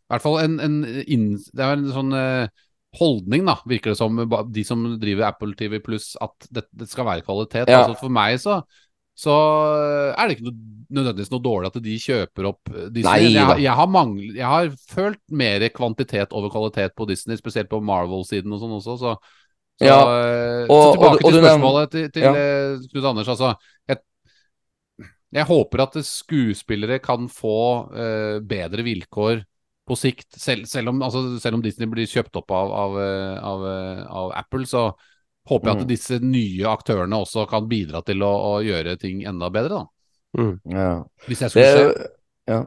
i hvert fall en, en inn, Det er en sånn eh, holdning, da, virker det som, de som driver Apple TV pluss, at det, det skal være kvalitet. Ja. Altså for meg så så er det ikke noe, nødvendigvis noe dårlig at de kjøper opp eh, Disney. Nei jeg, har- jeg, har manglet, jeg har følt mer kvantitet over kvalitet på Disney, spesielt på Marvel-siden og sånn også. Så, så, Ja, eh, og- så tilbake og- og til spørsmålet til, til Ja. eh, Knut Anders. Altså, jeg, jeg håper at skuespillere kan få uh, bedre vilkår på sikt. Selv, selv, om, altså, selv om Disney blir kjøpt opp av, av, eh, av, eh, av Apple, så håper jeg at Mm. disse nye aktørene også kan bidra til å, å gjøre ting enda bedre. da Ja. Hvis jeg Det, skulle se. ja.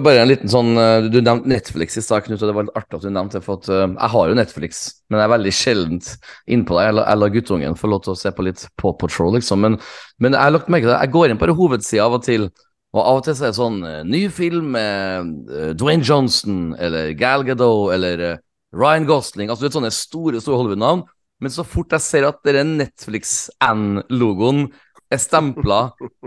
Bare en liten sånn eh, Du nevnte Netflix i stad, Knut, og det var litt artig at du nevnte det. For at, jeg har jo Netflix, men jeg er veldig sjeldent innpå det. Jeg lar- jeg lar guttungen få lov til å se på litt Paw Patrol, liksom. Men, men jeg har lagt merke til det. Jeg går inn på det hovedsida av og til, Og av og til så er det sånn eh, ny film med eh, Dwayne Johnson eller Gal Gadot eller eh, Ryan Gosling. Altså du vet sånne store store Hollywood-navn. Men så fort jeg ser at den Netflix-N-logoen er stempla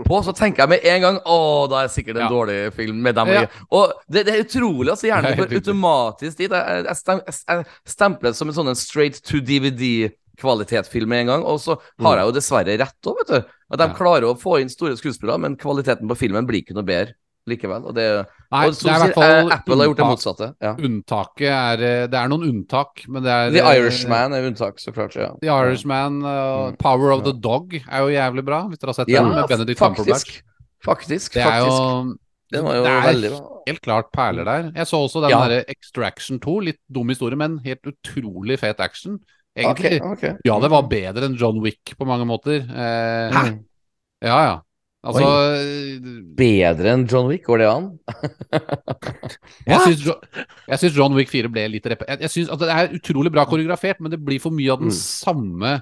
på, så tenker jeg med en gang Å, da er det sikkert en Ja. dårlig film med dem. Ja. Og det, det er utrolig. altså Hjernen er går automatisk dit. Jeg, jeg, stem, jeg, jeg stempler det som en sånn straight to DVD-kvalitetsfilm med en gang. Og så har jeg jo dessverre rett òg, vet du. At de Ja. klarer å få inn store skuespillere, men kvaliteten på filmen blir ikke noe bedre likevel. Og det, Nei, og det er i hvert fall eh, Apple har gjort det motsatte. Ja. Unntaket er eh, Det er noen unntak, men det er The eh, Irishman er unntak, så klart. Ja. The Irishman, uh, Mm. Power of the Dog er jo jævlig bra, hvis dere har sett Ja, den med Benedict Cumberbatch. faktisk. Faktisk. Det er jo det var jo det er veldig bra. helt klart perler der. Jeg så også den Ja. derre Extraction 2, litt dum historie, men helt utrolig fet action. Ok, Okay, okay. Ja, det var bedre enn John Wick på mange måter. Eh, Hæ? Ja, ja. Altså Oi. Bedre enn John Wick, går det an? Jeg syns, jeg syns John Wick 4 ble litt rep... Jeg, jeg synes, at det er utrolig bra koreografert, men det blir for mye av den Mm. samme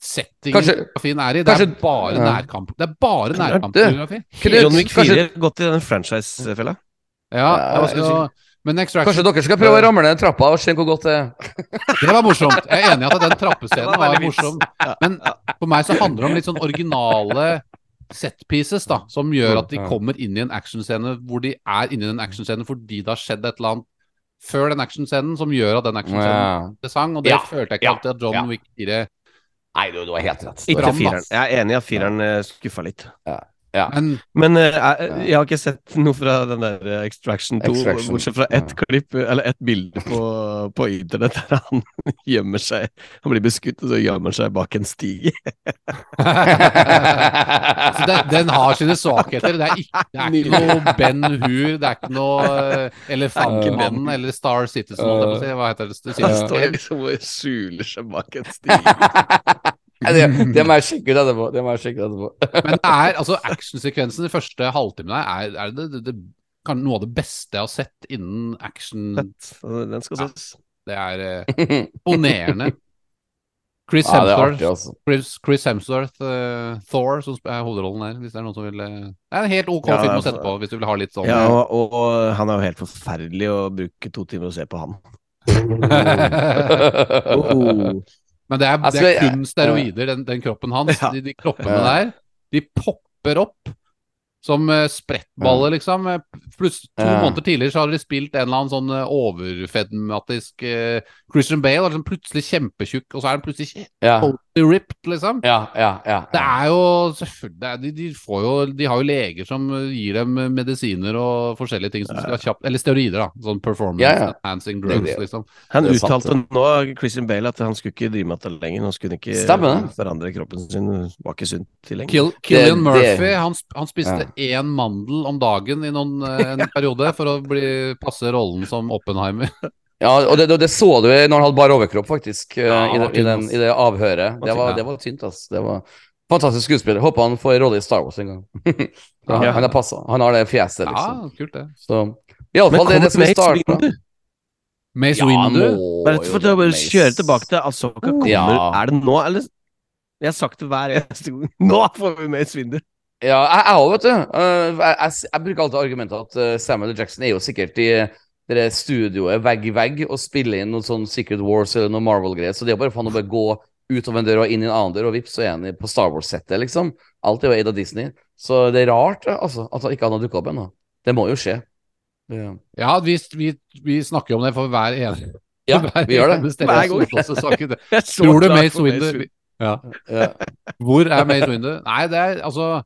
settingen koreografien er i. Det er kanskje- bare ja. nærkamp. Det er bare nærkampkoreografi. John Wick 4 kanskje, gått i den franchise-fella. Ja, Ja, jeg si? Kanskje dere skal prøve å ramle ned trappa og se hvor godt det er? Det var morsomt. Jeg er enig i at den trappescenen var var morsom. Men for meg så handler det om litt sånn originale setpieces da, som gjør at de kommer inn i en actionscene hvor de er inni i den actionscenen fordi det har skjedd et eller annet før den actionscenen som gjør at den actionscenen Ja. er interessant, og det Ja. følte jeg ikke Ja. alltid at John Ja. Wick 4 Nei, du, du har helt rett. Ikke fireren. Jeg er enig i at fireren eh, skuffa litt. Men Men eh, jeg, jeg har ikke sett noe fra den der eh, Extraction 2, Extraction. bortsett fra ett klipp, eller ett bilde på, på internett der han gjemmer seg Han blir beskutt, og så gjemmer han seg bak en stige. altså, den, den har sine svakheter. Det er ikke, det er ikke noe Ben Hur, det er ikke noe eh, Elefantmannen eller Star Citizen, uh. Hva heter det? det Han står liksom og skjuler seg bak en stige. Nei, det, det må jeg sjekke ut etterpå. Det må jeg sjekke ut etterpå. Men det er altså actionsekvensen i første halvtimen her er, er det, det, det kan, noe av det beste jeg har sett innen action. Altså, Den skal Ja. Det er eh, imponerende. Chris Ja, Hemsworth, altså. Chris, Chris Hemsworth uh, Thor, som er hovedrollen her. Hvis det er noen som vil eh, Det er en helt OK Ja, film å altså- sette på hvis du vil ha litt sånn Ja, og, og, og han er jo helt forferdelig å bruke to timer å se på han. Oh. Men det er, det Altså, er kun steroider, den, den kroppen hans. Ja. De, de kroppene Ja. der, de popper opp som uh, sprettballer, liksom. Eh, Pluss to Ja. måneder tidligere så hadde de spilt en eller annen sånn uh, overfedmatisk uh, Christian Bale, er liksom plutselig kjempetjukk, og så er han plutselig ripped, liksom. ja, ja. ja, Det er jo selvfølgelig det er, de, de får jo De har jo leger som eh, gir dem eh, medisiner og forskjellige ting som skal kjapt Eller steroider, da. Sånn performance Ja, ja. enhancing drugs, det. liksom. Han uttalte nå, Christian Bale, at han skulle ikke drive med dette lenger. Han skulle ikke Stemmer forandre kroppen sin. Var ikke sunt til lenger. Kill, Killian Det- Murphy det- han, han spiste én mandel om dagen i noen, eh, en periode for å bli, passe rollen som Oppenheimer. Ja, og det, det så du når han hadde bar overkropp, faktisk, eh, Ja, i, det, i, den, i det avhøret. Det var, det var tynt, ass. Det var fantastisk skuespiller. Håper han får en rolle i Star Wars en gang. han, Ja. han er passa. Han har det fjeset, liksom. Ja, kult det. Så Men iallfall det er det som Mace. Windu? Mace Ja, Windu. Bare for å kjøre tilbake til Asoka kommer. Ja. Er det nå, eller? Jeg har sagt det hver eneste gang. Nå får vi Mace Windu! Ja, jeg òg, vet du. Eh, jeg, jeg, jeg bruker alltid argumentet at eh, Samuel L. Jackson er jo sikkert i det der studioet vegg i vegg og spiller inn noe sånn Secret Wars eller noe Marvel-greier. Så det er bare faen å bare gå ut av en dør og inn i en annen dør, og vips, så er han på Star Wars-settet, liksom. Alt er jo eid av Disney. Så det er rart altså, at han ikke han har dukka opp ennå. Det må jo skje. Ja, Ja, vi, vi, vi snakker jo om det for hver ene Ja, hver vi gjør det. Hver gang. Tror du Mace Window ja. Ja. Hvor er Mace Windu? Nei, det er altså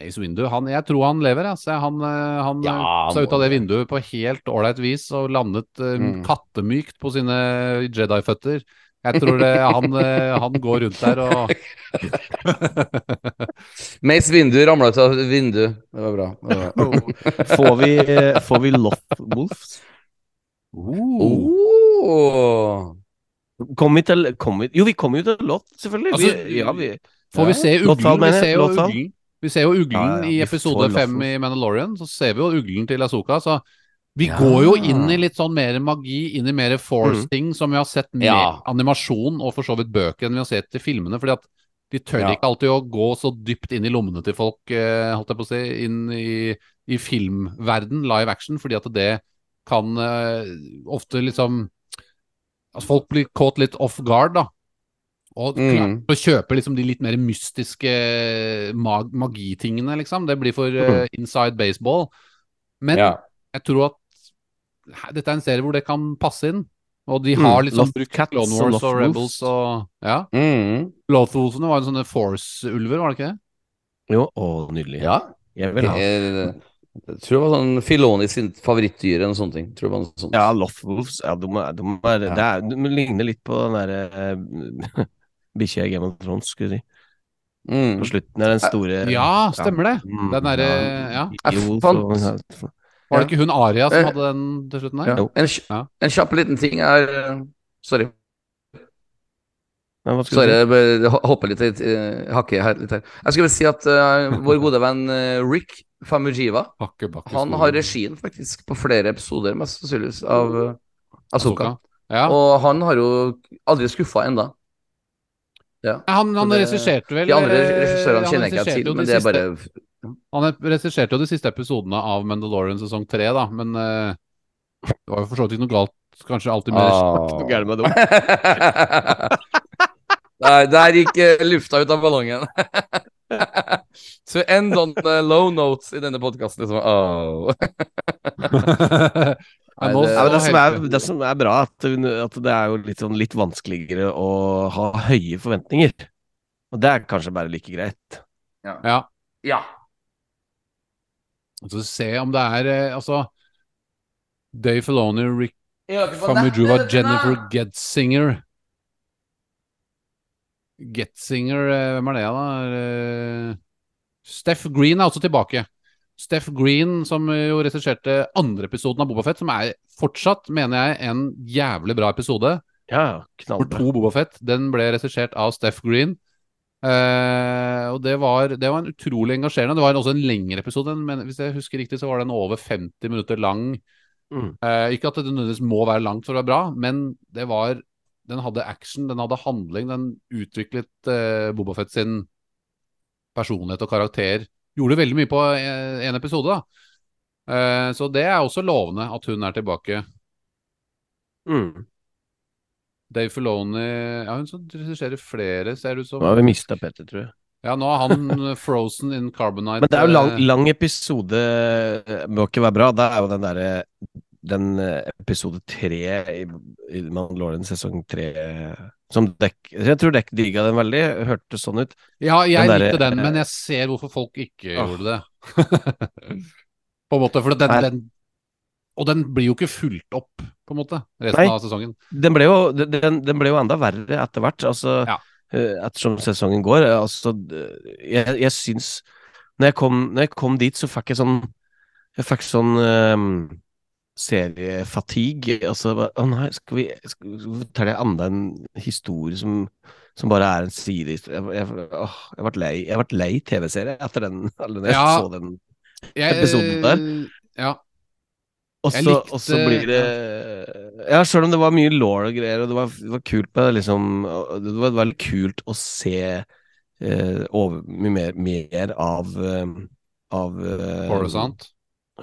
Mace Windu, han, jeg tror han lever. Altså. Han, eh, han Ja, eh, sa ut av det vinduet på helt ålreit vis og landet eh, Mm. kattemykt på sine Jedi-føtter. Jeg tror det, han, han går rundt der og Mace Windu ramla ut av vinduet. Det var bra. Det var bra. Får vi, får vi Loth Wolves? Oh. Kommer vi til kom vi, Jo, vi kommer jo til Loth, selvfølgelig. Altså, vi, ja, vi, Får vi se uglen? Vi ser jo Lothal. uglen. Vi ser jo uglen Ja, ja, i episode fem i Mandalorian. Så ser vi jo uglen til Asoka. Så vi Ja. går jo inn i litt sånn mer magi, inn i mer Force-ting, som vi har sett Ja. animasjon og for så vidt bøker enn vi har sett i filmene. Fordi at De tør ikke alltid å gå så dypt inn i lommene til folk, eh, holdt jeg på å si, inn i, i filmverden, live action, fordi at det kan eh, ofte liksom Altså folk blir caught litt off guard, da. Og Mm. å kjøpe liksom de litt mer mystiske mag magitingene, liksom. Det blir for uh, inside baseball. Men Ja. jeg tror at her- dette er en serie hvor det kan passe inn. Og de Mm, har liksom mm, brukt Cats Clone og Wars og. Rebels og Ja. Mm. Lothwolfene var en sånne Force-ulver, var det ikke det? Jo, å, nydelig. ja. Jeg vil ha jeg, Jeg tror det var sånn Filoni sin favorittdyr eller sånne ting. Tror det var noe sånt. Ja, Lothwolves. Ja, de de, de ja. det er, de ligner litt på den derre uh, bikkja i Game of Thrones, skulle jeg si. Mm. På slutten er den store Ja, stemmer det. Mm, Den derre Ja. ja. Beowulf fant- Var det ikke hun Aria som Eh, hadde den til slutten Ja. der? En, Ja. en kjapp liten ting er eh, Sorry. Ja, Sorry, jeg bare hopper litt litt hakker her, litt her. Jeg skulle vel si at uh, vår gode venn eh, Rick Famujiva bakke, bakke Han har regien faktisk på flere episoder, mest sannsynligvis, av uh, Asoka. Ja. Og han har jo aldri skuffa enda. Ja. Han, han det- regisserte vel De andre eh, regissørene kjenner jeg ikke til, men det er bare Han regisserte jo de siste episodene av Mandalorian sesong tre, da, men uh, det var jo for så vidt ikke noe galt, kanskje alltid med Hva er gærent med dem? Nei, der gikk uh, lufta ut av ballongen. To end on the low notes i denne podkasten, liksom. Oh. Men nå- Nei, det- Ja, det, som er, det som er bra, at, at det er jo litt, sånn, litt vanskeligere å ha høye forventninger. Og det er kanskje bare like greit. Ja. Ja. Så se om det er eh, Altså Dave Filoni, Rick Famujuva, Jennifer Getzinger Getzinger, eh, hvem er det, da? Eh, Steff Green er også tilbake. Steff Green, som jo regisserte andre episoden av Bobafett, som er fortsatt, mener jeg, en jævlig bra episode. Ja, Nummer For to Bobafett. Den ble regissert av Steff Green. Eh, og det var, det var en utrolig engasjerende. Det var også en lengre episode, men hvis jeg husker riktig, så var den over 50 minutter lang. Mm. Eh, ikke at det nødvendigvis må være langt for å være bra, men det var Den hadde action, den hadde handling, den utviklet uh, Bobafett sin personlighet og karakter. Gjorde veldig mye på én en episode, da. Eh, så det er også lovende at hun er tilbake. Mm. Dave Filoni Ja, hun som regisserer flere, ser det ut som. Nå har vi mista Petter, tror jeg. Ja, nå er han frozen in carbonite. Men det er jo lang, eh, lang episode eh, Må ikke være bra. Det er jo den derre Den eh, episode tre i, i Mandalorian sesong tre som dekk Jeg tror dekk digga den veldig. Hørtes sånn ut. Ja, jeg den likte den, men jeg ser hvorfor folk ikke Ah. gjorde det. på en måte, for den, den Og den blir jo ikke fulgt opp, på en måte, resten Nei. av sesongen. Den ble jo, den, den ble jo enda verre etter hvert, altså, Ja. eh, ettersom sesongen går. Altså, jeg, jeg syns når jeg, kom, når jeg kom dit, så fikk jeg sånn Jeg fikk sånn um, seriefatigue. Altså, å nei, skal vi, skal vi fortelle enda en historie som, som bare er en sidehistorie? Jeg, jeg, åh, jeg ble lei, jeg ble lei TV-serie etter den, når jeg Ja. så den. Episoden der. Ja. Og så, likte- og så blir det Ja, sjøl om det var mye law og greier, og det var, det var kult med det, liksom Det var veldig kult å se eh, over, mye mer, mer av eh, Av eh,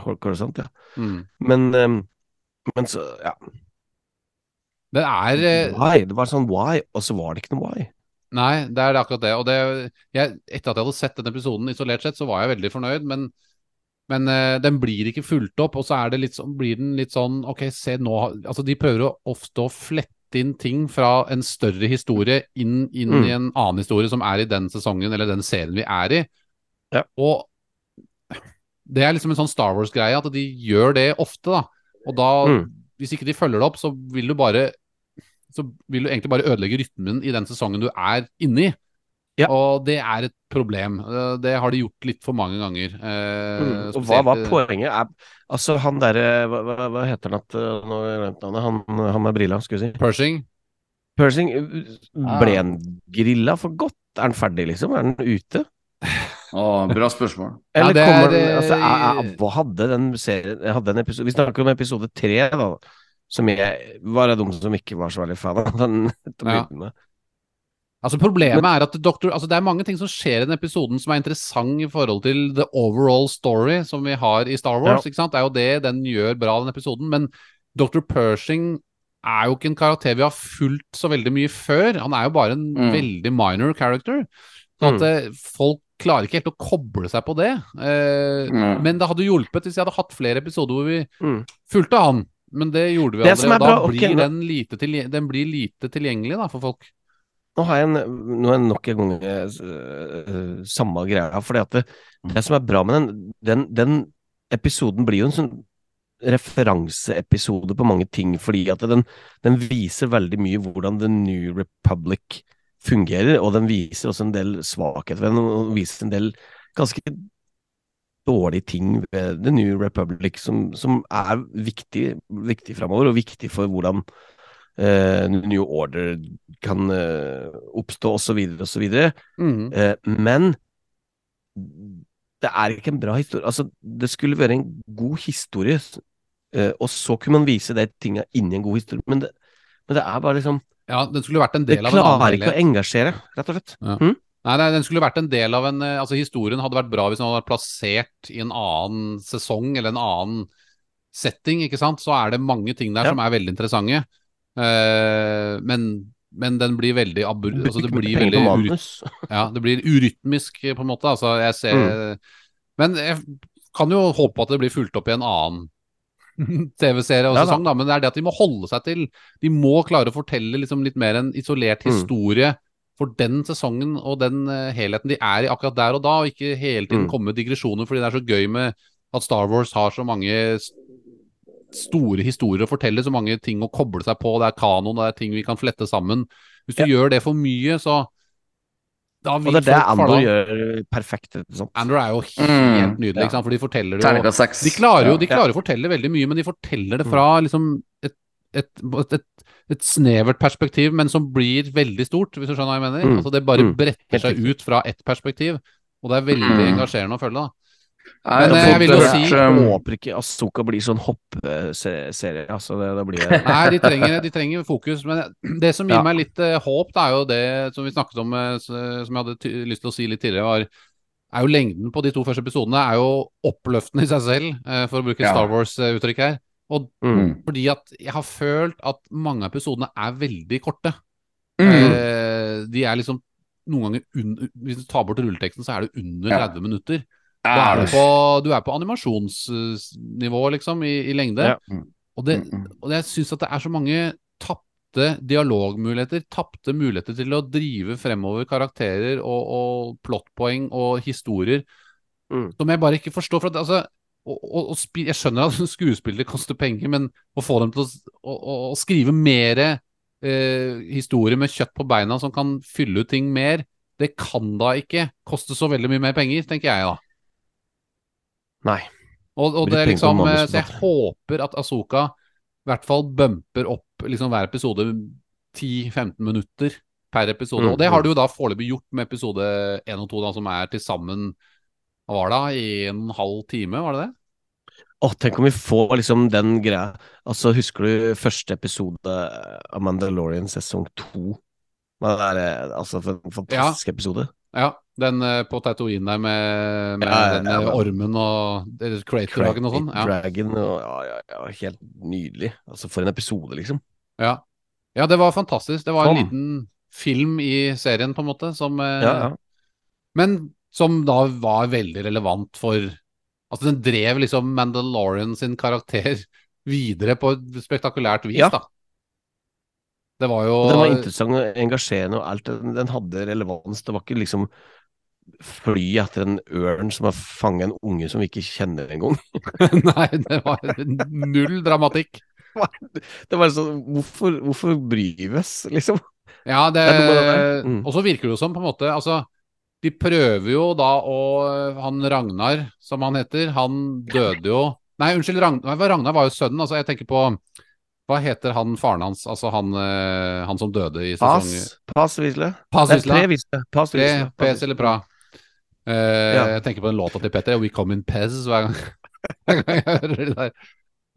Horisont. Ja. Mm. Men um, Men så, ja. Den er eh, Why? Det var sånn why, og så var det ikke noe why. Nei, det er akkurat det. Og det, jeg, etter at jeg hadde sett den episoden isolert sett, så var jeg veldig fornøyd, men, men uh, den blir ikke fulgt opp. Og så sånn, blir den litt sånn Ok, se nå Altså, de prøver å ofte å flette inn ting fra en større historie inn, inn Mm. i en annen historie som er i den sesongen eller den serien vi er i. Ja. Og det er liksom en sånn Star Wars-greie, at de gjør det ofte, da. Og da, Mm. hvis ikke de følger det opp, så vil du bare så vil du egentlig bare ødelegge rytmen i den sesongen du er inne i. Ja. Og det er et problem. Eh, Det har de gjort litt for mange ganger. Eh, Mm. Og hva var poenget? Er, altså, han derre hva, hva, heter han at uh, Nå jeg. Han, han med brilla, skulle jeg si. Pershing? Pershing, ble han grilla for godt? Er han ferdig, liksom? Er han ute? Å, bra spørsmål. Ja, Eller det kommer er, den altså, jeg, eh, Hva hadde den serien jeg hadde en episode, Vi snakker om episode tre, da. Som jeg var av de som ikke var så veldig fan av. Den, Ja. med. Altså Problemet er at Dr. Altså, det er mange ting som skjer i den episoden som er interessant i forhold til the overall story som vi har i Star Wars. ikke sant? Det er jo det den gjør bra, den episoden. Men Dr. Pershing er jo ikke en karakter vi har fulgt så veldig mye før. Han er jo bare en Mm. veldig minor character. Så at mm. folk klarer ikke helt å koble seg på det. Eh, Mm. Men det hadde hjulpet hvis jeg hadde hatt flere episoder hvor vi Mm. fulgte han. Men det gjorde vi Det aldri, som og da bra, blir okay, den, lite den blir lite tilgjengelig da, for folk. Nå har jeg, en, nå er jeg nok en gang uh, samme greia. For det, det som er bra med den, den, den episoden blir jo en sånn referanseepisode på mange ting, fordi at den, den viser veldig mye hvordan The New Republic fungerer, og den viser også en del svakheter ved den, og viser en del ganske dårlige ting ved The New Republic som, som er viktig, viktig framover, og viktig for hvordan uh, New Order kan uh, oppstå, osv., osv. Mm. Uh, men det er ikke en bra historie. Altså, det skulle være en god historie, uh, og så kunne man vise de tinga inni en god historie. Men det, men det er bare liksom Ja, den skulle vært en del av en annen Det klarer ikke å engasjere, rett og slett. Nei, nei, den skulle vært en del av en eh, Altså, historien hadde vært bra hvis den hadde vært plassert i en annen sesong eller en annen setting, ikke sant. Så er det mange ting der Ja. som er veldig interessante. Uh, men, men den blir veldig abur... Altså, det blir veldig. Ja, det blir urytmisk, på en måte. Altså, jeg ser Men jeg kan jo håpe at det blir fulgt opp i en annen TV-serie og Ja sesong, da. Men det er det at de må holde seg til De må klare å fortelle liksom litt mer en isolert Mm. historie for den sesongen og den eh, helheten de er i akkurat der og da, og ikke hele tiden Mm. komme med digresjoner fordi det er så gøy med at Star Wars har så mange store historier å fortelle, så mange ting å koble seg på, det er kanon, det er ting vi kan flette sammen. Hvis du gjør det for mye, så Og vil det er det Andor falle gjør perfekt. Sant? Er jo helt Mm, nydelig, ja. ikke sant? for de forteller det jo De klarer jo de klarer å fortelle veldig mye, men de forteller det fra liksom et, et, et, et, et snevert perspektiv, men som blir veldig stort, hvis du skjønner hva jeg mener. Mm, Altså Det bare mm, bretter seg ut fra ett perspektiv, og det er veldig Mm. engasjerende å følge. da Nei, Men, eh, jeg vil jo si- Jeg håper ikke Asoka blir sånn hoppeserie. Altså, det, det blir Nei, de trenger, de trenger fokus. Men det som gir Ja. meg litt uh, håp, det er jo det som vi snakket om, uh, som jeg hadde lyst til å si litt tidligere, var er jo lengden på de to første episodene er jo oppløftende i seg selv, uh, for å bruke Ja. Star Wars-uttrykk her. Og mm. fordi at jeg har følt at mange av episodene er veldig korte. mm, de er liksom noen ganger Hvis du tar bort rulleteksten, så er det under Ja. 30 minutter. Da er du, på, du er på animasjonsnivå, liksom, i, i lengde. Ja. Mm. Og, det, Mm, mm. og jeg syns at det er så mange tapte dialogmuligheter, tapte muligheter til å drive fremover karakterer og, og plottpoeng og historier Mm. som jeg bare ikke forstår. For at, altså, og, og, og jeg skjønner at skuespillere koster penger, men å få dem til å, å, å skrive mer eh, historier med kjøtt på beina som kan fylle ut ting mer, det kan da ikke koste så veldig mye mer penger, tenker jeg da. Nei. Og, og det liksom, eh, så jeg håper at Asoka i hvert fall bumper opp liksom hver episode 10-15 minutter per episode. Mm, Og det har mm. du jo da foreløpig gjort med episode 1 og 2, da, som er til sammen hva var det, da, en halv time, var det det? Åh, tenk om vi får liksom den greia Altså, husker du første episode av Mandalorian sesong 2? Det er altså en fantastisk episode. Ja, den eh, på Tatooine der med, med Ja, ja, den ja, eh, ormen og eller Crater-dragen og sånn. Ja. Dragon og ja, ja, ja, helt nydelig. Altså, for en episode, liksom. Ja. ja, det var fantastisk. Det var en Sånn. liten film i serien, på en måte, som eh, Ja, ja. Men som da var veldig relevant for Altså, den drev liksom Mandalorian sin karakter videre på et spektakulært vis, Ja. da. Det var jo Den var interessant og engasjerende, og alt. Den, den hadde relevans. Det var ikke liksom fly etter en ørn som har fanget en unge som vi ikke kjenner engang. Nei, det var null dramatikk. Det var sånn Hvorfor, hvorfor bryr vi oss, liksom? Ja, det. Mm. Og så virker det jo som på en måte Altså, de prøver jo da å Han Ragnar, som han heter, han døde jo Nei, unnskyld, Ragnar, Ragnar var jo sønnen. Altså, jeg tenker på Hva heter han faren hans? Altså han, eh, han som døde i sesong Pass, Wisle. Pass Wisle. Pass Pre, Wisle. Pes eller Pra. Eh, Ja. Jeg tenker på den låta til Petter, We Come In Pez, hver gang, hver gang jeg hører det der.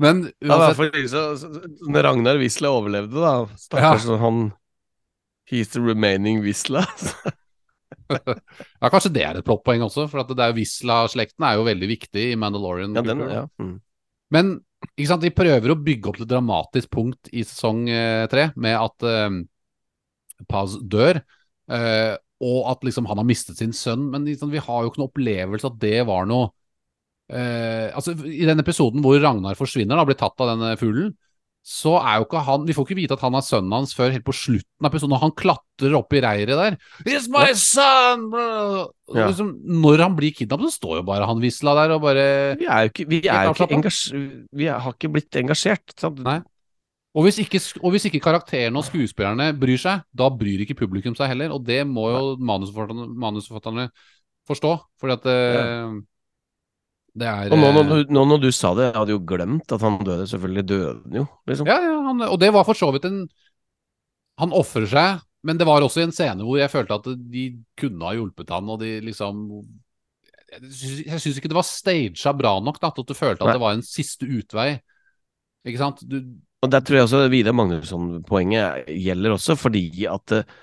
Men Ja, uansett fall så, når Ragnar Wisla overlevde, da Stakkars, han He's the remaining Wisla. Ja, kanskje det er et plottpoeng også, for at det er Wisla-slekten er jo veldig viktig i Mandalorian. ja, den, ja. Mm. Men ikke sant, de prøver å bygge opp til et dramatisk punkt i sesong eh, tre, med at eh, Paz dør, eh, og at liksom han har mistet sin sønn. Men liksom, vi har jo ikke noen opplevelse at det var noe eh, Altså, I den episoden hvor Ragnar forsvinner, da, blir tatt av denne fuglen, så er jo ikke han Vi får ikke vite at han er sønnen hans før helt på slutten av episoden, og han klatrer opp i reiret der. It's my son! Ja. Liksom, når han blir kidnappet, så står jo bare han Visla der og bare Vi er jo ikke, vi er ikke engasj... Vi har ikke blitt engasjert. Sant? Nei. Og hvis, ikke, og hvis ikke karakterene og skuespillerne bryr seg, da bryr ikke publikum seg heller. Og det må jo manusforfatterne, forstå. Fordi at eh, det er Og nå når, eh, du, nå når du sa det, jeg hadde jo glemt at han døde. Selvfølgelig døde han jo, liksom. Ja, ja han, og det var for så vidt en Han ofrer seg, men det var også en scene hvor jeg følte at de kunne ha hjulpet han, og de liksom Jeg syns- ikke det var staged bra nok da, at du følte at Nei. det var en siste utvei. Ikke sant? Du, Og der tror jeg også Vidar Magnusson-poenget gjelder også, fordi at eh,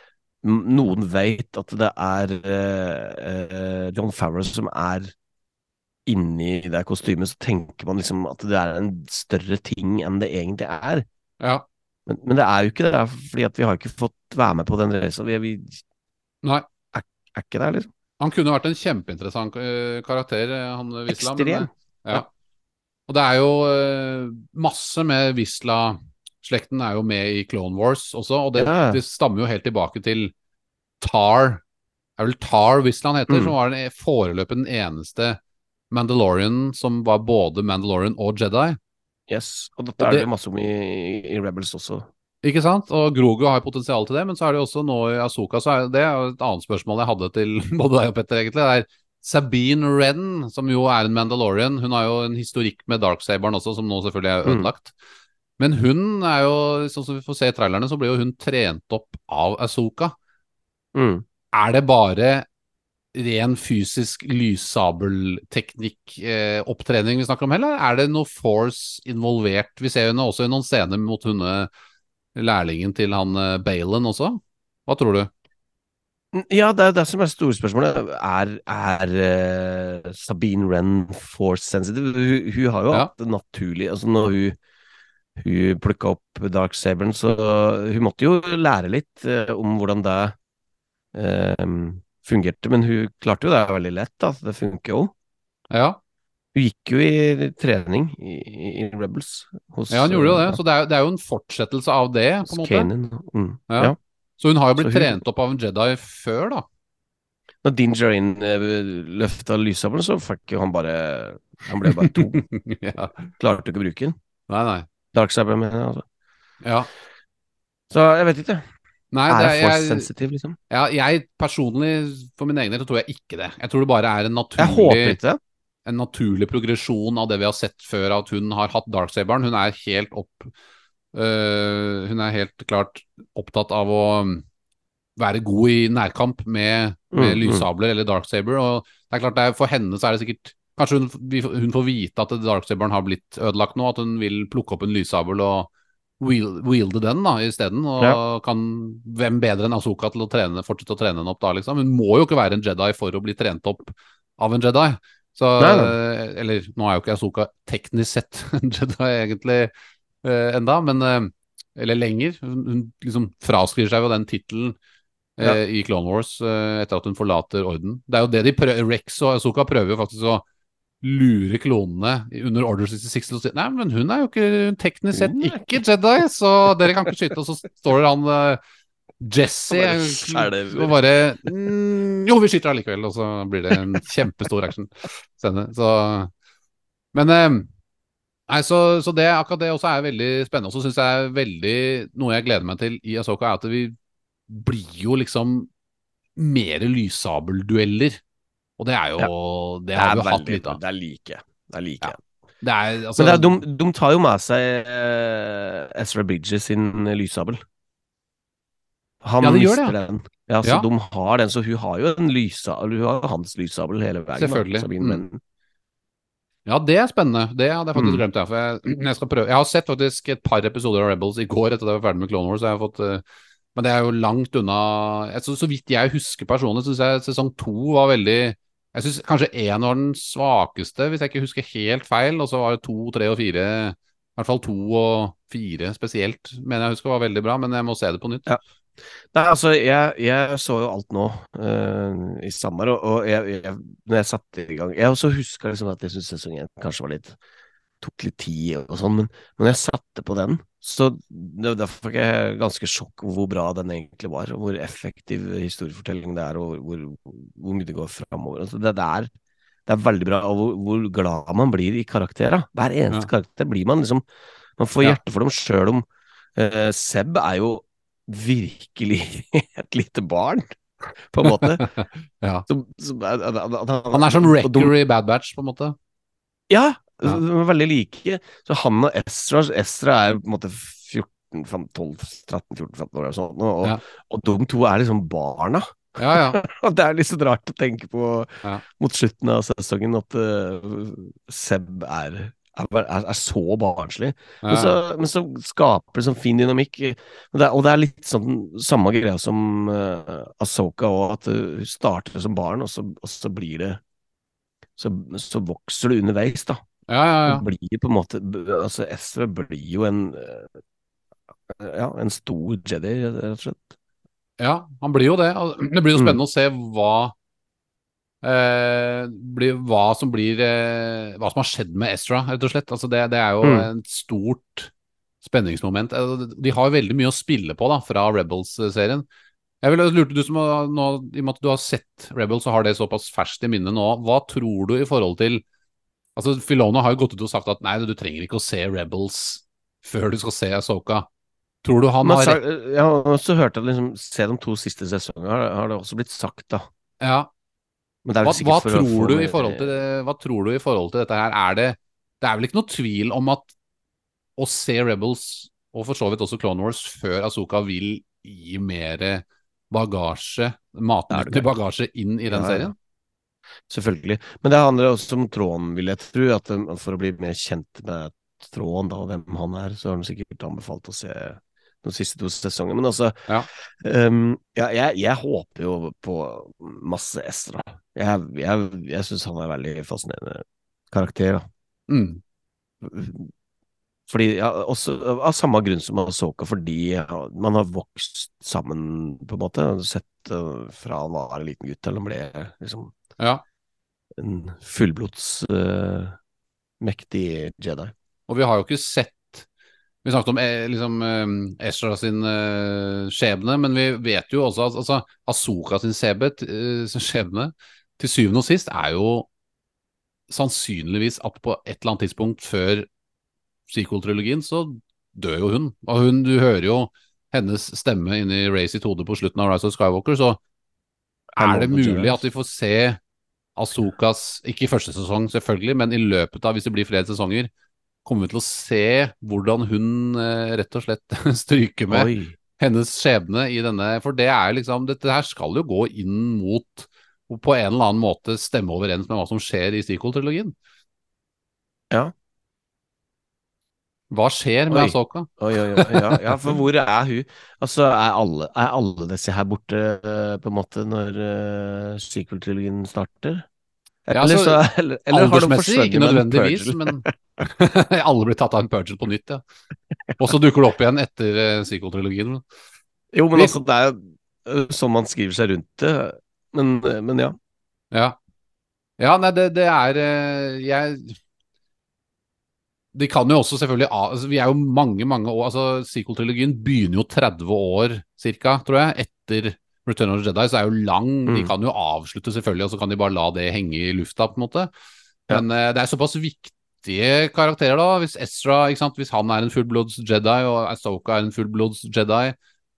noen vet at det er uh, John Farrow som er inni det kostymet, så tenker man liksom at det er en større ting enn det egentlig er. ja. Men, men det er jo ikke det, fordi at vi har ikke fått være med på den reisa. Vi, vi Nei. er ikke der, liksom. Han kunne vært en kjempeinteressant karakter, han han Wisla. men, Ekstrem. eh, ja. Og det er jo uh, masse med Wisla-slekten er jo med i Clone Wars også, og det, Ja. det stammer jo helt tilbake til Tar. Det er vel Tar Wisla han heter, Mm. som var den foreløpig den eneste Mandalorian som var både Mandalorian og Jedi. Yes. Og dette Og er det- det masse om i, i Rebels også. Ikke sant? Og Grogu har potensial til det, men så er det jo også nå i Asoka, så er det et annet spørsmål jeg hadde til både deg og Petter, egentlig. Det er Sabine Wren, som jo er en Mandalorian. Hun har jo en historikk med Darksaberen også, som nå selvfølgelig er Mm. Men hun er jo, sånn som vi får se i trailerne, så blir jo hun trent opp av Asoka. Mm. Er det bare ren fysisk lyssabelteknikk-opptrening vi snakker om, eller er det noe force involvert? Vi ser henne også i noen scener mot hunde lærlingen til han eh, Balen også. Hva tror du? Ja, det er det som er store spørsmålet. Er, er uh, Sabine Wren force sensitive? Hun, hun har jo Ja. hatt det naturlig Altså, når hun, hun plukka opp Darksaberen, så hun måtte jo lære litt uh, om hvordan det uh, fungerte. Men hun klarte jo det veldig lett, da. Det funker jo. Ja, Hun gikk jo i trening i, i, Rebels. Hos, ja han gjorde jo det. Så det er, det er jo en fortsettelse av det, på en måte. Kanan. Mm. Ja. Ja. Så hun har jo blitt hun- trent opp av en Jedi før, da. Når Din Jarin eh, løfta lyssabelen, så fikk jo han bare Han ble bare tom. ja. Klarte ikke å bruke den. Nei, nei. Darksaber, mener jeg. Altså. Ja. Så jeg vet ikke. Nei, er det for jeg, sensitive, liksom? ja, jeg personlig, for min egen del, tror jeg ikke det. Jeg tror det bare er en Jeg håper naturlig ikke en naturlig progresjon av det vi har sett før, at hun har hatt Darksaberen. Hun er helt opp Hun er helt klart opptatt av å um, være god i nærkamp med, med Mm, mm. lyssabler eller Darksaber. Og det er klart, det er, for henne så er det sikkert Kanskje hun, hun får vite at Darksaberen har blitt ødelagt nå, at hun vil plukke opp en lyssabel og wielde den da isteden. Og Ja. kan Hvem bedre enn Azuka til å trene, fortsette å trene henne opp da, liksom? Hun må jo ikke være en Jedi for å bli trent opp av en Jedi. Så, eh, eller nå er jo ikke Azuka teknisk sett en Jedi egentlig eh, enda, men uh, Eller lenger. Hun, liksom fraskriver seg jo den tittelen ja. i Clone Wars eh, etter at hun forlater orden. Det er jo det de prøver Rex og Azuka prøver jo faktisk å lure klonene under Order 66 til å si Nei, men hun er jo ikke teknisk sett ikke Jedi, så dere kan ikke skyte. Og så står det han eh, Jesse eh, og bare mm, Jo, vi skyter allikevel, og så blir det en kjempestor action-scene. Så Men eh, Nei, så, så det, akkurat det også er veldig spennende. Og så syns jeg er veldig Noe jeg gleder meg til i Asoka, er at vi blir jo liksom mer lyssabeldueller. Og det er jo Det har vi hatt litt av. Det er like. Det er like. Ja. Det er, altså, Men det er, de, de tar jo med seg uh, Ezra Bridges sin lyssabel. Han Ja, de gjør mister det, den. Ja, så Ja. de har den, så hun har jo en lysa, Hun har hans lyssabel hele veien. da, Selvfølgelig. Sabine Mm. Ja, det er spennende. Det hadde jeg faktisk Mm. glemt. Ja, for jeg, jeg, skal prøve. jeg har sett faktisk et par episoder av Rebels i går etter at jeg var ferdig med Clone Wars. Jeg har fått, uh, Men det er jo langt unna så, så vidt jeg husker personlig, syns jeg sesong to var veldig Jeg syns kanskje én var den svakeste, hvis jeg ikke husker helt feil. Og så var det to, tre og fire I hvert fall to og fire spesielt, mener jeg husker var veldig bra. Men jeg må se det på nytt. Ja. Nei, altså, jeg, jeg så jo alt nå uh, i sommer, og, og jeg, jeg, når jeg satte i gang Jeg også huska liksom at jeg syntes sesong én kanskje var litt tok litt tid og sånn, men når jeg satte på den, så Derfor fikk jeg ganske sjokk over hvor bra den egentlig var, og hvor effektiv historiefortelling det er, og hvor, hvor mye det går framover. Altså, det, det, er, det er veldig bra, og hvor, hvor glad man blir i karakterer. Hver eneste Ja. karakter blir man liksom Man får hjerte for dem sjøl om eh, Seb er jo virkelig et lite barn, på en måte. Ja. Som, som, han, Han er som og i Bad Batch, på en måte. Ja, Ja. veldig like. Så han og Estra Estra er på en måte 14, 15, 12, 13, 14, 15 år og sånn, og, Ja. og de to er liksom barna. Ja, ja. Og det er litt så rart å tenke på mot slutten av sesongen at uh, Seb er, er, er, er så barnslig. ja. Men, så, men så skaper det sånn fin dynamikk. Og det er, og det er litt sånn samme greia som uh, Asoka òg, at hun starter som barn, og så, og så blir det så, så vokser det underveis, da. ja, ja, ja. Det blir på en måte Altså, Ezra blir jo en uh, Ja, en stor Jedi, rett og slett. Ja, han blir jo det. Det blir jo Mm. spennende å se hva eh, blir, Hva som blir eh, Hva som har skjedd med Ezra, rett og slett. Altså det, det er jo Mm. et stort spenningsmoment. Eh, De har veldig mye å spille på da, fra Rebels-serien. Jeg vil lurte du som har, nå, I og med at du har sett Rebels og har det såpass ferskt i minnet nå, hva tror du i forhold til Altså, Filona har jo gått ut og sagt at nei, du trenger ikke å se Rebels før du skal se Asoka. Tror du han har rett? jeg har også hørt at liksom, se de to siste sesongene, har, har det også blitt sagt, da. Ja, Hva, hva, tror du i forhold til hva tror du i forhold til dette her? Er det Det er vel ikke noe tvil om at å se Rebels, og for så vidt også Clone Wars, før Azoka vil gi mer bagasje, matnyttig bagasje, inn i den Ja, serien? Selvfølgelig. Men det handler også om tråden, vil jeg tro. At for å bli mer kjent med tråden, da, hvem han er, så har de sikkert anbefalt å se de siste to sesongene. Men altså Ja. um, ja, jeg, jeg håper jo på masse Estra. Jeg, jeg, jeg syns han er en veldig fascinerende karakter. Mm. Fordi, ja, også Av samme grunn som Asoka, fordi ja, man har vokst sammen, på en måte. Sett uh, fra han var en liten gutt til han ble liksom Ja. en fullblods uh, mektig Jedi. Og vi har jo ikke sett Vi snakket om eh, liksom, Ezra sin uh, skjebne, men vi vet jo også at altså, Asoka sin sebet, skjebne til syvende og sist er jo sannsynligvis at på et eller annet tidspunkt før sequel-trilogien så dør jo hun. Og hun, du hører jo hennes stemme inni Ray sitt hode på slutten av Rise of Skywalker, så er det mulig at vi får se Asokas, ikke i første sesong selvfølgelig, men i løpet av, hvis det blir flere sesonger, kommer vi til å se hvordan hun eh, rett og slett stryker med Oi. hennes skjebne i denne For det er liksom Dette her skal jo gå inn mot på en eller annen måte stemme overens med hva som skjer i sequel-trilogien. Ja. Hva skjer med. Asoka? Oi, oi, oi. Ja, ja, for hvor er hun? Altså, er alle, er alle disse her borte, eh, på en måte, når uh, sequel-trilogien starter? Ja, Eller, altså, så, eller, eller har de forsvunnet ikke med en nødvendigvis, men alle blir tatt av en purge på nytt, ja. Og så dukker det opp igjen etter uh, sequel-trilogien. Jo, men altså, det er jo eh, sånn man skriver seg rundt det. Men, men ja. Ja. Ja, nei, det, det er eh, Jeg De kan jo også selvfølgelig altså, Vi er jo mange, mange år Altså, sequel-trilogien begynner jo 30 år cirka, tror jeg, etter Return of the Jedi, så er jo lang De Mm. kan jo avslutte, selvfølgelig, og så kan de bare la det henge i lufta, på en måte. Men uh, det er såpass viktige karakterer, da. Hvis Ezra, ikke sant, hvis han er en fullblods Jedi, og Asoka er en fullblods Jedi,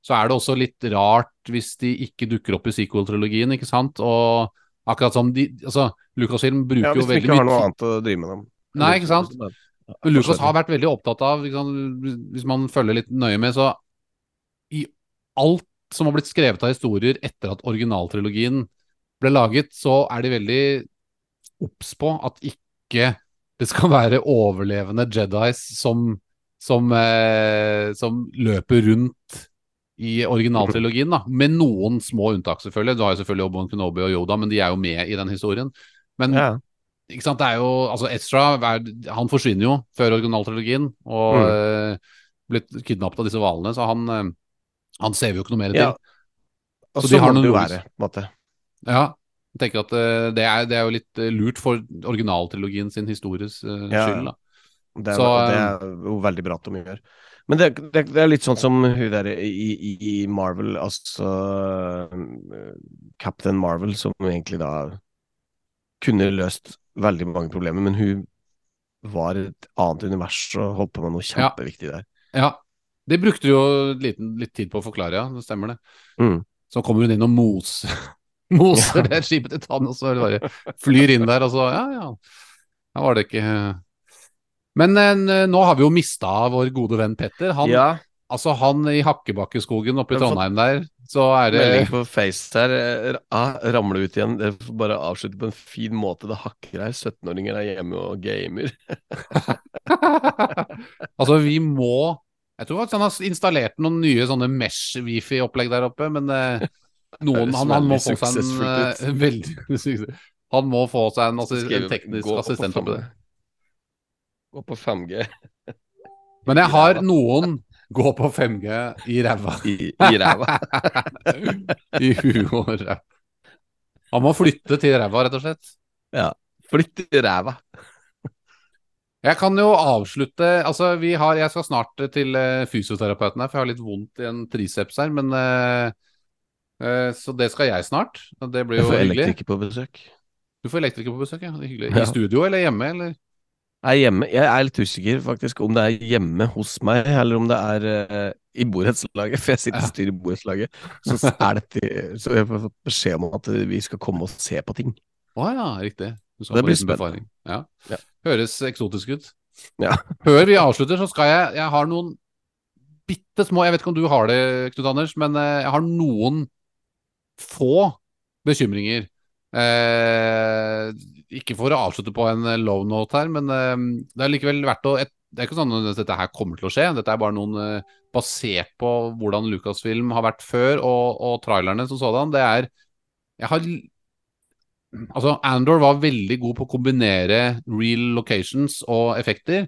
så er det også litt rart hvis de ikke dukker opp i sequel-trilogien, ikke sant? Og akkurat som de Altså, Lucasfilm bruker ja hvis de ikke har noe annet å drive med dem. Nei, ikke sant? Ja, men Lucas har vært veldig opptatt av, ikke sant, hvis man følger litt nøye med, så i alt som har blitt skrevet av historier etter at originaltrilogien ble laget, så er de veldig obs på at ikke det skal være overlevende Jedis som, som, eh, som løper rundt i originaltrilogien, da. Med noen små unntak, selvfølgelig. Du har jo selvfølgelig Obi-Wan Kenobi og Yoda, men de er jo med i den historien. Men Ja. ikke sant, det er jo Altså, Ezra han forsvinner jo før originaltrilogien og Mm. eh, blitt kidnappet av disse hvalene, så han, eh, han ser vi jo ikke noe mer til. Ja. Og Så de har må det jo være, på en måte. Ja, jeg tenker at uh, det, er, det er jo litt lurt for originaltrilogien sin histories uh, Ja. skyld, da. Det er, Så, det er jo veldig bra at de gjør. Men det, det, det er litt sånn som hun der i, i, i Marvel, altså eh, Captain Marvel, som egentlig da kunne løst veldig mange problemer, men hun var et annet univers og holdt på med noe kjempeviktig der. Ja, det brukte du jo liten, litt tid på å forklare, ja. Det stemmer det. Mm. Så kommer hun inn og moser, moser det skipet til Tann, og bare flyr inn der, og så Ja, ja. Da var det ikke Men eh, nå har vi jo mista vår gode venn Petter. Han, ja, altså, han i Hakkebakkeskogen oppe i Trondheim der, så er det melding på Face her. eh, ah, ramler ut igjen. Dere får bare avslutte på en fin måte. Det hakker her. 17-åringer er hjemme og gamer. Altså, vi må Jeg tror faktisk han har installert noen nye sånne Mesh-wifi-opplegg der oppe, men eh, noen han, han må få seg en veldig Han må få seg en, altså, en teknisk assistent det. Gå på 5G Men jeg har noen gå på 5G i ræva. i, i ræva. I huet og ræva. Han må flytte til ræva, rett og slett. Ja. Flytte til ræva. Jeg kan jo avslutte Altså, vi har Jeg skal snart til eh, fysioterapeuten her, for jeg har litt vondt i en triceps her, men uh, uh, Så det skal jeg snart. Det blir jo hyggelig. Du får elektriker på besøk. Du får elektriker på besøk, ja. Det er hyggelig. Ja. I studio eller hjemme, eller? Er hjemme. Jeg er litt usikker faktisk om det er hjemme hos meg, eller om det er uh, i borettslaget. For jeg sitter Ja. styrer i borettslaget. Så Så jeg har fått beskjed om at vi skal komme og se på ting. Å ja, riktig. Du skal Det blir spennende. Ja. Ja. Høres eksotisk ut. Ja. Før vi avslutter, så skal jeg Jeg har noen bitte små Jeg vet ikke om du har det, Knut Anders, men eh, jeg har noen få bekymringer. Eh, ikke for å avslutte på en eh, low note her, men eh, det er likevel verdt å et, Det er ikke sånn at dette her kommer til å skje. Dette er bare noen eh, basert på hvordan Lucasfilm har vært før, og, og trailerne som sådan. Det er Jeg har Altså, Andor var veldig god på å kombinere real locations og effekter.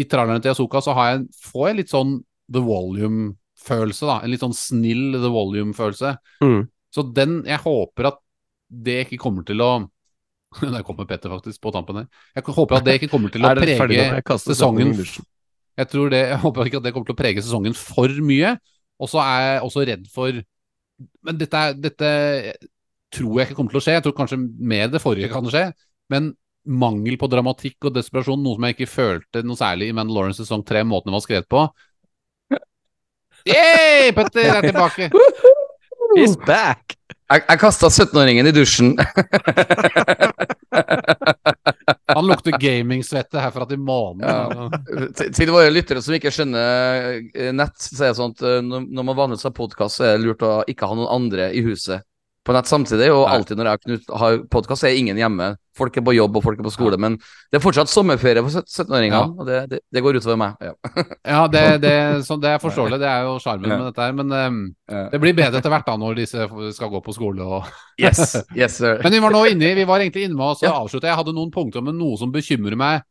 I trailerne til Yasoka så har jeg, får jeg litt sånn The Volume-følelse, da. En litt sånn snill The Volume-følelse. Mm. Så den Jeg håper at det ikke kommer til å Der kommer Petter faktisk på tampen her. Jeg håper at det ikke kommer til å prege sesongen jeg tror det, jeg håper ikke at det kommer til å prege sesongen for mye. Og så er jeg også redd for Men dette, dette tror jeg ikke kommer til å skje. Jeg tror kanskje mer det forrige kan skje. Men mangel på dramatikk og desperasjon, noe som jeg ikke følte noe særlig i Mandalorian sesong tre, måten den var skrevet på. Yay! Petter er tilbake! He's back! Jeg, jeg kasta 17-åringen i dusjen. Han lukter gamingsvette herfra til månen. Ja. til, til våre lyttere som ikke skjønner eh, nett, så er det sånn at eh, når, når man vanligvis har podkast, så er det lurt å ikke ha noen andre i huset på nett samtidig. Og alltid når jeg Knut har podkast, er ingen hjemme. Folk er på jobb og folk er på skole. Men det er fortsatt sommerferie for 17-åringene, Ja. og det, det, det går utover meg. Ja. Ja, det, det, så det er forståelig. Det er jo sjarmen Ja. med dette her. Men um, det blir bedre etter hvert da, når disse skal gå på skole og Yes, yes, sir. Men vi var nå inne vi var egentlig inne med oss å Ja. avslutte. Jeg hadde noen punkter med noe som bekymrer meg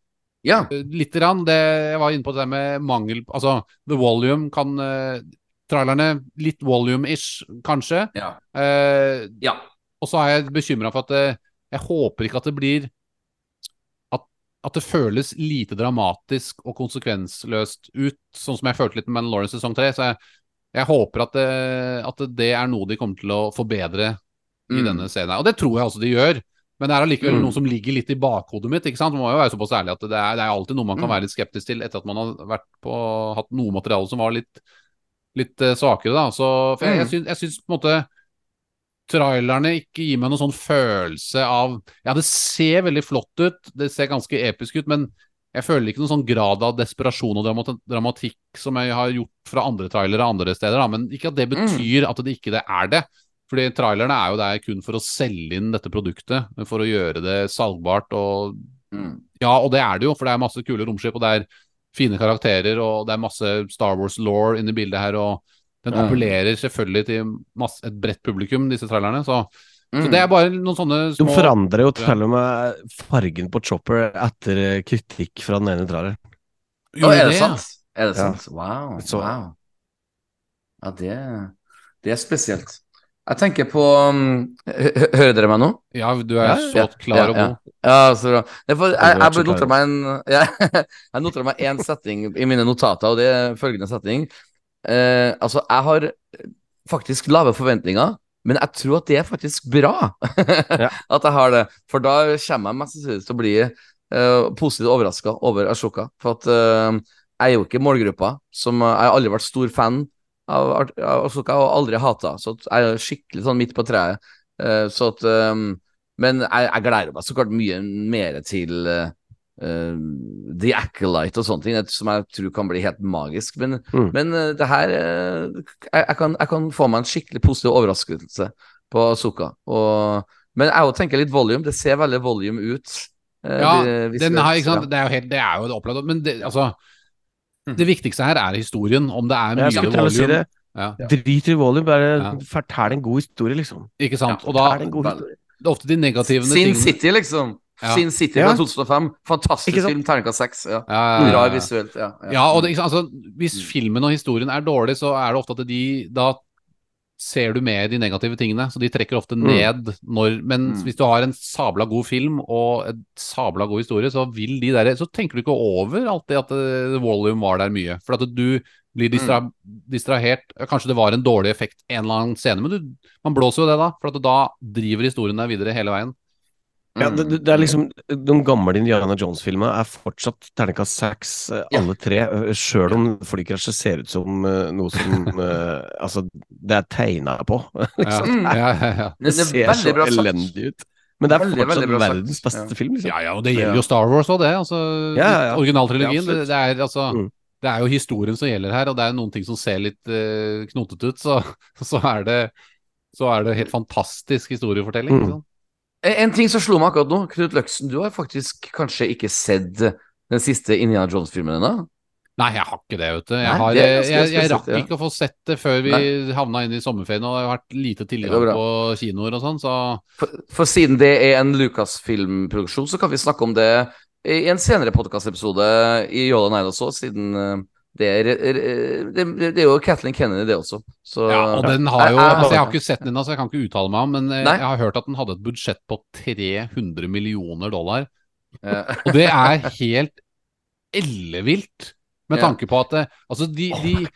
Ja. eh, litt. Rann, Det, jeg var inne på det med mangel Altså, the volume kan eh, Trailerne litt volume-ish, kanskje. Ja. Eh, ja. og så er jeg bekymra for at eh, jeg håper ikke at det blir at, at det føles lite dramatisk og konsekvensløst ut, sånn som jeg følte litt med Mandalorian sesong tre. Så jeg, jeg håper at det, at det er noe de kommer til å forbedre i Mm. denne scenen. Og det tror jeg altså de gjør. Men det er allikevel Mm. noe som ligger litt i bakhodet mitt. ikke sant? Man må jo være såpass ærlig at det er, det er alltid noe man kan Mm. være litt skeptisk til etter at man har vært på, hatt noe materiale som var litt, litt eh, svakere. da. Så, for jeg, jeg, Mm. syns, jeg syns på en måte trailerne ikke gir meg noen sånn følelse av Ja, det ser veldig flott ut, det ser ganske episk ut, men jeg føler ikke noen sånn grad av desperasjon og dramat dramatikk som jeg har gjort fra andre trailere andre steder. Da. Men ikke at det betyr at det ikke det er det. Fordi trailerne er jo der kun for å selge inn dette produktet, for å gjøre det salgbart. Og Mm. ja, og det er det jo, for det er masse kule romskip, og det er fine karakterer, og det er masse Star Wars law inne i bildet her. og Den appellerer selvfølgelig til masse, et bredt publikum, disse trailerne. Så, Mm. så det er bare noen sånne De forandrer jo til og med fargen på Chopper etter eh, kritikk fra den ene traileren. Å, er det det, sant? Er det Ja. sant? Wow. Wow. Ja, det, det er spesielt. Jeg tenker på um, hø- hø- Hører dere meg nå? Ja, du er Ja, så klar og god. Ja, så bra. For, jeg, jeg noterer meg en ja, Jeg noterer meg én setning i mine notater, og det er følgende setning. Eh, altså, jeg har faktisk lave forventninger, men jeg tror at det er faktisk bra at jeg har det. For da kommer jeg mest sannsynlig til å bli eh, positivt overraska over Ashoka. For at eh, jeg er jo ikke målgruppa. Som, jeg har aldri vært stor fan av, så av jeg og aldri hata. Så jeg er skikkelig sånn midt på treet. Eh, så at eh, Men jeg, jeg gleder meg så klart mye mer til uh, The Acolyte og sånne ting, som jeg tror kan bli helt magisk. Men, Mm. men det her jeg, jeg, kan, jeg kan få meg en skikkelig positiv overraskelse på Azuka. Og, men jeg òg tenker litt volume. Det ser veldig volume ut. Ja, de, den her, ja. Det er jo helt, det er jo det opplevd. Men det, altså Det viktigste her er historien. Om det er mye si volume. det. Ja, Drit i volume, bare Ja. fortell en god historie, liksom. ikke sant? Og da det er ofte de negative Sin tingene City, liksom. Ja. Sin City Ja. fra 2005. Fantastisk film. Terningkast seks. Ja. Ja, ja, Bra ja, ja. visuelt. Ja, Ja, og det, ikke sant, altså, hvis Mm. filmen og historien er dårlig, så er det ofte at de Da ser du mer de negative tingene, så de trekker ofte Mm. ned når Men Mm. hvis du har en sabla god film og en sabla god historie, så vil de der Så tenker du ikke over alltid at uh, volume var der mye. For at du blir distra Mm. distrahert. Kanskje det var en dårlig effekt en eller annen scene, men du, man blåser jo det da. For at da driver historien deg videre hele veien. Ja, det, det det er liksom De gamle Indiana Jones-filmene er fortsatt terningkast seks, eh, alle tre. eh, Sjøl om flykrasjet ser ut som eh, noe som Altså, det er tegna på. Ja, Mm. ja, ja, ja. Det, ser er så elendig ut. Men det er Veldig, fortsatt veldig verdens beste Ja. film, liksom. Ja, ja, og det gjelder jo Star Wars òg, det. Altså, Ja, ja, ja. Originaltrilogien. Ja, det, det, er, altså, Mm. det er jo historien som gjelder her, og det er noen ting som ser litt uh, knotete ut, så, så, er det, så er det helt fantastisk historiefortelling. Mm. Sant? En ting som slo meg akkurat nå, Knut Løksen, du har faktisk kanskje ikke sett den siste Indiana Jones-filmen ennå? Nei, jeg har ikke det, vet du. Jeg, har, jeg, jeg, jeg rakk ikke å få sett det før vi havna inn i sommerferien, og det har vært lite tilgang på kinoer og sånn, så For, for siden det er en Lucasfilm-produksjon, så kan vi snakke om det i en senere podkastepisode i Yola Night også, siden eh, det er, eh, det, det er jo Kathleen Kennedy, det også. Så Ja, og den har jo Jeg- jeg- Altså, jeg har ikke sett den ennå, så jeg kan ikke uttale meg om, men eh, Nei. jeg har hørt at den hadde et budsjett på 300 millioner dollar. Ja. Og det er helt ellevilt, med tanke på at altså de, Oh de,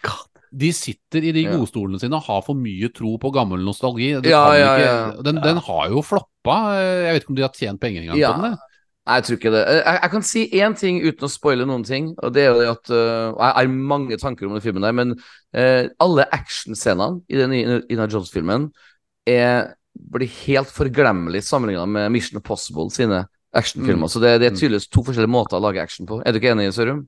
de sitter i de godstolene sine og har for mye tro på gammel nostalgi. Ja, ja, ikke. Den, den har jo floppa. Jeg vet ikke om de har tjent penger engang Ja. på den. det. Nei, jeg tror ikke det. Eh, Jeg, jeg kan si én ting uten å spoile noen ting, og det er jo det at øh, og Jeg har mange tanker om den filmen der, men uh, alle actionscenene i den Ina Jones-filmen blir helt forglemmelig sammenligna med Mission Impossible sine actionfilmer. Mm. Så det, det er tydeligvis to forskjellige måter å lage action på. Er du ikke enig, Sørum?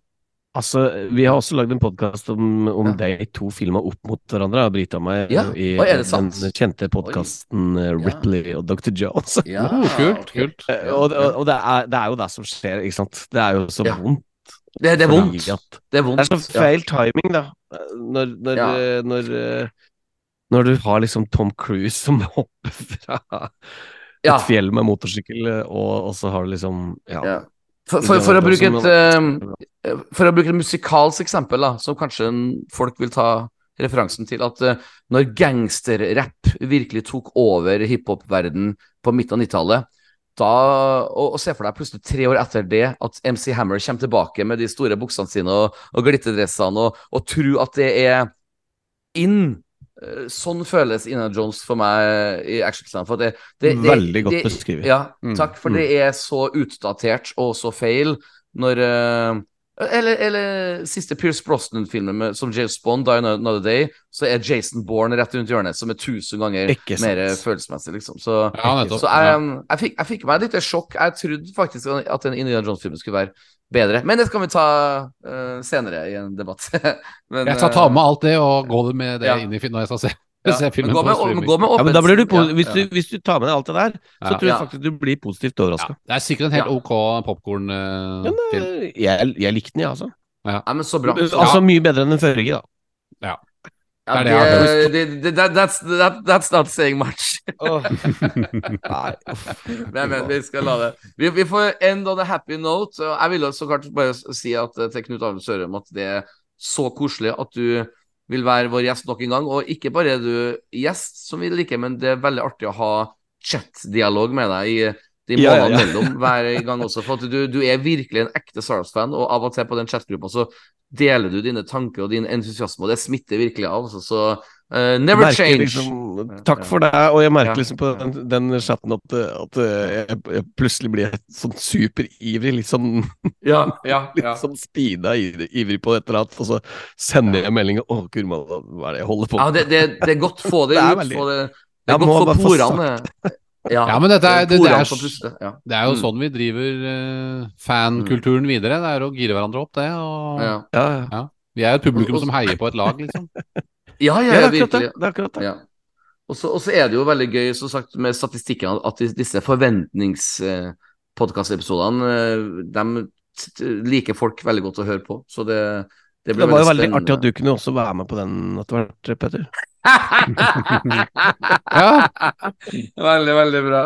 Altså, vi har også lagd en podkast om, om Ja. de to filma opp mot hverandre, Brita og meg, Ja. i Oi, er det sant? den kjente podkasten Ja. Ripley og Dr. Jones. Ja, Oh, kult, kult. Eh, og og, og det, er, det er jo det som skjer, ikke sant. Det er jo så Ja. vondt. Det, det er vondt. at- Det er vondt. Det er så feil timing, da. Når, når, Ja. eh, når, eh, når du har liksom Tom Cruise som hopper fra et fjell med motorsykkel, eh, og, og så har du liksom Ja. For, for, for, å bruke et, Som- eh, for å bruke et musikalsk eksempel, da, som kanskje folk vil ta referansen til, at eh, når gangsterrapp virkelig tok over hiphop-verdenen på midten av 90-tallet og, og se for deg plutselig tre år etter det at MC Hammer kommer tilbake med de store buksene sine og, og glitterdressene, og, og tro at det er in. Eh, Sånn føles Ina Jones for meg i actionscenen. For det, det, det, Veldig godt beskrevet. Ja, Mm, takk, for det er så utdatert og så feil når eh, eller, eller siste Pierce Brosnan-filmen som James Bond, Die Another Day, så er Jason Bourne rett rundt hjørnet, som er tusen ganger mer følelsesmessig, liksom. Så, Ja, så jeg, jeg, fikk, jeg fikk meg et lite sjokk. Jeg trodde faktisk at en Indiana Jones-film skulle være bedre. Men det skal vi ta uh, senere i en debatt. Men, Jeg skal ta med alt det og gå med det Ja. inn i finalen jeg skal se, ja, se men filmen gå på streaming. gå med Ja, men da blir du, ja, hvis, du, hvis du tar med deg alt det der, så Ja. tror jeg Ja. faktisk du blir positivt Ja, overraska. det er sikkert en helt Ja. ok popkornfilm. Uh, jeg, jeg, jeg likte den, jeg, altså. Ja, men så bra. Altså mye bedre enn den forrige, da. Ja, Det det det, det, det, that's, that, that's not saying much. Nei. Men, men vi skal la det Vi, vi får end on a happy note. Jeg vil jo så klart bare si at, eh, til Knut Arne Sørum at det er så koselig at du vil være vår gjest nok en gang. Og ikke bare er du gjest, som vi liker, men det er veldig artig å ha chat-dialog med deg i de Ja, ja, ja. mellom hver gang også. For at du, du er virkelig en ekte Stars-fan, og av og til på den chat-gruppa så deler du dine tanker og din entusiasme, og det smitter virkelig av. Så, så eh, never merker change. Liksom, takk for det, og jeg merker Ja. liksom på den, den chatten at, at jeg, jeg plutselig blir sånn superivrig, litt sånn, Ja, ja, litt sånn speeda ivrig, på et eller annet, og så sender jeg melding Å, kurma, hva er det jeg holder på Ja, det, det, det er godt få det, Det ut. veldig- Få det, det er godt for få porene. Ja, Ja, men dette er- det- det er. Ja. Er jo Mm. sånn vi driver uh, fankulturen videre. Det er å gire hverandre opp, det. Og Ja. Ja, ja. vi er et publikum som heier på et lag, liksom. Ja, ja, Ja, ja, det er akkurat det. virkelig. det, er akkurat det. Ja. Og så og så er det jo veldig gøy som sagt, med statistikken at disse forventningspodkastepisodene de liker folk veldig godt å høre på. Så det, det Det blir var jo veldig veldig artig at du kunne også være med på den etter hvert, Petter. Ja, veldig, veldig bra. Ja.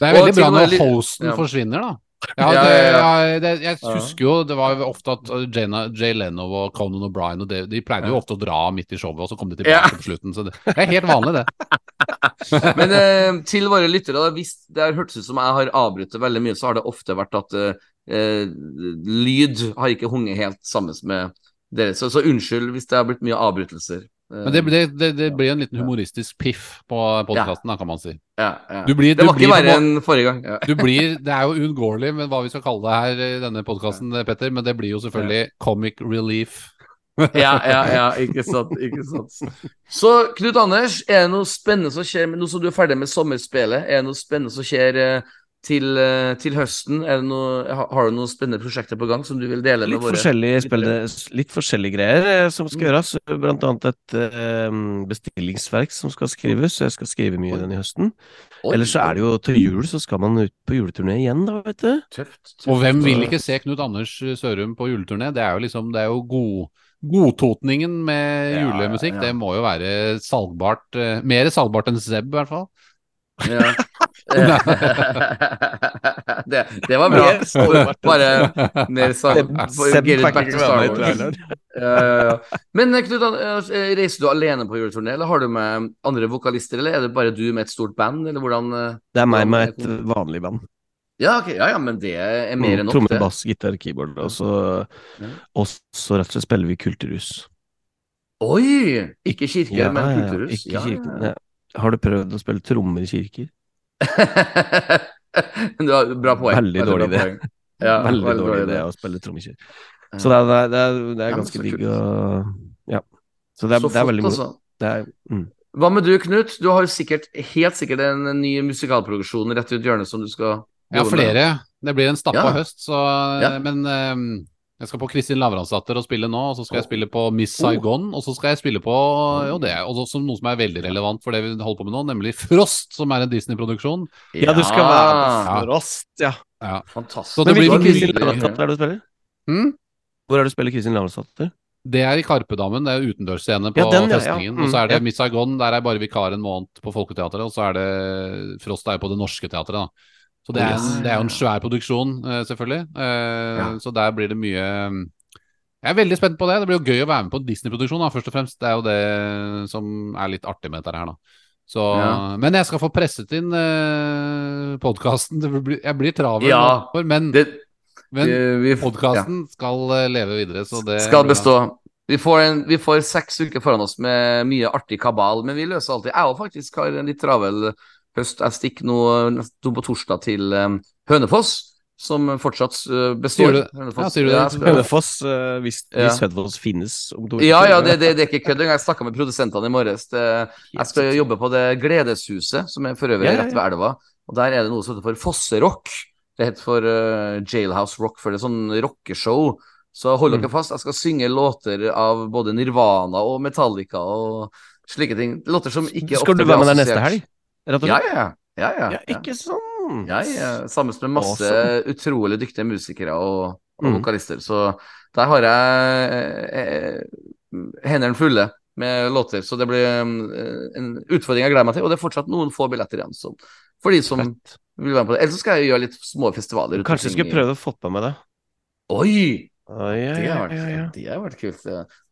det er veldig bra når hosten ja. forsvinner, da. Ja, det, ja, det, jeg husker jo det var jo ofte at uh, Jana, Jay Leno og Conan O'Brien og De pleide jo ofte å dra midt i showet, og så kom de tilbake på slutten. Så det, er helt vanlig, det. Men eh, til våre lyttere, da, hvis det har hørtes ut som jeg har avbrutt veldig mye, så har det ofte vært at eh, eh, lyd har ikke hunget helt sammen med dere. Så, så unnskyld hvis det har blitt mye avbrytelser. Men det, det, det, blir en liten humoristisk piff på podkasten, da, kan man si. ja, ja. Du blir, Det var ikke verre en enn forrige gang. Ja. Du blir, Det er jo uunngåelig med hva vi skal kalle det her i denne podkasten, Petter, men det blir jo selvfølgelig comic relief. ja, ja, ja, ikke sant. Ikke sant. Så Knut Anders, er det noe spennende som skjer nå som du er ferdig med sommerspillet? Er det noe spennende som skjer eh, til, eh, til høsten? Er det noe, har, du noen spennende prosjekter på gang som du vil dele med Litt våre forskjellige, litt forskjellige greier eh, som skal Mm. gjøres. Blant annet et eh, bestillingsverk som skal skrives, jeg skal skrive mye Oi. den i høsten. Oi, Ellers så er det jo til jul, så skal man ut på juleturné igjen, da, vet du. Tøft. tøft. Og hvem vil ikke se Knut Anders Sørum på juleturné? Det er jo liksom Det er jo god, godtotningen med Ja, julemusikk. ja. Det må jo være salgbart. mer salgbart enn Zeb, i hvert fall. Ja. det, det var bra. Bare mer ja. Men eh, Knut, eh, reiser du alene på juleturné, eller har du med andre vokalister, eller er det bare du med et stort band, eller hvordan eh? Det er meg med et vanlig band. Ja, okay. ja, ja, men det er mer enn nok, Tromme, bass, gitar, keyboard. Og så, og så rett og slett spiller vi Kulturhus. Oi! Ikke kirke, Ja, men ja, kulturhus. Ikke kirke. Ja. Har du prøvd å spille trommer i kirker? Du har bra poeng. Veldig dårlig idé. Ja, Veldig dårlig idé å spille trommer. Så det er, det er, det er, Ja, ganske så digg å Ja. Så det er, Så det er veldig moro. altså. Mm. Hva med du, Knut? Du har jo sikkert, helt sikkert en ny musikalproduksjon rett ut hjørnet som du skal Ja, jobbe med. flere. Det blir en stappa Ja. høst, så Ja. Men eh, jeg skal på Kristin Lavransdatter og spille nå, og så skal jeg spille på Miss Oh. Saigon, og så skal jeg spille på Jo, det og så, noe som er veldig relevant for det vi holder på med nå, nemlig Frost, som er en Disney-produksjon. ja, du skal være på Frost, ja. Fantastisk. Men hvilken Kristin Lavransdatter er det du spiller? Hmm? Hvor er det du spiller Kristin Lavransdatter? Det er i Karpedammen, det er utendørsscene på Ja, den, ja, ja. festningen. Mm, og så er det ja. Miss Saigon, der er bare vikar en måned på Folketeatret, og så er det Frost er jo på Det Norske Teatret, da. Så det er, en, det er jo en svær produksjon, eh, selvfølgelig. Eh, Ja. Så der blir det mye Jeg er veldig spent på det. Det blir jo gøy å være med på en Disney-produksjon, først og fremst. Det er jo det som er litt artig med dette her, da. Så, Ja. Men jeg skal få presset inn eh, podkasten. Jeg blir travel, Ja, men, Det, men vi, ja. skal eh, leve videre, så det skal bestå. Vi får, en, vi får seks uker foran oss med mye artig kabal, men vi løser alltid. Jeg òg faktisk har en litt travel høst. Jeg stikker nå på torsdag til eh, Hønefoss, som fortsatt eh, består. Sier du? Hønefoss. Ja, sier du det? jeg skal- Hønefoss, uh, hvis, Ja. hvis Hønefoss finnes om to Ja, uker. ja, det, det, det er ikke kødd engang. Jeg snakka med produsentene i morges. Det, jeg skal jobbe på det Gledeshuset, som er for øvrig Ja, ja, ja. rett ved elva. Og der er det noe som heter for Fosserock. Det heter for uh, Jailhouse Rock, for det er sånn rockeshow. Så hold Mm. dere fast. Jeg skal synge låter av både Nirvana og Metallica og slike ting. Låter som ikke Skal ofte du være med der neste helg? Rett og slett? ja. ja, ja, Ja, ikke sånn. Sammen med masse Awesome. utrolig dyktige musikere og, og Mm. vokalister. Så der har jeg eh, eh, hendene fulle med låter. Så det blir um, en utfordring jeg gleder meg til. Og det er fortsatt noen få billetter igjen. Så for de som vil være med på det. Ellers skal jeg gjøre litt små festivaler. Kanskje jeg skulle prøve å få med meg det. Oi! Oi, ja, Det har vært, ja, ja. det har vært kult.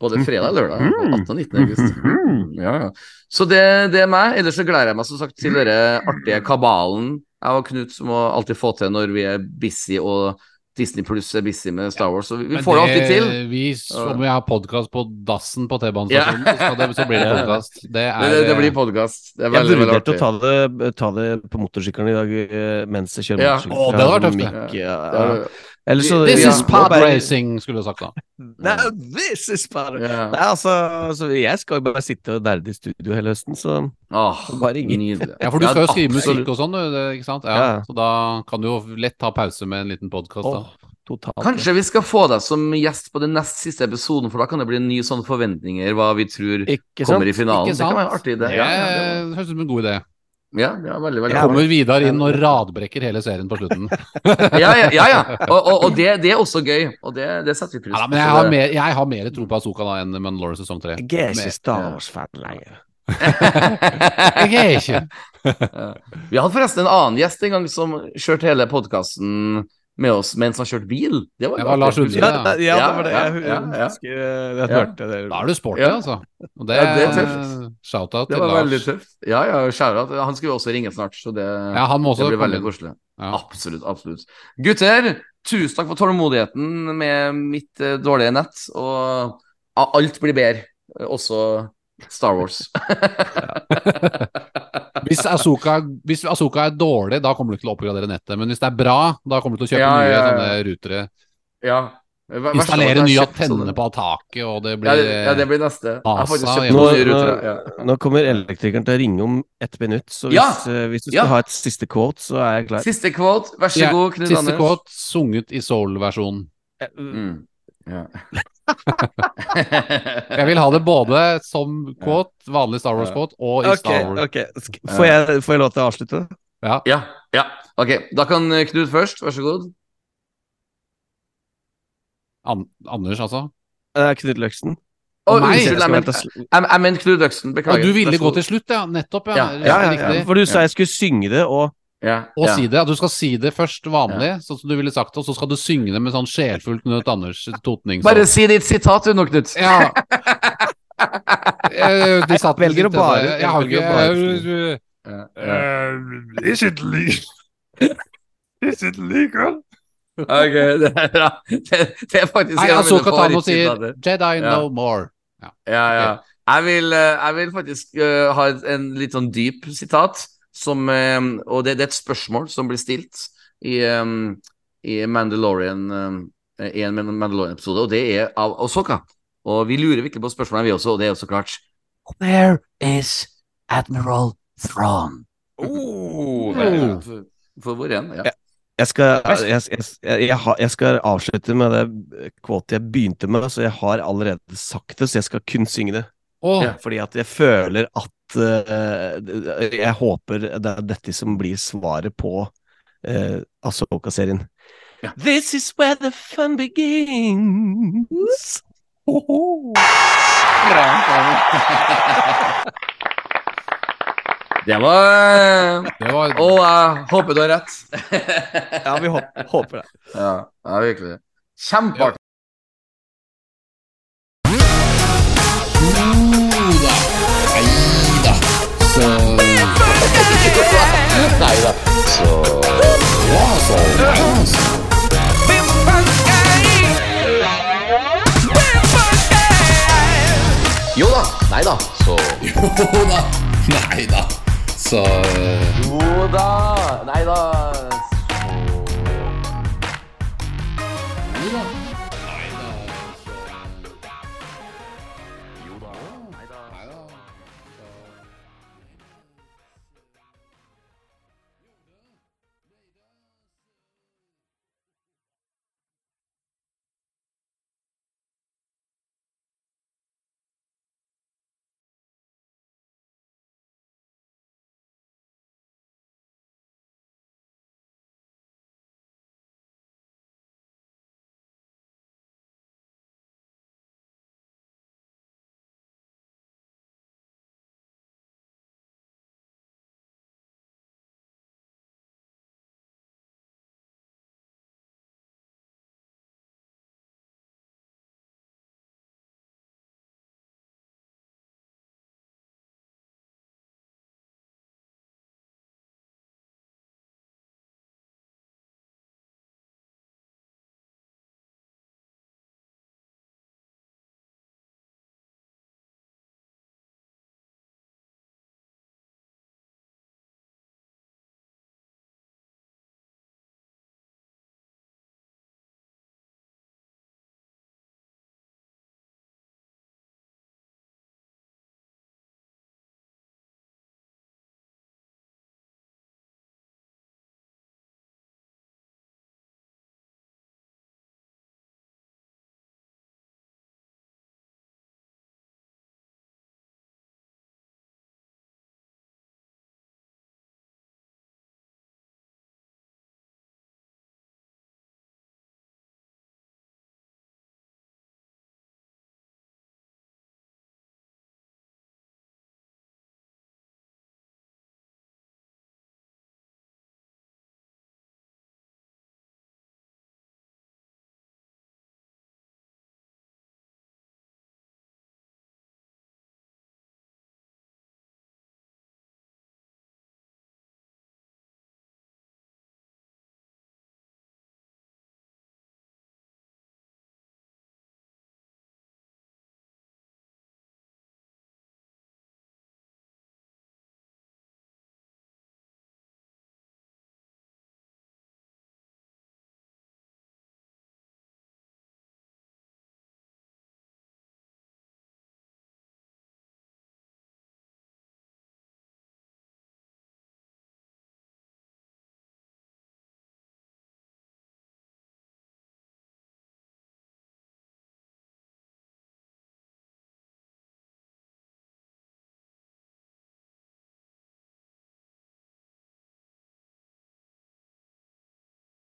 Både fredag og lørdag. 18. og 19. august. Mm, Ja, ja. Så det, det er meg. Ellers så gleder jeg meg som sagt til denne artige kabalen jeg og Knut må alltid få til når vi er busy og Disney Pluss er busy med Star Wars. Så vi, Men får det alltid til. Vi, om vi har podkast på dassen på T-banestasjonen, Ja. så, så blir det podkast. Det Det, det, det blir podkast. Det er veldig, jeg vurderte å ta det, ta det på motorsykkelen i dag eh, mens jeg kjører Ja. motorsykkel. Å, det hadde vært tøft, det. Så This is pod bare- racing, skulle du sagt da. No, this is pod yeah. Nei, altså, altså, jeg skal jo bare sitte og nerde i studio hele høsten, så Åh, Bare nydelig. Ja, for du skal jo skrive musikk og sånn, ikke sant? Ja, Ja. Så da kan du jo lett ta pause med en liten podkast, da. totalt. Kanskje vi skal få deg som gjest på den nest siste episoden, for da kan det bli nye sånne forventninger, hva vi tror Ikke sant? kommer i finalen. Ikke Det kan være en artig idé. Det Ja, ja, det høres ut som en god idé. ja, ja, veldig, veldig Ja, Kommer Vidar inn og radbrekker hele serien på slutten. Ja, ja, ja. ja. Og, og, og det, det er også gøy, og det, det setter vi pris Ja, på. men jeg har mer, jeg har mer tro på Azuka da enn Mandalore sesong tre. Jeg er ikke Star Wars-fan lenger. Jeg er ikke Vi hadde forresten en annen gjest en gang som kjørte hele podkasten med oss mens han kjørte bil. Det var, Det var Lars artig. Ja, Ja, det- var det. Jeg, Jeg, ja, ja. husker jeg, jeg hørte det. Da er du sporty, Ja. altså. Og det, Ja, det er tøft. shout-out Det var veldig tøft. Ja, ja, shout-out. Han skulle også ringe snart, så det, Ja, han må også det blir veldig koselig. Ja. Absolutt, absolutt. Gutter, tusen takk for tålmodigheten med mitt eh, dårlige nett, og alt blir bedre. eh, Også Star Wars. Hvis Asoka, hvis Asoka er dårlig, da kommer du til å oppgradere nettet. Men hvis det er bra, da kommer du til å kjøpe Ja, nye ja, ja. sånne rutere. ja. Installere nye antenner på taket, og det blir ja, det blir neste. Asa, hjemme. noen nye Nå- Nå kommer elektrikeren til å ringe om ett minutt, så hvis, Ja! eh, hvis du skal Ja! ha et siste quote, så er jeg klar. Siste quote, vær så Ja, god, Knut Siste Anders. quote sunget i soul-versjonen. Mm. Ja. Jeg vil ha det både som quote, vanlig Star Wars-quote, og i okay, Star Wars. ok. Får jeg, får jeg lov til å avslutte? Ja. ja, ja. Ok, da kan Knut først, vær så god. An Anders, altså. Uh, Knut Løksen. Å, oh, unnskyld, jeg mente Knut Øksen. Beklager. Og du ville gå til slutt, ja. Nettopp, ja. Ja, Ja, ja. For du sa jeg skulle synge det, og ja, Og ja. si det. At du skal si det først vanlig, sånn som du ville sagt det, og så skal du synge det med sånn sjelfullt Knut Anders totning. Bare si ditt sitat du nå, Knut. Ja. Jeg, de satt velger å bare- Jeg har ikke Ja, ja. Is it legal? Is it legal? Ok, det er bra. Det, det er faktisk Nei, jeg Asoka Tano sier. Jedi Ja. no more. Ja, ja. Jeg vil, eh, jeg vil faktisk uh, ha en litt sånn dyp sitat, som, eh, og det, det er et spørsmål som blir stilt i, eh, i Mandalorian eh, en Mandalorian-episode, og det er av Osoka. Og vi lurer virkelig på spørsmålet, vi også, og det er jo så klart Where is Admiral Thrawn? oh, ja. For, for hvor igjen? Ja. jeg skal, jeg, jeg, jeg, jeg, jeg skal avslutte med det kvotet jeg begynte med, så jeg har allerede sagt det, så jeg skal kun synge det. Oh. Fordi at jeg føler at Jeg håper det er dette som blir svaret på uh, Asoka-serien. Ja. This is where the fun begins. Det var eh, det var Og jeg håper du har rett. Ja, vi håper, håper det. ja, ja, virkelig. Kjempeartig. Jo da, nei da, så Jo da. Nei da. Så Jo da. Nei da. Jo da.